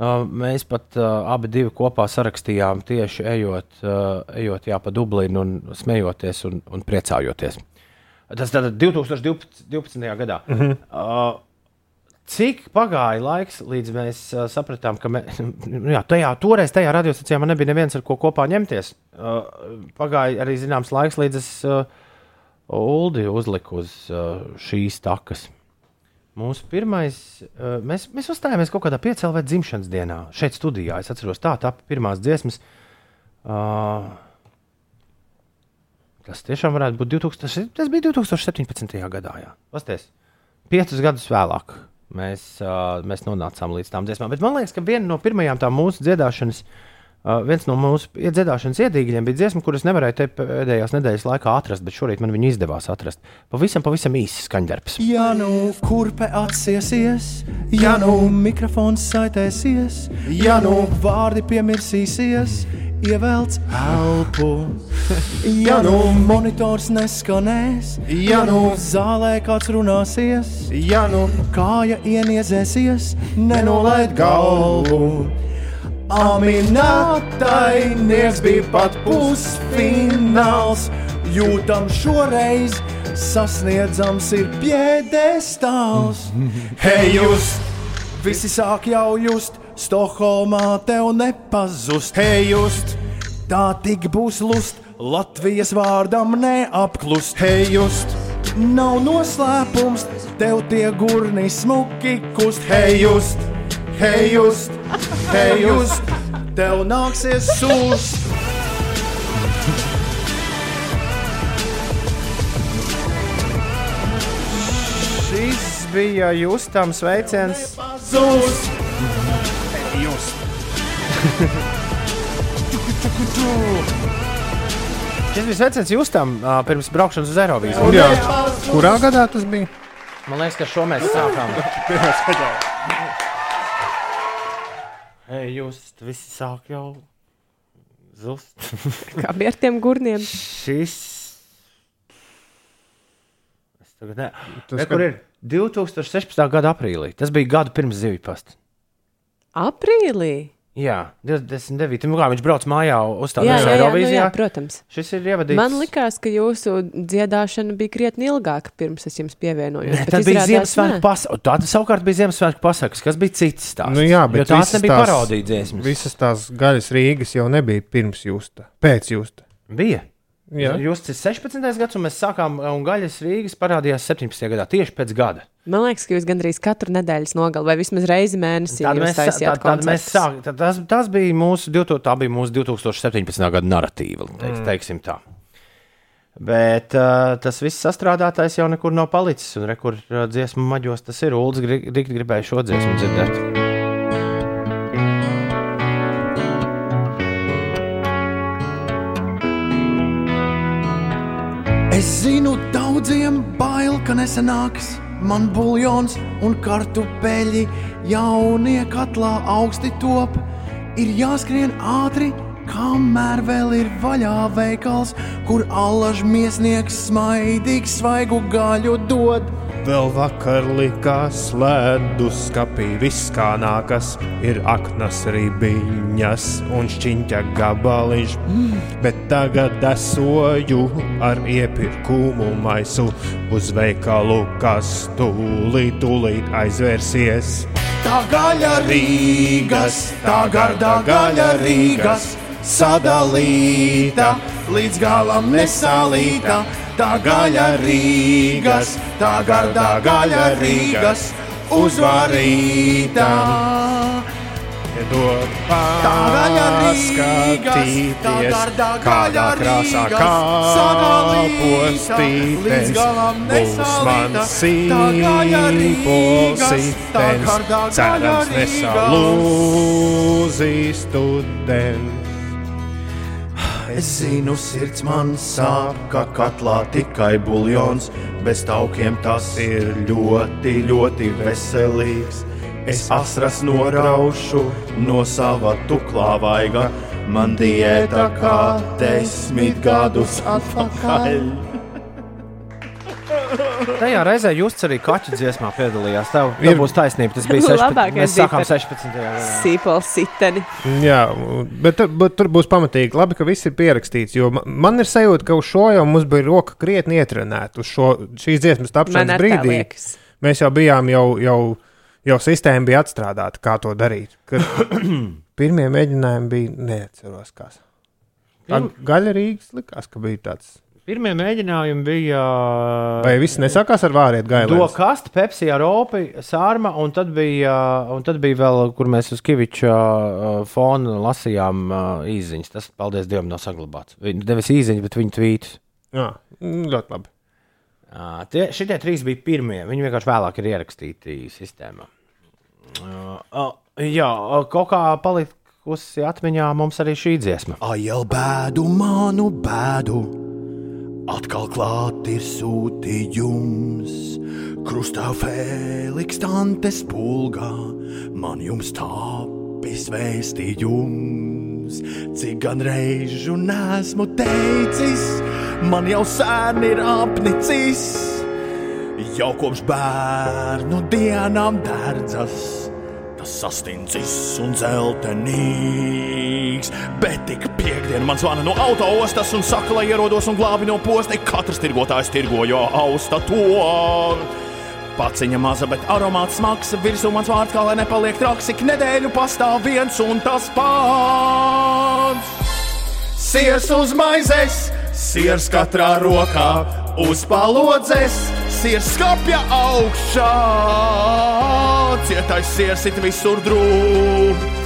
ā, mēs pat ā, abi divi kopā sarakstījām tieši ejot, ejot jā, pa Dublinu un smejoties un, un priecājoties. Tas tad 2012. 12. gadā. Mhm. Uh, Cik pagāja laiks, līdz mēs uh, sapratām, ka mē, nu jā, tajā, toreiz tajā radiostacijā man nebija neviens, ar ko kopā ņemties. Uh, pagāja arī zināms laiks, līdz es uh, Uldi uzliku uz uh, šīs takas. Mūsu pirmais, uh, mēs, mēs uzstājāmies kaut kādā piecēlē dzimšanas dienā, šeit studijā. Es atceros, tā tapu pirmās dziesmas. Uh, tas tiešām varētu būt 2000, tas bija 2017. gadā. Pasties, piecus gadus vēlāk mēs, uh, mēs nonācām līdz tām dziesmām. Bet man liekas, ka viena no pirmajām mūsu dziedāšanas, uh, viens no mūsu dziedāšanas iedīgļiem bija dziesma, kuras nevarēju te pēdējās nedēļas laikā atrast, bet šorīt man viņa izdevās atrast. Pavisam, pavisam īsts skaņdarbs. Ja nu kurpe atsiesies, ja nu mikrofons saitēsies, ja nu vārdi piemirsīsies, ievelc elpu. Ja nu monitors neskanēs, ja nu zālē kāds runāsies, ja nu kāja ieniezēsies, nenolaid galvu. Aminātai nieks bija pat pusfināls, jūtam šoreiz sasniedzams ir piedestāls. Hei, jūs visi sāk jau just, Stokholmā tev nepazust. Hei, just tā tik būs lust, Latvijas vārdam neapklust. Hei, just nav noslēpums, tev tie gurni smuki kust. Hei, just, hei, just, hei, just, tev nāksies sūst. Šis bija Justams veiciens. Zūs! Just. Šis bija sveiciens Justam ā, pirms braukšanas uz Eirovīziju. Kurā gadā tas bija? Man liekas, ka šo mēs sākām. Ei, jūs visi sāk jau zust. Kā bija ar tiem gurniem? Šis. Es tagad ne. Tas, Ne, kur ir 2016. gada aprīlī. Tas bija gadu pirms zivju pasta. Aprīlī. Jā, 29. Nu, kā viņš brauc mājā uz tādu Jā, nu Eirovīzijā. jā, protams. Šis ir ievadīts. Man likās, ka jūsu dziedāšana bija krietni ilgāka pirms es jums pievienojos. Nē, tad bija Ziemassvētku pasaka. Tā savukārt bija Ziemassvētku pasakas, kas bija cits stāsts. Nu, jā, Jo bet tās visas nebija parodija dziesmas. Visas tās gaļas Rīgas jau nebija pirms justa, pēc justa. Bija. Jūs esat 16. gads, un mēs sākām, un gaļas Rīgas parādījās 17. gadā, tieši pēc gada. Man liekas, ka jūs gandrīz katru nedēļas nogali vai vismaz reizi mēnesī taisījāt sāk, tad tas, tas bija mūsu, 2000 tā bija mūsu 2017. gada narratīva, teiks, Mm. teiksim tā. Bet uh, tas viss sastrādātais jau nekur nav palicis, un rekur uh, dziesmu maģos tas ir. Ulds gri- Rīgt gribēja šo dziesmu dzirdēt. Es zinu, daudziem bail, ka nesenāks man buļļons un kartupeļi jaunie katlā augsti top. Ir jāskrien ātri, kamēr vēl ir vaļā veikals, kur allaž miesnieks smaidīgs svaigu gaļu dod. Vēl vakar likās ledus skapī, viss kā nākas, ir aknas ribiņas un šķiņķa gabaliņš. Bet tagad esoju ar iepirkumu maisu uz veikalu, kas tūlīt, tūlīt aizvērsies. Tā gaļa Rīgas, tā gardā gaļa Rīgas, sadalīta, līdz galam nesalīta. Tā gaļa Rīgas, tā gardā gaļa Rīgas, uzvarīta. Dod Tā gaļa Rīgas, tā paskatīties, kādā krāsā kāpostītes galam būs man nesalīta. Tā gaļa Rīgas, tā sīposītens, cerams nesalūzīs students. Es zinu, sirds man sāp, ka katlā tikai buļļons, bez taukiem tas ir ļoti, ļoti veselīgs. Es asras noraušu no sava tuklā vaiga, man diēta kā desmit gadus atpakaļ. Tajā reizē jūs arī kaķu dziesmā piedalījās. Tev, Ir- būs taisnība. Tas bija 16. Labākais Mēs sākām par 16. gadā. Sīpols siteni. Jā, bet, tur- bet tur būs pamatīgi. Labi, ka viss ir pierakstīts. Jo ma- man ir sajūta, ka uz šo jau mums bija roka krietni ietrunēta. Uz šo, šīs dziesmas tapšanas brīdī mēs jau bijām, jau, jau, jau sistēma bija atstrādāta, kā to darīt. Kad pirmie mēģinājumi bija neatceros, kas. Gaļa Rīgas likās, ka bija tāds. Pirmie mēģinājumi bija. Vai viss nesākās ar vāriet gailēm? Dokasta, Pepsi ar Opi, Sārma, un tad bija, un tad bija vēl, kur mēs uz Kaviča uh, fona lasījām uh, īziņas. Tas, paldies Dievam, nav saglabāts. Nevis īziņas, bet viņa tvītus. Jā, mm, ļoti labi. Uh, tie, šitie trīs bija pirmie. Viņi vienkārši vēlāk ir ierakstīti sistēmā. Uh, uh, jā, uh, kaut kā palikusi atmiņā mums arī šī dziesma. Ai, jau bēdu, manu bēdu, atkal klāt ir sūtījums. Krustā Fēliks, Tantes pulgā, man jums tāpis vēstījums. Cik gan reižu nesmu teicis, man jau sen ir apnicis. Jau kopš bērnu dienām dārdzas. Tas sastindzis un zeltainīgs, bet tik piekdien man zvana no autostas un saka, lai ierodos un glābi no posta. Katrs tirgotājs tirgojo austa to. Paciņa maza, bet aromāts smags, virsū mans vārds, kā lai nepaliek traks, ik nedēļu pastāv viens un tas pats. Siers uz maizes, siers katrā rokā, uz palodzes, siers skapja augšā. Cietais siers it visur drūm,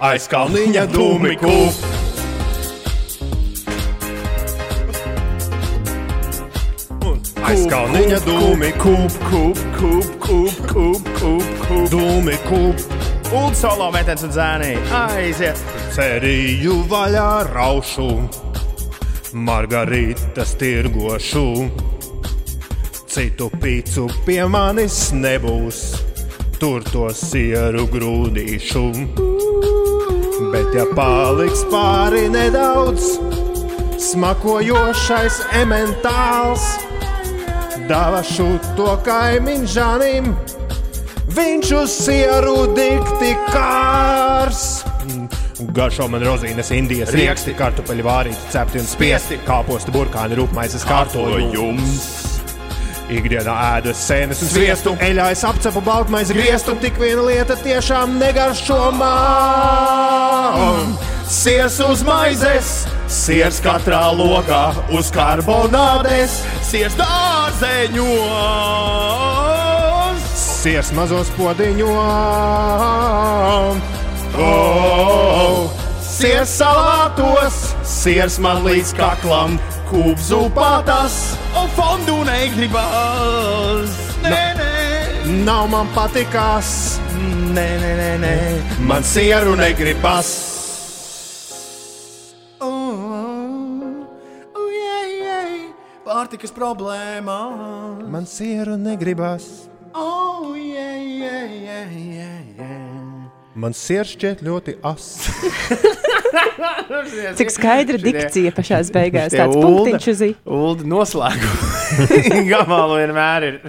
aiz kalniņa dūmi kūp. Aizkalniņa dūmi kūp, kūp, kūp, kūp, kūp, kūp, kūp. Dūmi kūp, Un solo metens un zēnī. Aiziet! cerīju vaļā raušu, margaritas tirgošu. Citu pīcu pie manis nebūs, tur to sieru grūdīšu. Bet ja paliks pāri nedaudz, smakojošais ementāls, dāvašu to kaimiņu žanim, viņš uz sieru dikti kārs. Garšo man rozīnes, indijas rieksti, kartupeļu vārīti, cepti un spiesti, kāposti, burkāni, rūpmaizes kārtojums. Ikdienā ēdu sēnes un sviestu, eļājas apcepu baltmaizi griestu, tik viena lieta tiešām negaršo man. Siers uz maizes, siers katrā lokā uz karbonādes, siers dārzeņos. Siers mazos podiņos. Oh, siers salātos, siers man līdz kaklam, kūpzu patas, un fondu negribas. Nē, nē, Nav man patikās. nē, nē, nē, nē, man sieru negribas. Pārtikas problēma. Man sieru negribas. Oh, yeah, yeah, yeah, yeah, yeah. Man sirds šķiet ļoti asa. Cik skaidra dikcija pašā beigās. Šitie Tāds Ulda- punktiņš uz i. Ulda noslēguma. Gamalu vienmēr ir.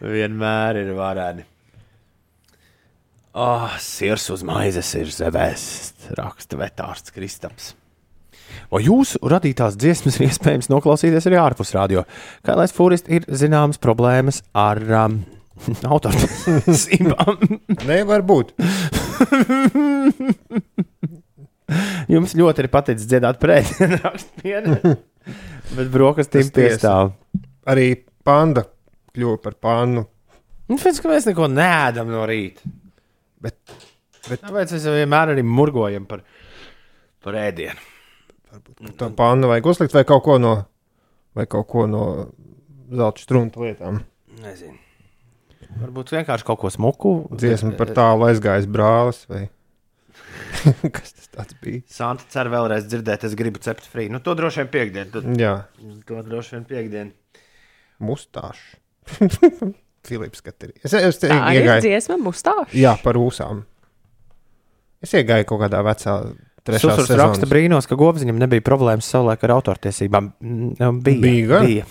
Vienmēr ir vareni. Oh, sirs uz maizes ir zvēsts, raksta vetārsts Kristaps. O jūsu radītās dziesmas iespējams noklausīties arī ārpus radio. Kā lai fūristi ir zināmas problēmas ar um, autortiesībām. Nevar būt. Jums ļoti ir paticis dziedāt pretī, raksta piena. Bet brokastīm piestāv. Arī panda kļuva par pannu. Nu, pēc tam mēs neko neēdam no rīta. Bet, bet Tāpēc mēs vienmēr arī murgojam par, par ēdienu. tā panna vajag uzlikt vai kaut ko no, vai kaut ko no zelta strunta lietām. Nezinu. Varbūt vienkārši kaut ko smuku. Dziesma par tālu aizgājis brālis. Vai... Kas tas tāds bija? Santa cer vēlreiz dzirdēt, es gribu cept frī. Nu, to droši vien piekdien. To, Jā, to droši vien piekdien. mustāšs. Filips Katrī. Es, es Tā ir iegāju. dziesma, mustāša. Jā, par ūsām. Es iegāju kaut kādā vecā trešā Susurs raksta brīnos, ka Gobziņam nebija problēmas savulaik ar autortiesībām. Mm, Bija. Bija gan. Bija,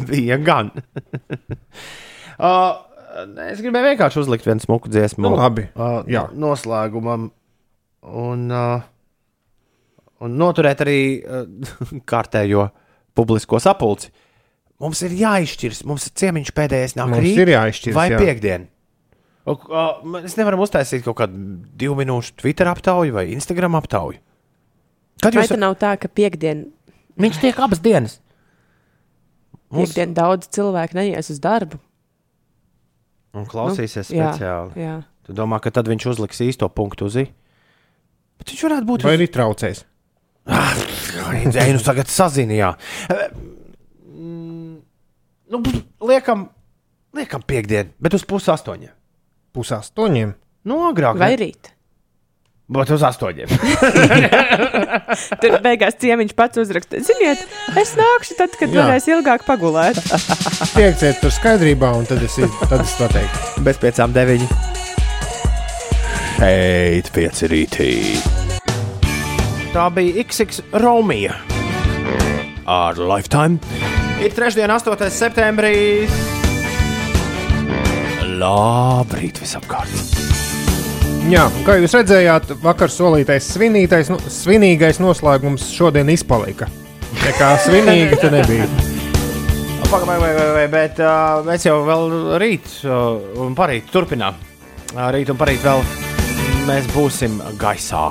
bija gan. uh, es gribēju vienkārši uzlikt vienu smuku dziesmu. Nu, labi. Uh, Jā. Noslēgumam. Un, uh, un noturēt arī uh, kārtējo publisko sapulci. Mums ir jāizšķiras. Mums ir ciemiņš pēdējais nāk Mums rīt ir jāizšķiras, Vai jā. piekdien? O, o, Mēs nevaram uztaisīt kaut kādu divu minūšu Twitter aptauju vai Instagram aptauju. Kad Vai jūs tā nav tā, ka piekdien, Viņš tiek abas dienas. Mums- piekdien daudz cilvēku neies uz darbu? Un klausīsies Nu, jā, speciāli. jā. Tu domā, ka tad viņš uzliks īsto punktu uz i? Bet viņš varētu būt. Vai arī traucēs? Nē, nu tagad sazinājā. Nu, liekam, liekam piekdienu, bet uz pusi astoņiem. Pus astoņiem. Nu, agrāk. Vai ne? rīt? Bet uz astoņiem. Tur beigās ciemiņš pats uzraksta. Ziniet, es nākšu tad, kad varēs ilgāk pagulēt. Tiekties tur skaidrībā, un tad es, tad es to teiktu. Bez piecām deviņi. Šeit pieci rītī. Tā bija XX Romija ar Lifetime. Ir trešdiena, 8. septembris. Labrīt, visapkārt! Jā, kā jūs redzējāt, vakar solītais svinītais, nu, svinīgais noslēgums šodien izpalika. Tā kā svinīgi tu nebija. Pagaidām, vai, vai, vai, bet uh, mēs jau vēl rīt uh, un parīt turpinām. Uh, rīt un parīt vēl mēs būsim gaisā.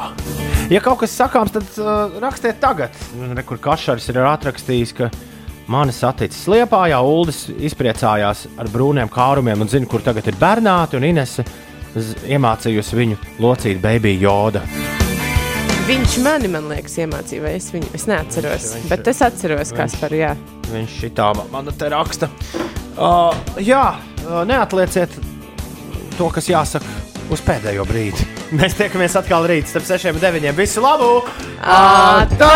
Ja kaut kas sakāms, tad uh, rakstiet tagad. Rekur Kašars ir atrakstījis, ka mani saticis Liepā, jau Uldis izpriecājās ar brūniem kārumiem un zina, kur tagad ir bērnāti un Inese z- iemācījusi viņu locīt baby joda. Viņš mani, man liekas, iemācīja, vai es viņu es neatceros. Bet es atceros, kas par jā. Viņš šitā man te raksta. Uh, jā, uh, neatlieciet to, kas jāsaka uz pēdējo brīdi. Mēs tiekamies atkal rīt, starp 6 un 9. Visu labu! Atā!